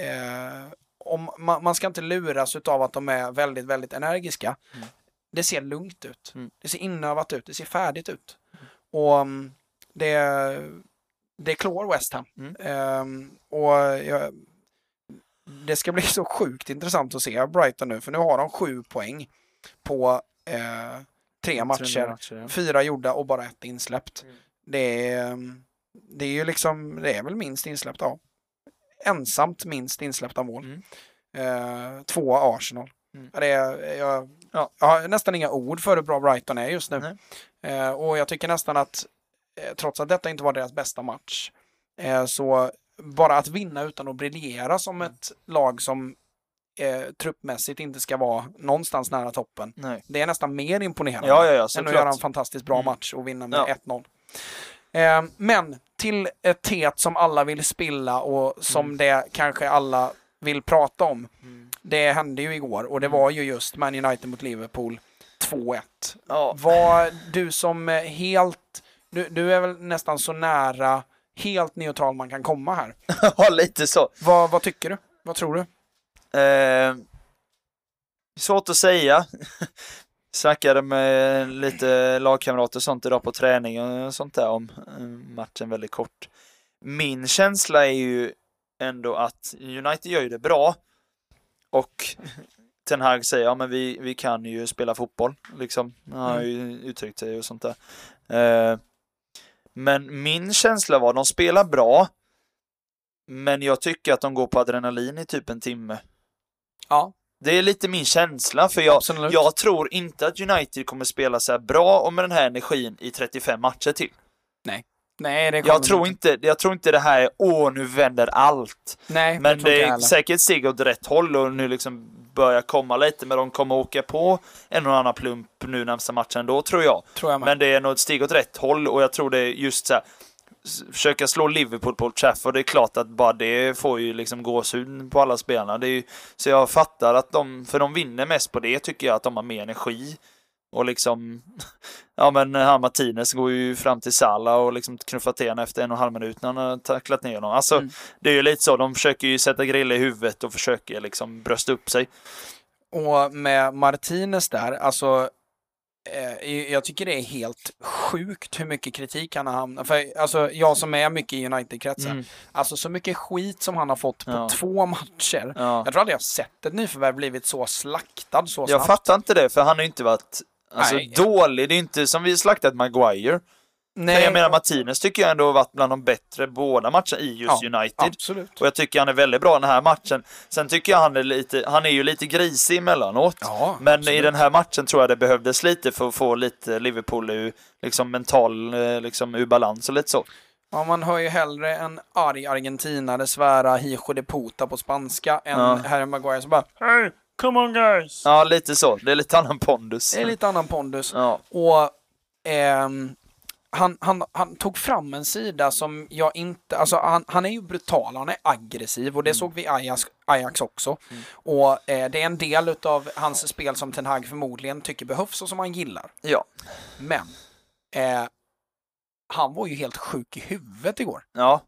Eh, om, man, man ska inte luras av att de är väldigt, väldigt energiska. Mm. Det ser lugnt ut. Mm. Det ser inövat ut. Det ser färdigt ut. Och mm, det, det klår West Ham. Ehm, och jag, det ska bli så sjukt intressant att se Brighton nu, för nu har de sju poäng på eh, tre matcher ja. fyra gjorda och bara ett insläppt. Mm. Det, är, det är ju liksom, det är väl minst insläppt, ja. Ensamt minst insläppta mål. Mm. Eh, två Arsenal. Mm. Det är, jag, Ja. jag har nästan inga ord för hur bra Brighton är just nu. Eh, och jag tycker nästan att, eh, trots att detta inte var deras bästa match, eh, så bara att vinna utan att briljera som Mm. ett lag som eh, truppmässigt inte ska vara någonstans nära toppen. Nej. Det är nästan mer imponerande Ja, ja, ja, än att göra en fantastiskt bra Mm. match och vinna med Ja. 1-0. Eh, men till ett tet som alla vill spilla och som Mm. det kanske alla vill prata om. Mm. Det hände ju igår och det Mm. var ju just Man United mot Liverpool 2-1. Ja. Var du som helt, du, du är väl nästan så nära helt neutral man kan komma här. ja, lite så. Vad, vad tycker du? Vad tror du? Eh, svårt att säga. Snackade med lite lagkamrater och sånt idag på träning och sånt där om eh, matchen väldigt kort. Min känsla är ju ändå att United gör ju det bra och Ten Hag säger ja men vi, vi kan ju spela fotboll liksom. Han har ju uttryckt sig och sånt där. Eh, men min känsla var de spelar bra men jag tycker att de går på adrenalin i typ en timme. Ja, Det är lite min känsla, för jag, absolut. jag tror inte att United kommer spela så här bra och med den här energin i 35 matcher till. Nej, det kommer Jag tror inte, jag tror inte det här är åh, nu vänder allt. Nej, Men inte det är säkert steg åt rätt håll och nu liksom börjar komma lite, men de kommer åka på en och annan plump nu närmsta matchen då, tror jag. tror jag. Men det är nog ett steg åt rätt håll och jag tror det är just så här, försöka slå Liverpool på Old Trafford, det är klart att bara det får ju liksom gåshud på alla spelarna. Det är ju, så jag fattar att de, för de vinner mest på det, tycker jag att de har mer energi. Och liksom, ja men han Martinez går ju fram till Salah och liksom knuffar till honom efter en och en halv minut när han har tacklat ner honom. Alltså, Mm. det är ju lite så, de försöker ju sätta grilla i huvudet och försöker liksom brösta upp sig. Och med Martinez där, alltså eh, jag tycker det är helt sjukt hur mycket kritik han har hamnat. För alltså, jag som är mycket i United-kretsen, Mm. alltså så mycket skit som han har fått på Ja. två matcher. Ja. Jag tror aldrig jag sett ett nyförvärv blivit så slaktad så Jag snabbt. fattar inte det, för han har ju inte varit alltså, Nej. dålig. Det är inte som vi slaktat Maguire. Nej. Jag menar Martinez tycker jag ändå har varit bland de bättre båda matcherna i just Ja, United. Absolut. Och jag tycker han är väldigt bra den här matchen. Sen tycker jag han är lite, han är ju lite grisig emellanåt. Ja, Men absolut. i den här matchen tror jag det behövdes lite för att få lite Liverpool ur, liksom mental, eh, liksom ur balans och lite så. Ja, man hör ju hellre en arg argentinare svära hijo de puta på spanska än Ja. Harry Maguire som bara Hey, come on guys! Ja, lite så. Det är lite annan pondus. Det är lite annan pondus. Ja, Och ehm, han, han, han tog fram en sida som jag inte, alltså han, han är ju brutal, han är aggressiv och det såg vi i Ajax, Ajax också. Och eh, det är en del utav hans spel som Ten Hag förmodligen tycker behövs och som han gillar. ja. Men eh, han var ju helt sjuk i huvudet igår. ja.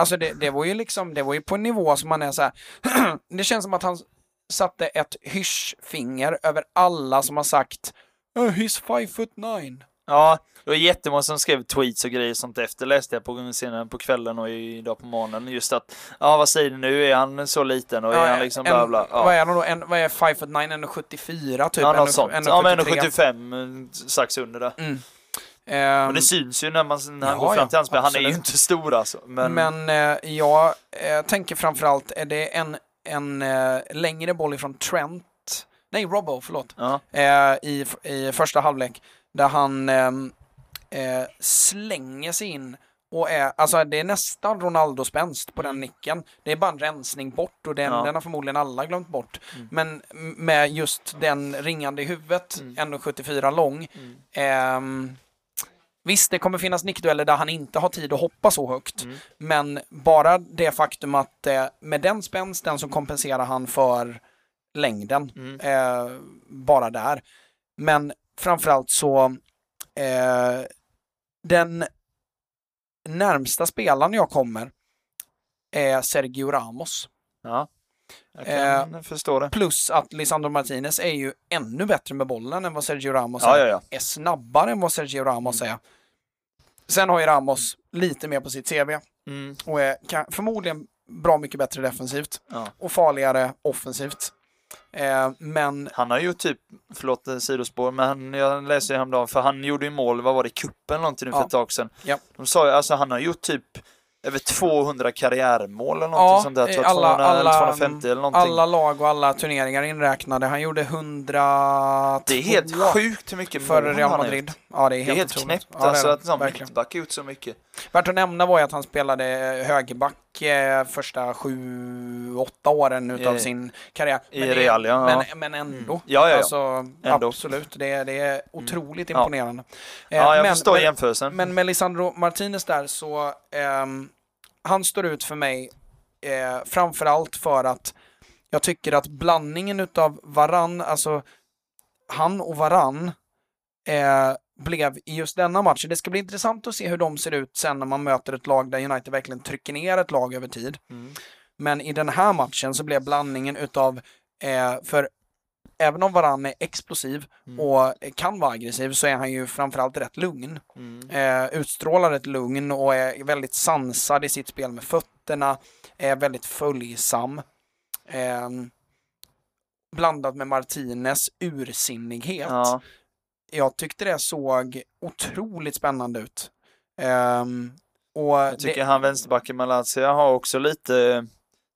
Alltså det, det var ju liksom, det var ju på en nivå som man är så här. det känns som att han satte ett hyschfinger över alla som har sagt oh, He's five foot nine. Ja, det var jättemånga som skrev tweets och grejer sånt efter läste jag på, senare på kvällen och idag på morgonen. Just att, ja vad säger du nu, är han så liten och är han liksom bla en, bla. Vad Ja, är han då? En, vad är 5 foot 9? 1,74 typ? ja något En- sånt. en- Ja men 1,73. 1,75 eh, strax under det. Mm. Och det syns ju när, man, när han Ja, går fram ja, till hans spel. Han är ju inte stor alltså. Men, Men, eh, jag eh, tänker framförallt, är det en, en eh, längre boll ifrån Trent, nej Robbo, förlåt, ja, eh, i, i första halvlek, där han ehm, eh, slänger sig in och är, alltså det är nästan Ronaldo-spänst på den nicken. Det är bara en rensning bort och den, Ja. den har förmodligen alla glömt bort. Mm. Men med just den ringande i huvudet, Mm. 1,74 lång. Mm. ehm, visst, det kommer finnas nickdueller där han inte har tid att hoppa så högt. Mm. Men bara det faktum att eh, med den spänsten så kompenserar han för längden. Mm. Eh, bara där. Men framförallt så eh, den närmsta spelaren jag kommer är Sergio Ramos. ja. Jag Eh, kan förstå det. Plus att Lisandro Martinez är ju ännu bättre med bollen än vad Sergio Ramos Ja, är. ja, ja. Är snabbare än vad Sergio Ramos är. Sen har ju Ramos lite mer på sitt CV Mm. och är kan, förmodligen bra mycket bättre defensivt Ja. och farligare offensivt. Eh, men Han har ju typ, förlåt eh, sidospår, men jag läste ju häromdagen, för han gjorde ju mål, vad var det, eller någonting nu för Ja. ett tag sedan. Ja. De sa ju, alltså han har gjort typ över 200 karriärmål eller någonting Ja, sånt där. Alla- 200 eller alla- 250 eller någonting. alla lag och alla turneringar inräknade. Han gjorde 100 det är helt sjukt hur mycket för Real Madrid. Ja, det är Det är helt, helt otroligt. knäppt Ja, alltså att Verkligen. mittback gjort så mycket. Värt att nämna var ju att han spelade högerback eh, första sju, åtta åren utav I- sin karriär. i Men det- Real, ja. Men, men ändå. Mm. Ja, ja, ja. Alltså, Ändå. Absolut, det, är- det är otroligt Ja. imponerande. Eh, Ja, jag men, förstår men, jämförelsen. men med Lisandro Martinez där så, han står ut för mig eh, framförallt för att jag tycker att blandningen utav varann, alltså han och varann eh, blev i just denna match. Det ska bli intressant att se hur de ser ut sen när man möter ett lag där United verkligen trycker ner ett lag över tid. Mm. Men i den här matchen så blev blandningen utav, eh, för även om Varann är explosiv Mm. och kan vara aggressiv så är han ju framförallt rätt lugn. Mm. Eh, utstrålar ett lugn och är väldigt sansad i sitt spel med fötterna, är väldigt följsam. Eh, blandat med Martinez ursinnighet. Ja. Jag tyckte det såg otroligt spännande ut. Ehm, och Jag tycker det, han vänsterbacken Malaysia har också lite eh,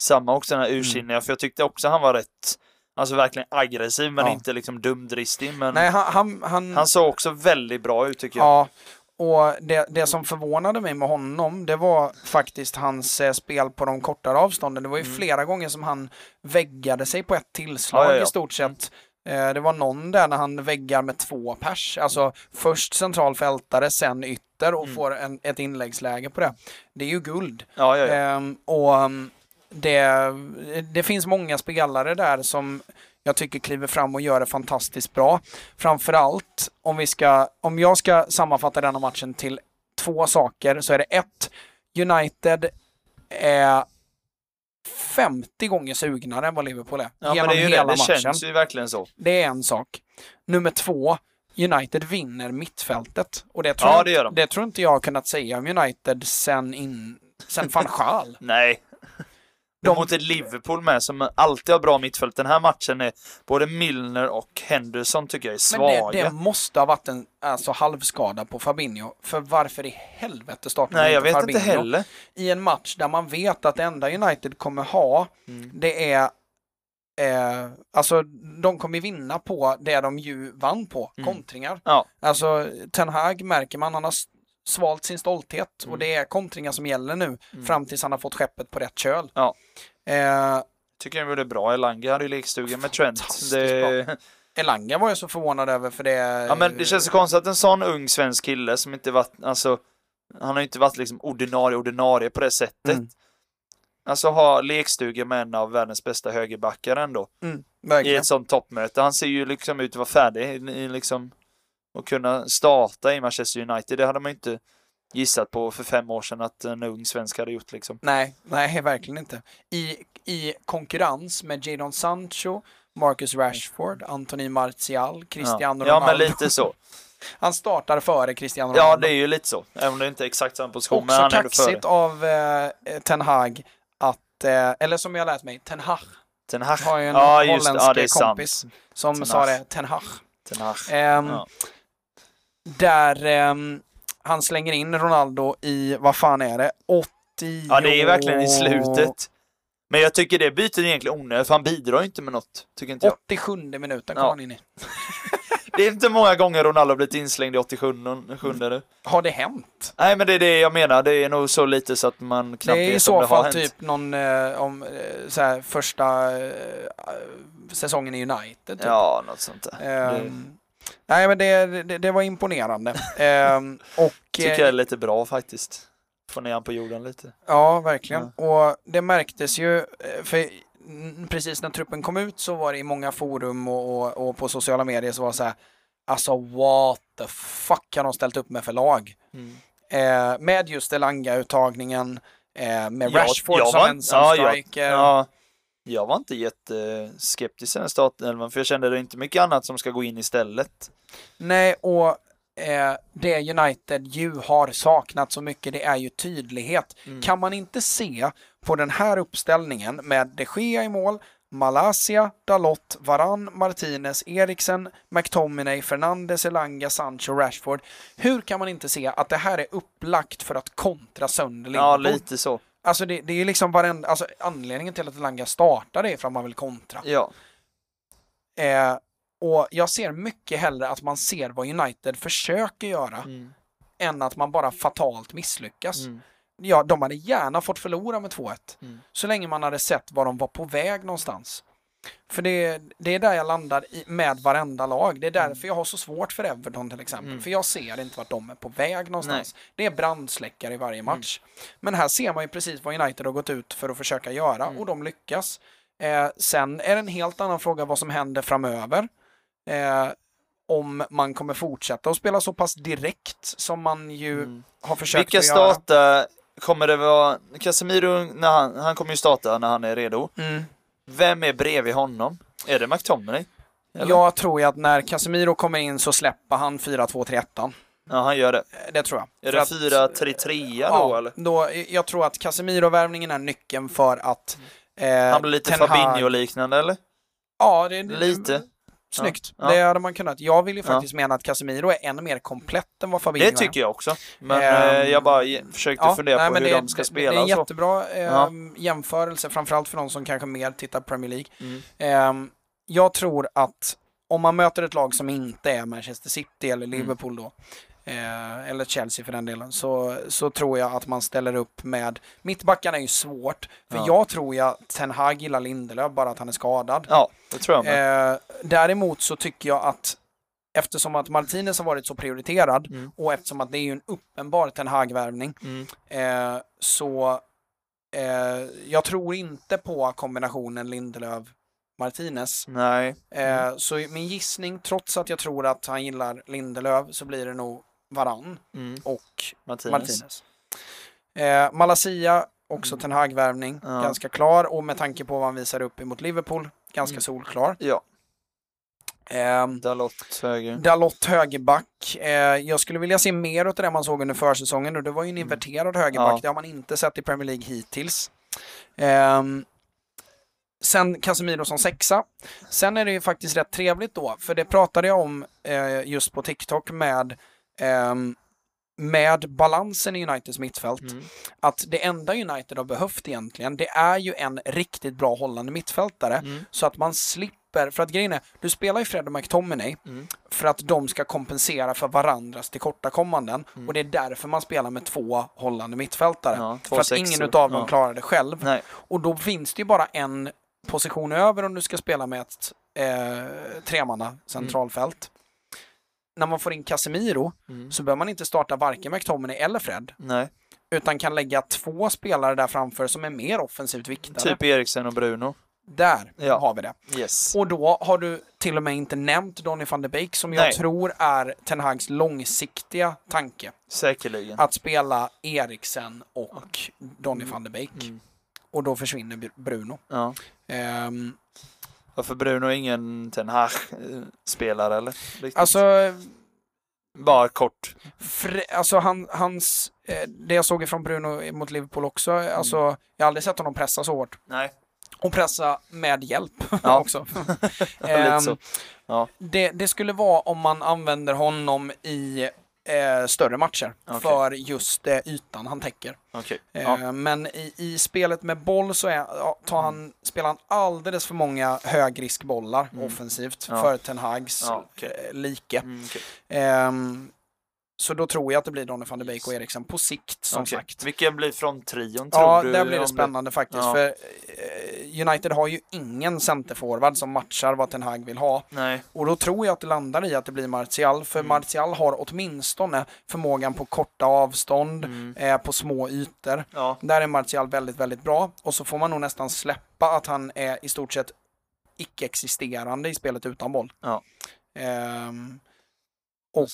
samma också den här ursinniga, för jag tyckte också han var rätt, alltså verkligen aggressiv men Ja. inte liksom dumdristig. Men nej, han, han, han, han såg också väldigt bra ut tycker jag. Ja, och det, det som förvånade mig med honom, det var faktiskt hans eh, spel på de kortare avstånden. Det var ju Mm. flera gånger som han väggade sig på ett tillslag Ja, ja, i stort sett. Eh, Det var någon där när han väggar med två pers, alltså först central fältare, sen ytter och Mm. får en, ett inläggsläge på det. Det är ju guld. Ja, ja, ja. Ehm, och um, det, det finns många spelare där som jag tycker kliver fram och gör det fantastiskt bra. Framförallt om vi ska, om jag ska sammanfatta denna matchen till två saker så är det ett, United är 50 gånger sugnare än vad Liverpool är. ja men genom det är ju det, hela det matchen. känns ju verkligen så. Det är en sak. Nummer två, United vinner mittfältet. Och det tror, Ja, det gör de. det tror inte jag har kunnat säga om United sen, in, sen van. Nej. De-. Mot ett Liverpool med som alltid har bra mittfält. Den här matchen är både Milner och Henderson tycker jag är Men svaga. det, det måste ha varit en alltså, halvskada på Fabinho. För varför i helvete startar man Nej, jag inte vet Fabinho inte heller. i en match där man vet att det enda United kommer ha, Mm. det är Eh, alltså de kommer vinna på det de ju vann på, Mm. kontringar. Ja. Alltså Ten Hag märker man, han har svalt sin stolthet och Mm. det är kontringar som gäller nu Mm. fram tills han har fått skeppet på rätt köl. Ja. Eh, Tycker jag gjorde bra. Elanga hade ju lekstugan med Trent. Det... Elanga var jag så förvånad över för det... Ja men det känns så konstigt att en sån ung svensk kille som inte varit, alltså, han har ju inte varit liksom ordinarie ordinarie på det sättet. Mm. Alltså ha lekstuga med en av världens bästa högerbackar ändå. Mm, I ett sånt toppmöte. Han ser ju liksom ut att vara färdig i liksom och kunna starta i Manchester United. Det hade man ju inte gissat på för fem år sedan att en ung svensk hade gjort liksom. Nej, nej, verkligen inte. I, I konkurrens med Jadon Sancho, Marcus Rashford, Anthony Martial, Cristiano ja. ja, Ronaldo. men lite så. Han startar före Cristiano Ja, Ronaldo. det är ju lite så. Även om det inte är exakt samma position. men Också han ändå före. kaxigt av eh, Ten Hag att, eh, eller som jag lärt mig, Ten Hag Ten Hag. har ju en Ja, holländsk Ja, är sant. kompis som Ten sa det, Ten Hag. Ten Hag. Ehm, Ja. Där ehm, han slänger in Ronaldo i, vad fan är det, 80... Ja, det är verkligen i slutet. Men jag tycker det bytet är egentligen onödigt, för han bidrar inte med något. Tycker inte jag. 87 minuten kom Ja. han in i. Det är inte många gånger Ronaldo blivit inslängd i 87 nu. Har det hänt? Nej, men det är det jag menar. Det är nog så lite så att man knappt Det är i vet om så det har fall hänt. typ någon, eh, om, eh, så här, första eh, säsongen i United. Typ. Ja, något sånt där. det Ehm, Nej men det, det, det var imponerande. Ehm, och, tycker eh, jag är lite bra faktiskt. Få ner han på jorden lite. Ja, verkligen. Och det märktes ju, eh, för mm, precis när truppen kom ut så var det i många forum och, och, och på sociala medier så var det så här, alltså what the fuck har de ställt upp med för lag? Eh, med just Elanga-uttagningen, eh, med Jag- Rashford jag som var- ensam ja, jag- striker. Ja, jag var inte jätteskeptisk till den startelvan, för jag kände det inte mycket annat som ska gå in istället. Nej, och eh, det United ju har saknat så mycket, det är ju tydlighet. Mm. Kan man inte se på den här uppställningen med de Gea i mål, Malaysia, Dalot, Varan, Martinez, Eriksen, McTominay, Fernandes, Elanga, Sancho, Rashford. Hur kan man inte se att det här är upplagt för att kontra sönder Ja, Liverpool? lite så. Alltså det, det är ju liksom varenda, alltså anledningen till att Elanga startar det är för att man vill kontra. Ja. Eh, och jag ser mycket hellre att man ser vad United försöker göra Mm. än att man bara fatalt misslyckas. Mm. Ja, de hade gärna fått förlora med 2-1. Mm. Så länge man hade sett var de var på väg någonstans. För det, det är där jag landar i, med varenda lag. Det är därför jag har så svårt för Everton till exempel. Mm. För jag ser inte vart de är på väg någonstans. Det är brandsläckare i varje match. Men här ser man ju precis vad United har gått ut för att försöka göra Mm. och de lyckas. Eh, sen är det en helt annan fråga vad som händer framöver. Eh, om man kommer fortsätta att spela så pass direkt som man ju Mm. har försökt Vilka att göra. startar? Kommer det vara Casemiro, när han, han kommer ju starta när han är redo. Vem är bredvid honom? Är det McTominay? Eller? Jag tror ju att när Casemiro kommer in så släpper han 4-2-3-1. Ja, han gör det. Eh, Det tror jag. Är För det att- 4-3-3 då ja, eller? då, jag tror att Casemiro-värvningen är nyckeln för att eh, Han blir lite Hag- Fabinho-liknande eller? Ja, det, det, Lite. Snyggt. Ja. Det hade man kunnat. Jag vill ju Ja. faktiskt mena att Casemiro är ännu mer komplett än vad Fabinho Det är. tycker jag också. Men eh, jag bara försökte fundera nej, på hur det, de ska det, spela Det är en jättebra Ja. jämförelse, framförallt för de som kanske mer tittar Premier League. Mm. Ehm, jag tror att om man möter ett lag som inte är Manchester City eller Mm. Liverpool då, eh, eller Chelsea för den delen, så, så tror jag att man ställer upp med... Mittbackarna är ju svårt, för Ja. jag tror att Ten Hag gillar Lindelöf, bara att han är skadad. Ja, det tror jag med. Eh, däremot så tycker jag att eftersom att Martinez har varit så prioriterad Mm. och eftersom att det är ju en uppenbar Ten Hag-värvning Mm. eh, så eh, jag tror inte på kombinationen Lindelöf-Martinez. Nej. Eh, så min gissning, trots att jag tror att han gillar Lindelöf, så blir det nog Varann Mm. och Martinez. Martinez. Eh, Malasia, också Mm. Ten Hag-värvning, Ja. ganska klar och med tanke på vad han visar upp emot Liverpool, ganska Mm. solklar. Ja. Ehm, Dalot höger. Dalot högerback. Eh, jag skulle vilja se mer av det man såg under försäsongen och det var ju en inverterad högerback. Mm. Ja. Det har man inte sett i Premier League hittills. Ehm, sen Casemiro som sexa. Sen är det ju faktiskt rätt trevligt då, för det pratade jag om eh, just på TikTok med med balansen i Uniteds mittfält. Mm. Att det enda United har behövt egentligen, det är ju en riktigt bra hållande mittfältare. Mm. Så att man slipper, för att grejen är, du spelar ju Fred och McTominay Mm. för att de ska kompensera för varandras tillkortakommanden. Mm. Och det är därför man spelar med två hållande mittfältare. Ja, två för att sexor. ingen utav dem Ja. klarar det själv. Nej. Och då finns det ju bara en position över om du ska spela med ett eh, tremanna centralfält. När man får in Casemiro Mm. så behöver man inte starta varken McTominay eller Fred. Nej. Utan kan lägga två spelare där framför som är mer offensivt viktade. Typ Eriksen och Bruno. Där Ja. har vi det. Yes. Och då har du till och med inte nämnt Donny van de Beek som jag Nej. tror är Ten Hags långsiktiga tanke. Säkerligen. Att spela Eriksen och Donny van de Beek. Mm. Och då försvinner Br- Bruno. Ja. Ehm, Varför Bruno är ingen Ten Hag-spelare eller? Riktigt. alltså, Bara kort. fr- alltså han, hans, eh, det jag såg ifrån Bruno mot Liverpool också, Mm. alltså jag har aldrig sett honom pressa så hårt. Nej. Och pressa med hjälp Ja. också. Lite så. Ja. det, det skulle vara om man använder honom i eh, större matcher Okej. för just eh, ytan han täcker. Okej. Eh, Ja. Men i, i spelet med boll så är, ja, tar han, spelar han alldeles för många högriskbollar Mm. offensivt Ja. för Ten Hags Ja, okej. eh, like. Mm, så då tror jag att det blir Donny van de Beek och Eriksen på sikt som Okej. sagt. Vilken blir från trion tror Ja, du? där blir det spännande faktiskt. Ja. För eh, United har ju ingen centerforward som matchar vad Ten Hag vill ha. Nej. Och då tror jag att det landar i att det blir Martial, för Mm. Martial har åtminstone förmågan på korta avstånd, Mm. eh, på små ytor. Ja. Där är Martial väldigt, väldigt bra. Och så får man nog nästan släppa att han är i stort sett icke-existerande i spelet utan boll. Ja. Ehm, och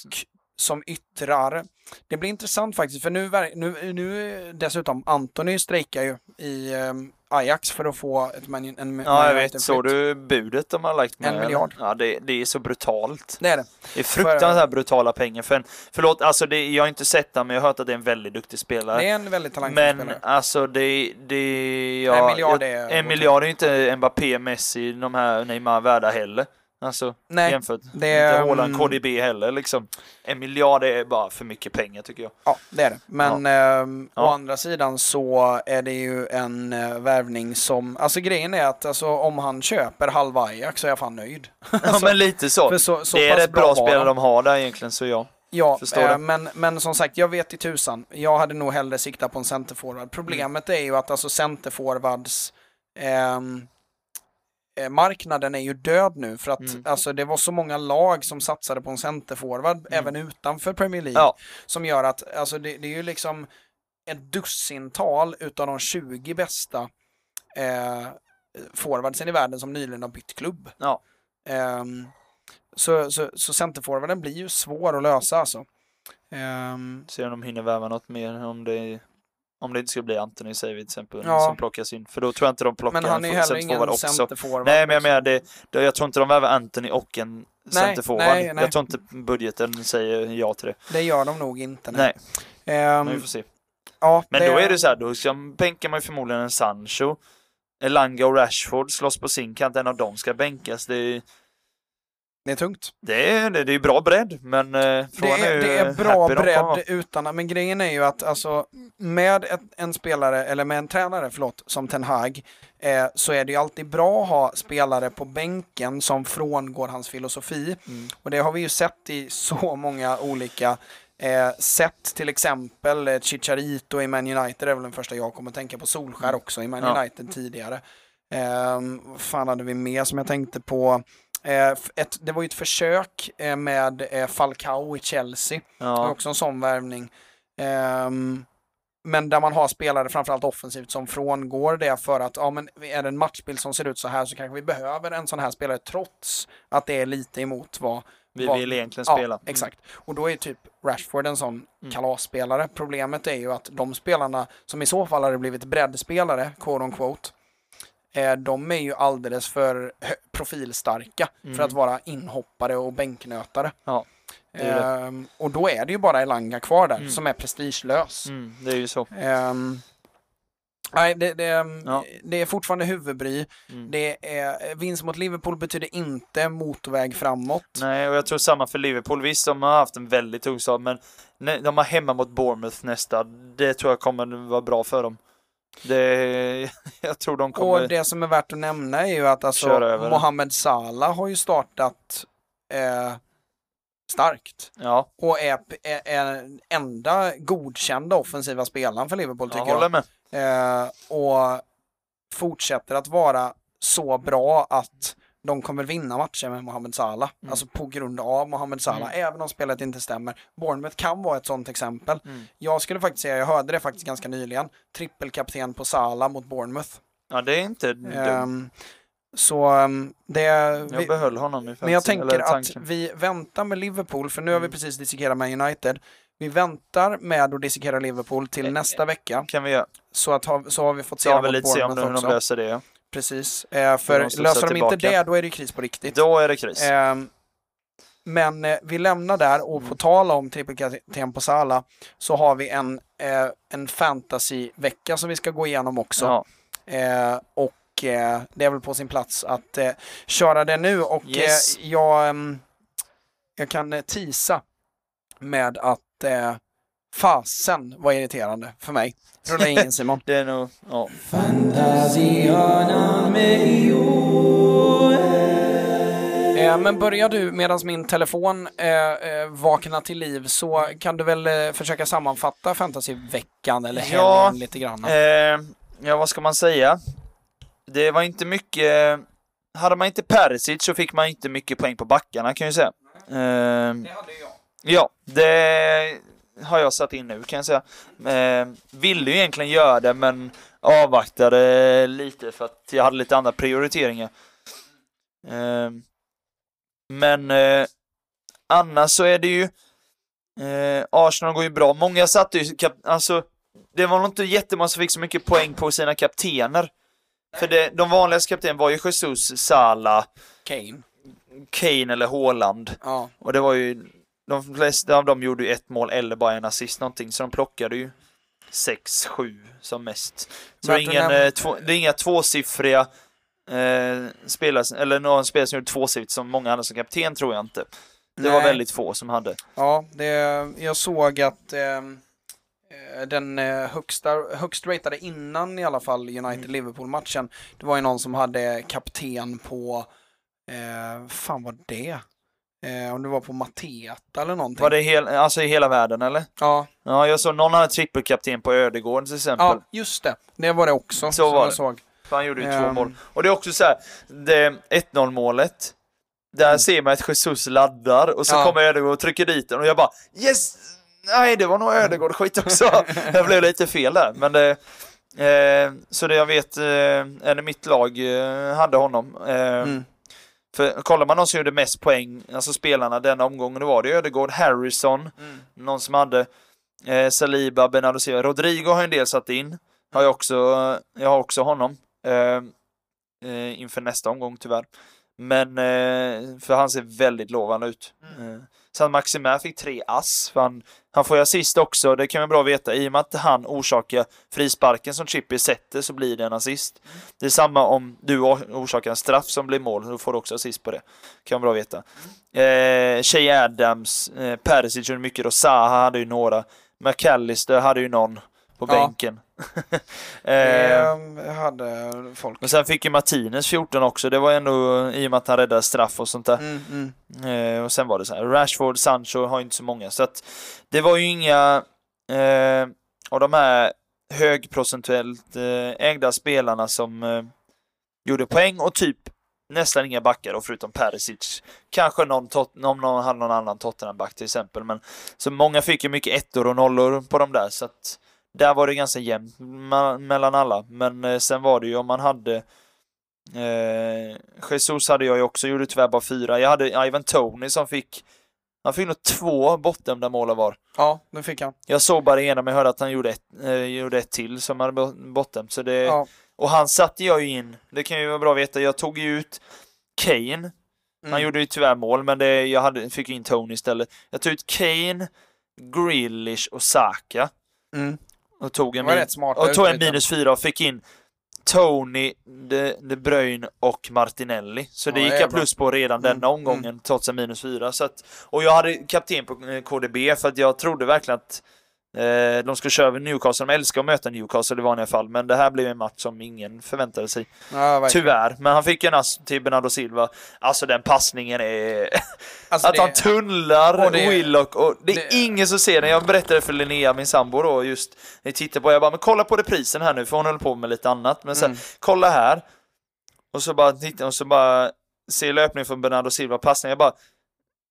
som yttrar, det blir intressant faktiskt, för nu, nu, nu dessutom, Anthony strejkar ju i ehm, Ajax för att få ett man, en Ja, jag vet. Såg du budet de har lagt med? En miljard. Ja, det, det är så brutalt. Det är det. Det är fruktansvärt brutala pengar. För en, förlåt, alltså det, jag har inte sett den, men jag har hört att det är en väldigt duktig spelare. Det är en väldigt talangfull Men spelare. alltså det, det ja, En miljard är- En miljard är inte Mbappé, Messi, de här Neymar värda heller. Alltså Nej, jämfört. det inte är, Haaland, mm, KDB heller liksom. En miljard är bara för mycket pengar tycker jag. Ja, det är det. Men Ja. å andra sidan så är det ju en uh, värvning som, alltså grejen är att alltså, om han köper halva Ajax så är jag fan nöjd. Ja men lite så. Så, så det är rätt bra var spelare de har där egentligen, så ja. Ja, eh, det. men, men som sagt, jag vet i tusan. Jag hade nog hellre siktat på en centerforward. Problemet är ju att alltså centerforwards ehm, eh, marknaden är ju död nu för att Mm. alltså, det var så många lag som satsade på en centerforward även utanför Premier League Ja. som gör att alltså, det, det är ju liksom ett dussintal utav de 20 bästa eh, forwardsen i världen som nyligen har bytt klubb. Ja. Ehm, så, så, så centerforwarden blir ju svår att lösa alltså. Ehm, Se om de hinner värva något mer om det om det inte ska bli Anthony säger vi till exempel Ja. som plockas in. För då tror jag inte de plockar men han är en centerforward också. centerforward. Nej men jag menar det, det, jag tror inte de värvar Anthony och en Nej, centerforward. nej, nej. Jag tror inte budgeten säger ja till det. Det gör de nog inte. Nej, Ehm, men vi får se. ja, Men då är det så här, då ska, bänkar man ju förmodligen en Sancho. Elanga och Rashford slåss på sin kant, en av dem ska bänkas. Det är, det är tungt. det är, det är bra bredd, men eh, Det frågan är, ju det är hur bra bredd utan, men grejen är ju att alltså med ett, en spelare, eller med en tränare, förlåt, som Ten Hag, eh, så är det ju alltid bra att ha spelare på bänken som frångår hans filosofi. Mm. Och det har vi ju sett i så många olika eh, sätt, till exempel eh, Chicharito i Man United är väl den första jag kommer att tänka på, Solskär också i Man Ja. United tidigare. Eh, vad fan hade vi mer som jag tänkte på? Eh, ett, det var ju ett försök eh, med eh, Falcao i Chelsea, Ja, också en sån värvning. Ehm, men där man har spelare, framförallt offensivt, som frångår det för att, ja men är det en matchbild som ser ut så här så kanske vi behöver en sån här spelare trots att det är lite emot vad vi vad- vill egentligen Ja, spela. Mm. exakt. Och då är typ Rashford en sån Mm. kalasspelare. Problemet är ju att de spelarna som i så fall hade blivit breddspelare, quote on quote, de är ju alldeles för profilstarka för Mm. att vara inhoppare och bänknötare. Ja. Ehm, och då är det ju bara Elanga kvar där Mm. som är prestigelös. Mm, det är ju så. Ehm, nej, det, det, Ja. det är fortfarande huvudbry. Mm. Det är, vinst mot Liverpool betyder inte motorväg framåt. Nej, och jag tror samma för Liverpool. Visst, de har haft en väldigt tung start, men de har hemma mot Bournemouth nästa. Det tror jag kommer vara bra för dem. Det, jag tror de kommer... Och det som är värt att nämna är ju att alltså. Mohamed Salah har ju startat eh, starkt Ja, och är, är, är enda godkända offensiva spelaren för Liverpool jag tycker håller jag. med. Eh, och fortsätter att vara så bra att de kommer vinna matcher med Mohamed Salah. Mm. Alltså på grund av Mohamed Salah, även om spelet inte stämmer. Bournemouth kan vara ett sånt exempel. Mm. Jag skulle faktiskt säga, jag hörde det faktiskt ganska nyligen, trippelkapten på Salah mot Bournemouth. Ja, det är inte. Ehm, så ehm, det... Jag Vi, behöll honom i men jag fantasy, tänker att vi väntar med Liverpool, för nu har vi Mm. precis dissekerat med United. Vi väntar med att dissekera Liverpool till Eh, nästa vecka, kan vi göra. så, att ha, så har vi fått se vi mot lite se om de, hur de också. löser det. Precis, eh, för löser de inte det, då är det kris på riktigt. Då är det kris. Ehm, men eh, vi lämnar där och Mm. på tal om trippelkapten på Salah så har vi en, eh, en fantasy-vecka som vi ska gå igenom också. Ja. Eh, och eh, det är väl på sin plats att eh, köra det nu och Yes. eh, jag, ehm, jag kan eh, tisa med att eh, fasen var irriterande för mig. Rulla in Simon. Det är nog... Ja. Eh, men börjar du medan min telefon eh, eh, vaknar till liv så kan du väl eh, försöka sammanfatta fantasyveckan eller helgen Ja, lite grann. Eh, ja, vad ska man säga? Det var inte mycket... Hade man inte Perisic så fick man inte mycket poäng på backarna kan jag säga. Eh, det hade jag. ja, det har jag satt in nu kan jag säga. Eh, ville ju egentligen göra det men avvaktade lite för att jag hade lite andra prioriteringar. Eh, men eh, annars så är det ju eh, Arsenal går ju bra. Många satte ju kap- alltså det var nog inte jättemånga som fick så mycket poäng på sina kaptener. För det, de vanligaste kaptenerna var ju Jesus, Salah, Kane. Kane eller Haaland. Ja. Och det var ju, de flesta av dem gjorde ju ett mål eller bara en assist någonting, så de plockade ju 6-7 som mest. Så det är, ingen, eh, två, det är inga tvåsiffriga eh, spelare, eller någon spelare som gjorde tvåsiffrigt som många andra som kapten tror jag inte. Det var Nej. väldigt få som hade. Ja, det, jag såg att ehm, eh, den eh, högsta, högst ratade innan i alla fall Mm. United-Liverpool-matchen, det var ju någon som hade kapten på, eh, fan var det? Eh, om det var på Mateta eller någonting. Var det hel, alltså i hela världen eller? Ja, Ja, jag såg någon hade trippelkapten på Ödegård till exempel. ja, just det. Det var det också. Så var det. såg. Han gjorde ju två Ehm. mål. Och det är också så här, det 1-0 målet. Där Mm. ser man att Jesus laddar och så Ja. kommer Ödegård och trycker dit den och jag bara Yes! Nej, det var nog Ödegård skit också. jag blev lite fel där. Men det, eh, så det jag vet, eh, en i mitt lag eh, hade honom. Eh, Mm. För kollar man de som gjorde mest poäng, alltså spelarna den omgången, då var det Ödegård, Harrison, Mm. någon som hade eh, Saliba, Bernardo Silva. Rodrigo har en del satt in. Har jag också, jag har också honom. Eh, eh, inför nästa omgång tyvärr. Men, eh, för han ser väldigt lovande ut. Eh, Sen Maximin fick tre ass, för han, han får ju assist också, det kan man bra veta. I och med att han orsakar frisparken som Chippy sätter så blir det en assist. Det är samma om du orsakar en straff som blir mål, då får du också assist på det. Kan man bra veta. Eh, Shea Adams, eh, Perisic gjorde mycket då, Zaha hade ju några. McAllister hade ju någon på Ja. bänken. eh, Eh, hade folk. men sen fick ju Martinez 14 också, det var ändå i och med att han räddade straff och sånt där. Mm, mm. Eh, och sen var det så här, Rashford, Sancho har inte så många, så att det var ju inga eh, av de här högprocentuellt eh, ägda spelarna som eh, gjorde poäng och typ nästan inga backar och förutom Perisic. Kanske någon, om någon hade någon annan Tottenham-back till exempel, men så många fick ju mycket ettor och nollor på de där, så att där var det ganska jämnt mellan alla. Men eh, sen var det ju om man hade Eh, Jesus hade jag ju också, gjorde tyvärr bara fyra. Jag hade Ivan Tony som fick, han fick nog två bortdömda mål var. Ja, det fick han. Jag såg bara ena men jag hörde att han gjorde ett, eh, gjorde ett till som hade bo- bortdömt. Så det, Ja. Och han satte jag ju in, det kan ju vara bra att veta, jag tog ju ut Kane. Han Mm. gjorde ju tyvärr mål, men det, jag hade, fick in Tony istället. Jag tog ut Kane, Grealish och Saka. Mm. Och tog en, min- och tog en minus fyra och fick in Tony, De, De Bruyne och Martinelli. Så det Ja, gick jag plus på redan Mm, denna omgången, trots en minus fyra. Så att, och jag hade kapten på eh, KDB för att jag trodde verkligen att de skulle köra över Newcastle. De älskar att möta Newcastle i vanliga fall, men det här blev en match som ingen förväntade sig. Ja. Tyvärr. Men han fick en ass till Bernardo Silva. Alltså den passningen är... Alltså, att det- han tunnlar och det- Willock och det är det- ingen som ser den. Jag berättade för Linnea, min sambo då, just när jag tittade på, jag bara, men kolla på reprisen här nu, för hon höll på med lite annat. Men sen, Mm. kolla här. Och så bara och så bara ser löpningen från Bernardo Silva, passningen, jag bara,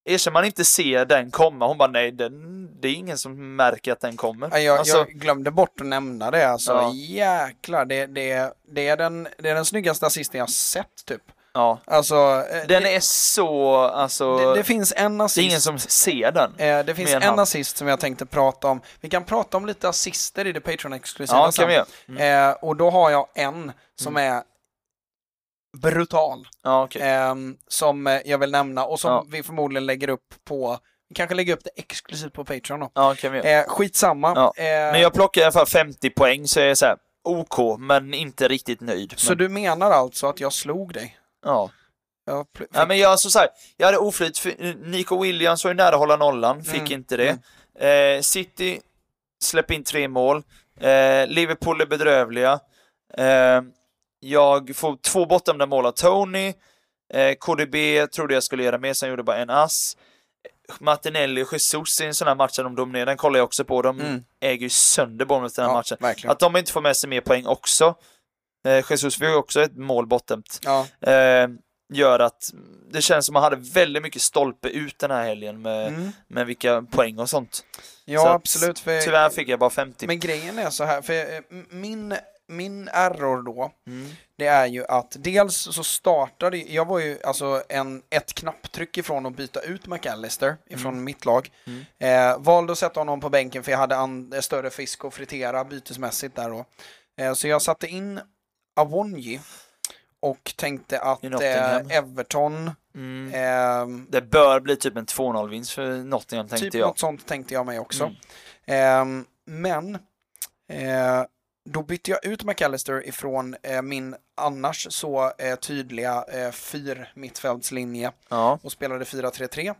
erkänner man inte ser den komma? Hon bara, nej, den, det är ingen som märker att den kommer. Ja, jag, Alltså, jag glömde bort att nämna det alltså. Ja. Jäklar, det, det, det, är den, det är den snyggaste assisten jag har sett typ. ja. Alltså, eh, Den det, är så, alltså, det, det, det finns en assist. är ingen som ser den. Eh, det finns en han. assist som jag tänkte prata om. Vi kan prata om lite assister i det Patreon-exklusiva Ja, sen. kan vi göra. Mm. Eh, och då har jag en som är brutal. Ja, okej. ehm, som eh, jag vill nämna och som Ja. vi förmodligen lägger upp på, vi kanske lägger upp det exklusivt på Patreon då. Ja, kan vi. Eh, skitsamma. Ja. Eh, Men jag plockar i alla fall 50 poäng, så jag är så här OK, men inte riktigt nöjd. Så men, du menar alltså att jag slog dig? Ja. Jag pl- ja, men jag, alltså, så här, jag hade oflyt, för Nico Williams var ju nära att hålla nollan, fick Mm, inte det. Eh, City släpper in tre mål. Eh, Liverpool är bedrövliga. Jag får två bortdömda mål av Tony. Eh, KDB trodde jag skulle göra mer, sen gjorde bara en ass. Martinelli och Jesus i en sån här match där de dominerar, den kollar jag också på. De Mm. äger ju sönder Bournemouth den här ja, matchen. verkligen. Att de inte får med sig mer poäng också. Eh, Jesus fick ju också ett mål bortdömt. Ja, Eh, gör att det känns som man hade väldigt mycket stolpe ut den här helgen med, mm. med vilka poäng och sånt. ja Så att absolut. För, Tyvärr fick jag bara 50. Men grejen är så här, för eh, min, min error då, Mm. det är ju att dels så startade, jag var ju alltså en, ett knapptryck ifrån att byta ut McAllister ifrån Mm. mitt lag. Mm. Eh, valde att sätta honom på bänken för jag hade an, eh, större fisk att fritera bytesmässigt där då. Eh, så jag satte in Awonji och tänkte att eh. Everton, Mm. ehm, Det bör bli typ en 2-0-vinst för Nottingham tänkte typ jag. något sånt tänkte jag mig också. Mm. Ehm, men eh, då bytte jag ut McAllister ifrån eh, min annars så eh, tydliga eh, fyr mittfältslinje Ja. och spelade 4-3-3.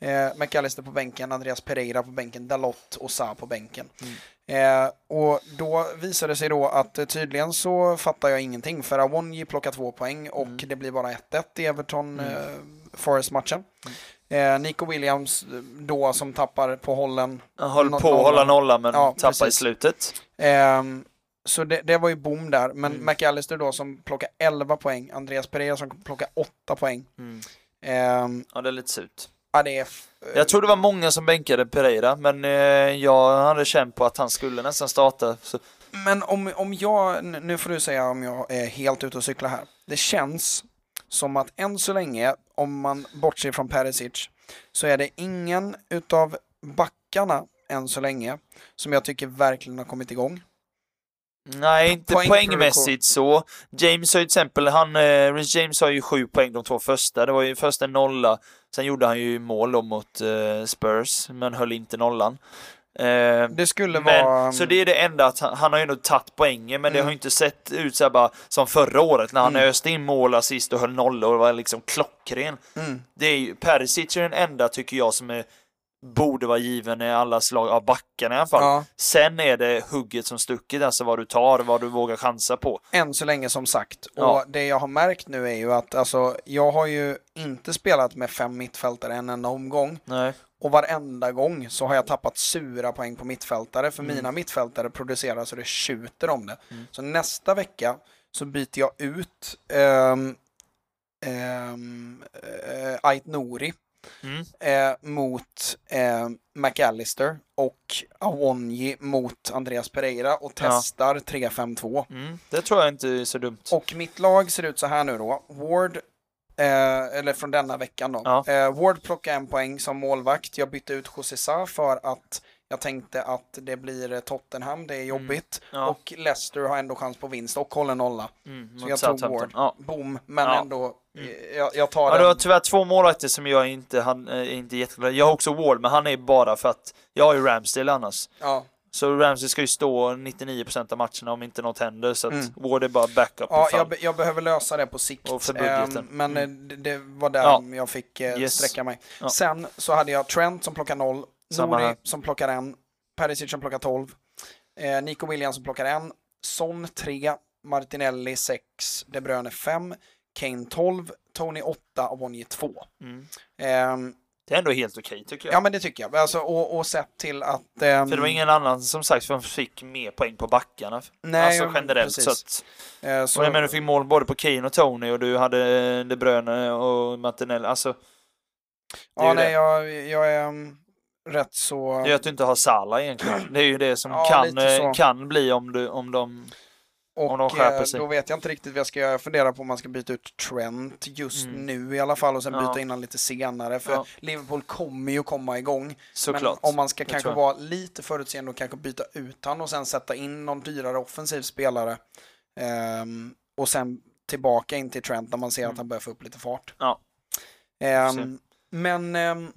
Eh, McAllister på bänken, Andreas Pereira på bänken, Dalot och Sa på bänken. Eh, och då visade det sig då att eh, tydligen så fattar jag ingenting för Awonji plockar två poäng och Mm. det blir bara 1-1 i Everton Mm. eh, Forest-matchen. Eh, Nico Williams då som tappar på hållen Han höll på att hålla nollan men Ja, tappade i precis. slutet. Ehm, så det, det var ju boom där. Men Mm. McAllister då som plockar 11 poäng. Andreas Pereira som plockar 8 poäng. Mm. Ehm, Ja, det är lite surt. ja, det är... Jag tror det var många som bänkade Pereira, men eh, jag hade känt på att han skulle nästan starta. Så, Men om, om jag, nu får du säga om jag är helt ute och cyklar här. Det känns som att än så länge, om man bortser från Perisic, så är det ingen utav backarna än så länge som jag tycker verkligen har kommit igång. Nej, inte Poängproduktion. poängmässigt så. James har ju till exempel, han, eh, James har ju sju poäng de två första. Det var ju först en nolla, sen gjorde han ju mål då mot eh, Spurs, men höll inte nollan. Eh, Det skulle men, vara... Så det är det enda att han, han har ju nog tagit poängen, men det Mm. har ju inte sett ut så bara som förra året när han Mm. öste in mål assist och höll nollor och var liksom klockren. Mm. Det är ju, Perisic är den enda, tycker jag, som är, borde vara given i alla slag av backarna i alla fall. Ja, Sen är det hugget som stucket, alltså vad du tar, vad du vågar chansa på. än så länge som sagt. Ja. Och det jag har märkt nu är ju att alltså, jag har ju inte spelat med fem mittfältare en enda omgång. Nej. Och varenda gång så har jag tappat sura poäng på mittfältare. För Mm. mina mittfältare producerar så det tjuter om det. Mm. Så nästa vecka så byter jag ut um, um, Ait Nouri Mm. eh, mot eh, McAllister och Awonji mot Andreas Pereira och Ja. testar 3-5-2. Mm. Det tror jag inte är så dumt. Och mitt lag ser ut så här nu då. Ward, eh, eller från denna veckan då. Ja. Eh, Ward plockar en poäng som målvakt. Jag bytte ut José Sa för att Jag tänkte att det blir eh, Tottenham, det är jobbigt. Ja. Och Leicester har ändå chans på vinst och håller nolla. Mm, Så jag tog. Ward. Ja. Boom, men Ja. ändå, Mm. eh, jag, jag tar Ja, den. det var tyvärr två målvakter som jag inte han, är inte jätteglad Jag har också Ward, men han är bara för att jag har ju Ramsdale annars. Ja, Så Ramsdale ska ju stå 99% av matcherna om inte något händer, så att Mm. Ward är bara backup ja jag, be- jag behöver lösa det på sikt. Och för budgeten. Ehm, men Mm. eh, det, det var där Ja. jag fick eh, Yes. sträcka mig. Ja. Sen så hade jag Trent som plockar noll, Samma som plockar en, Perisic som plockar 12, eh, Nico Williams som plockar en, Son 3, Martinelli 6, De Bruyne 5, Kane 12, Tony 8 och Bonnier 2. Mm. Ehm, Det är ändå helt okej tycker jag. ja men det tycker jag. Alltså, och, och sett till att... ehm, För det var ingen annan som sagt som fick mer poäng på backarna. nej, alltså generellt precis. så att... Eh, så, Och jag menar, du fick mål både på Kane och Tony och du hade De Bruyne och Martinelli. Alltså, ja, nej, det. jag, jag är um, rätt så... det är att du inte har Salah egentligen. Det är ju det som Ja, kan, kan bli om, du, om de... om de Och skärper eh, då vet jag inte riktigt vad jag ska göra. Jag funderar på om man ska byta ut Trent just Mm. nu i alla fall och sen Ja. byta in honom lite senare. För Ja. Liverpool kommer ju komma igång. Såklart. Men om man ska Det kanske vara lite förutseende och kanske byta ut han och sen sätta in någon dyrare offensiv spelare. Ehm, och sen tillbaka in till Trent när man ser Mm. att han börjar få upp lite fart. Ja. Ehm, men ehm,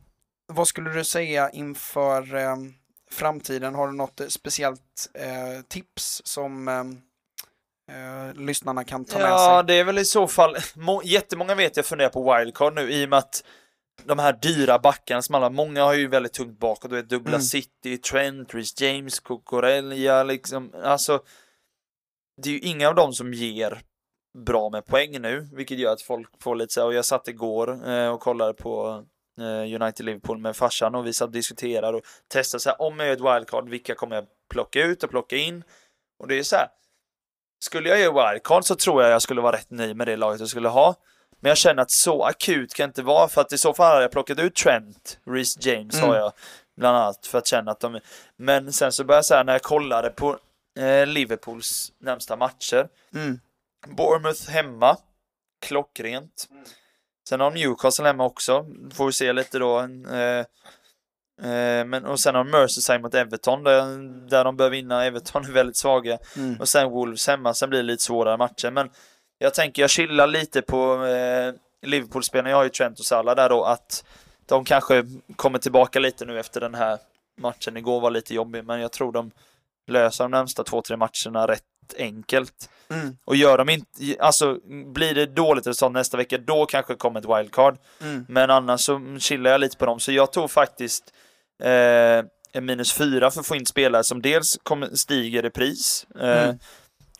vad skulle du säga inför ehm, framtiden? Har du något eh, speciellt eh, tips som ehm, eh, lyssnarna kan ta med Ja, sig? det är väl i så fall... Må, jättemånga vet jag funderar på wildcard nu i och med att de här dyra backarna som alla, många har ju väldigt tungt bakåt. Du vet Dubbla Mm. City, Trent, Reece James, Cucurella liksom. Alltså, det är ju inga av dem som ger bra med poäng nu, vilket gör att folk får lite så här, och jag satt igår eh, och kollade på eh, United-Liverpool med farsan och vi satt och diskuterade och testade så här, om jag gör ett wildcard, vilka kommer jag plocka ut och plocka in? Och det är så här, skulle jag göra wildcard så tror jag jag skulle vara rätt nöjd med det laget jag skulle ha. Men jag känner att så akut kan det inte vara för att i så fall hade jag plockat ut Trent, Reece James Mm. har jag bland annat för att känna att de Men sen så började jag säga när jag kollade på eh, Liverpools närmsta matcher Mm. Bournemouth hemma, klockrent. Sen har Newcastle hemma också, får vi se lite då. Eh, eh, men, och sen har de Merseyside mot Everton, där, där de bör vinna. Everton är väldigt svaga. Mm. Och sen Wolves hemma, sen blir det lite svårare matcher. Men jag tänker, jag chillar lite på eh, Liverpool-spelarna, jag har ju Trent och Salah där då, att de kanske kommer tillbaka lite nu efter den här matchen. Igår var lite jobbig, men jag tror de löser de närmsta två, tre matcherna rätt enkelt. Mm. Och gör de inte, alltså blir det dåligt resultat nästa vecka, då kanske kommer ett wildcard. Mm. Men annars så chillar jag lite på dem, så jag tog faktiskt eh, minus fyra för att få in spelare som dels kommer, stiger i pris. Eh, Mm.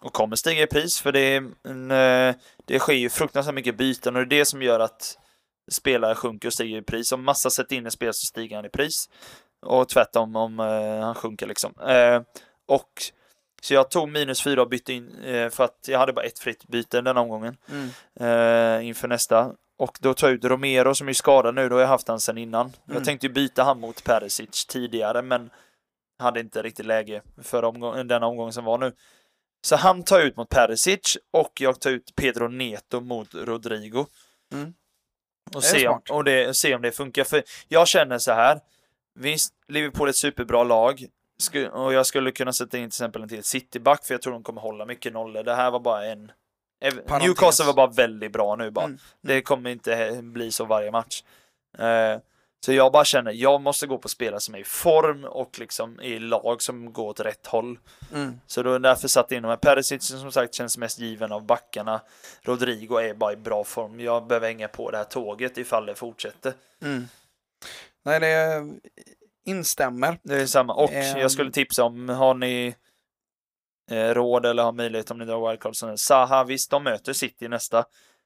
Och kommer stiga i pris, för det, en, eh, det sker ju fruktansvärt mycket byten och det är det som gör att spelare sjunker och stiger i pris. Om massa sätter in en spelare så stiger han i pris. Och tvärtom om eh, han sjunker liksom. Eh, och så jag tog minus fyra och bytte in eh, för att jag hade bara ett fritt byte den omgången Mm. eh, inför nästa. Och då tar jag ut Romero som är skadad nu, då har jag haft han sedan innan. Mm. Jag tänkte ju byta han mot Perisic tidigare men hade inte riktigt läge för omgång, den omgången som var nu. Så han tar ut mot Perisic och jag tar ut Pedro Neto mot Rodrigo. Mm. Och, se om, och det, se om det funkar. För jag känner så här. Visst, Liverpool är ett superbra lag. Och jag skulle kunna sätta in till exempel en till Cityback för jag tror de kommer hålla mycket nollor. Det här var bara en... Parentes. Newcastle var bara väldigt bra nu bara. Mm. Det kommer inte bli så varje match. Eh, så jag bara känner, jag måste gå på spelare som är i form och liksom i lag som går åt rätt håll. Mm. Så då därför satt jag in de här. Perisic som sagt känns mest given av backarna. Rodrigo är bara i bra form. Jag behöver hänga på det här tåget ifall det fortsätter. Mm. Nej, det instämmer. Det är samma. Och Ehm. jag skulle tipsa om, har ni eh, råd eller har möjlighet om ni drar wildcard. så- Zaha, visst de möter City nästa.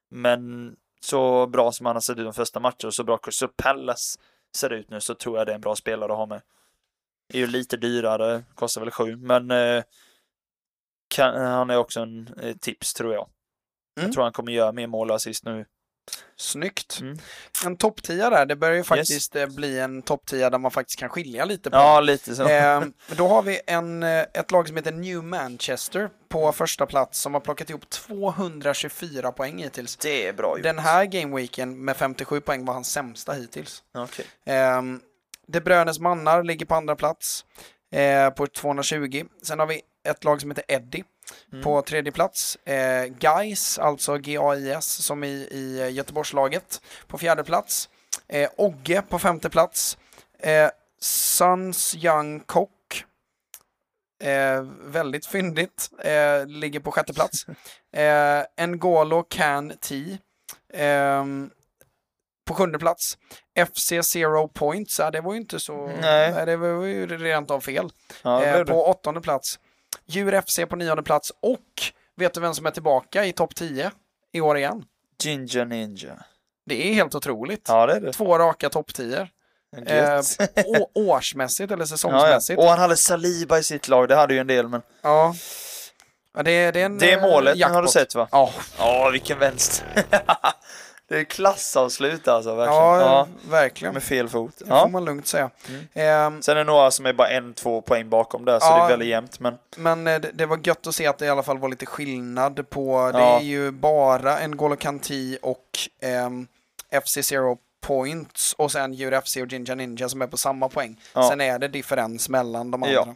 Men så bra som han har sett ut de första matcherna och så bra så Palace ser ut nu så tror jag det är en bra spelare att ha med. Är ju lite dyrare, kostar väl sju, men eh, kan, han är också en eh, tips tror jag. Mm. Jag tror han kommer göra mer mål och assist nu. Snyggt. Mm. En topp 10 där, det börjar ju faktiskt eh, bli en topp 10 där man faktiskt kan skilja lite på. Ja, lite så. Eh, då har vi en, eh, ett lag som heter New Manchester på första plats som har plockat ihop 224 poäng hittills. det är bra gjort. Den här gameweeken med 57 poäng var hans sämsta hittills. Okej. Ehm, De Bruynes mannar ligger på andra plats eh, på 220. Sen har vi ett lag som heter Eddie Mm. på tredje plats. Eh, Gais, alltså G-A-I-S, som i, i Göteborgslaget på fjärde plats. Eh, Ogge på femte plats. Eh, Suns Young Cock. Eh, väldigt fyndigt. Eh, ligger på sjätte plats. Eh, Ngolo Can T. ehm, på sjunde plats. FC Zero Points, ja, det var ju inte så... Nej. det var ju rent av fel. Ja, eh, på åttonde plats. Djur FC på nionde plats och vet du vem som är tillbaka i topp 10 i år igen? Ginger Ninja. Det är helt otroligt. Ja, det är det. Två raka topp 10 eh, årsmässigt eller Ja, ja. säsongsmässigt. Och han hade Saliba i sitt lag, det hade ju en del, men Ja. ja det, det är en det är eh, målet, har jackpot. du sett va? Ja, Ja, vilken vänster. det är klassavslut alltså, verkligen. ja, Ja, verkligen. med fel fot. Det får Ja. man lugnt säga. Mm. Ehm, Sen är det några som är bara en, två poäng bakom där, så Ja. det är väldigt jämnt. Men Men eh, det, det var gött att se att det i alla fall var lite skillnad på, det är ju bara en Golo Kanti och ehm, FC Zero Points och sen Djur FC och Jinja Ninja som är på samma poäng. Ja. Sen är det differens mellan de Ja. andra.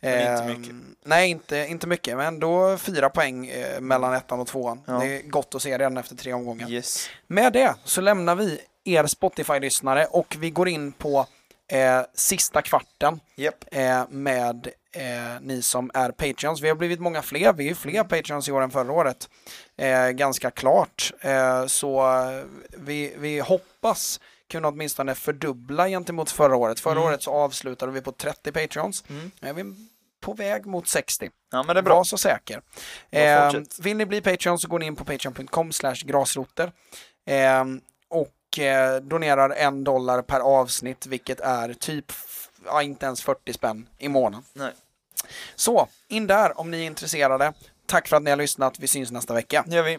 Men inte Ehm. Nej, inte, inte mycket, men då fyra poäng eh, mellan ettan och tvåan. Ja. Det är gott att se redan efter tre omgångar. yes. Med det så lämnar vi er Spotify-lyssnare och vi går in på eh, sista kvarten Japp. eh, med eh, ni som är Patreons. Vi har blivit många fler, vi är ju fler Patreons i år än förra året. Eh, ganska klart. Eh, så vi, vi hoppas kunna åtminstone fördubbla gentemot förra året. Förra Mm. året så avslutade vi på 30 Patreons. Mm. Är vi på väg mot 60. Ja, men det är bra. Var så säker. Eh, vill ni bli Patreon så går ni in på patreon.com grasroter. Eh, och eh, donerar en dollar per avsnitt, vilket är typ, ja, inte ens 40 spänn i månaden. Nej. Så, in där om ni är intresserade. Tack för att ni har lyssnat. Vi syns nästa vecka. Det gör vi.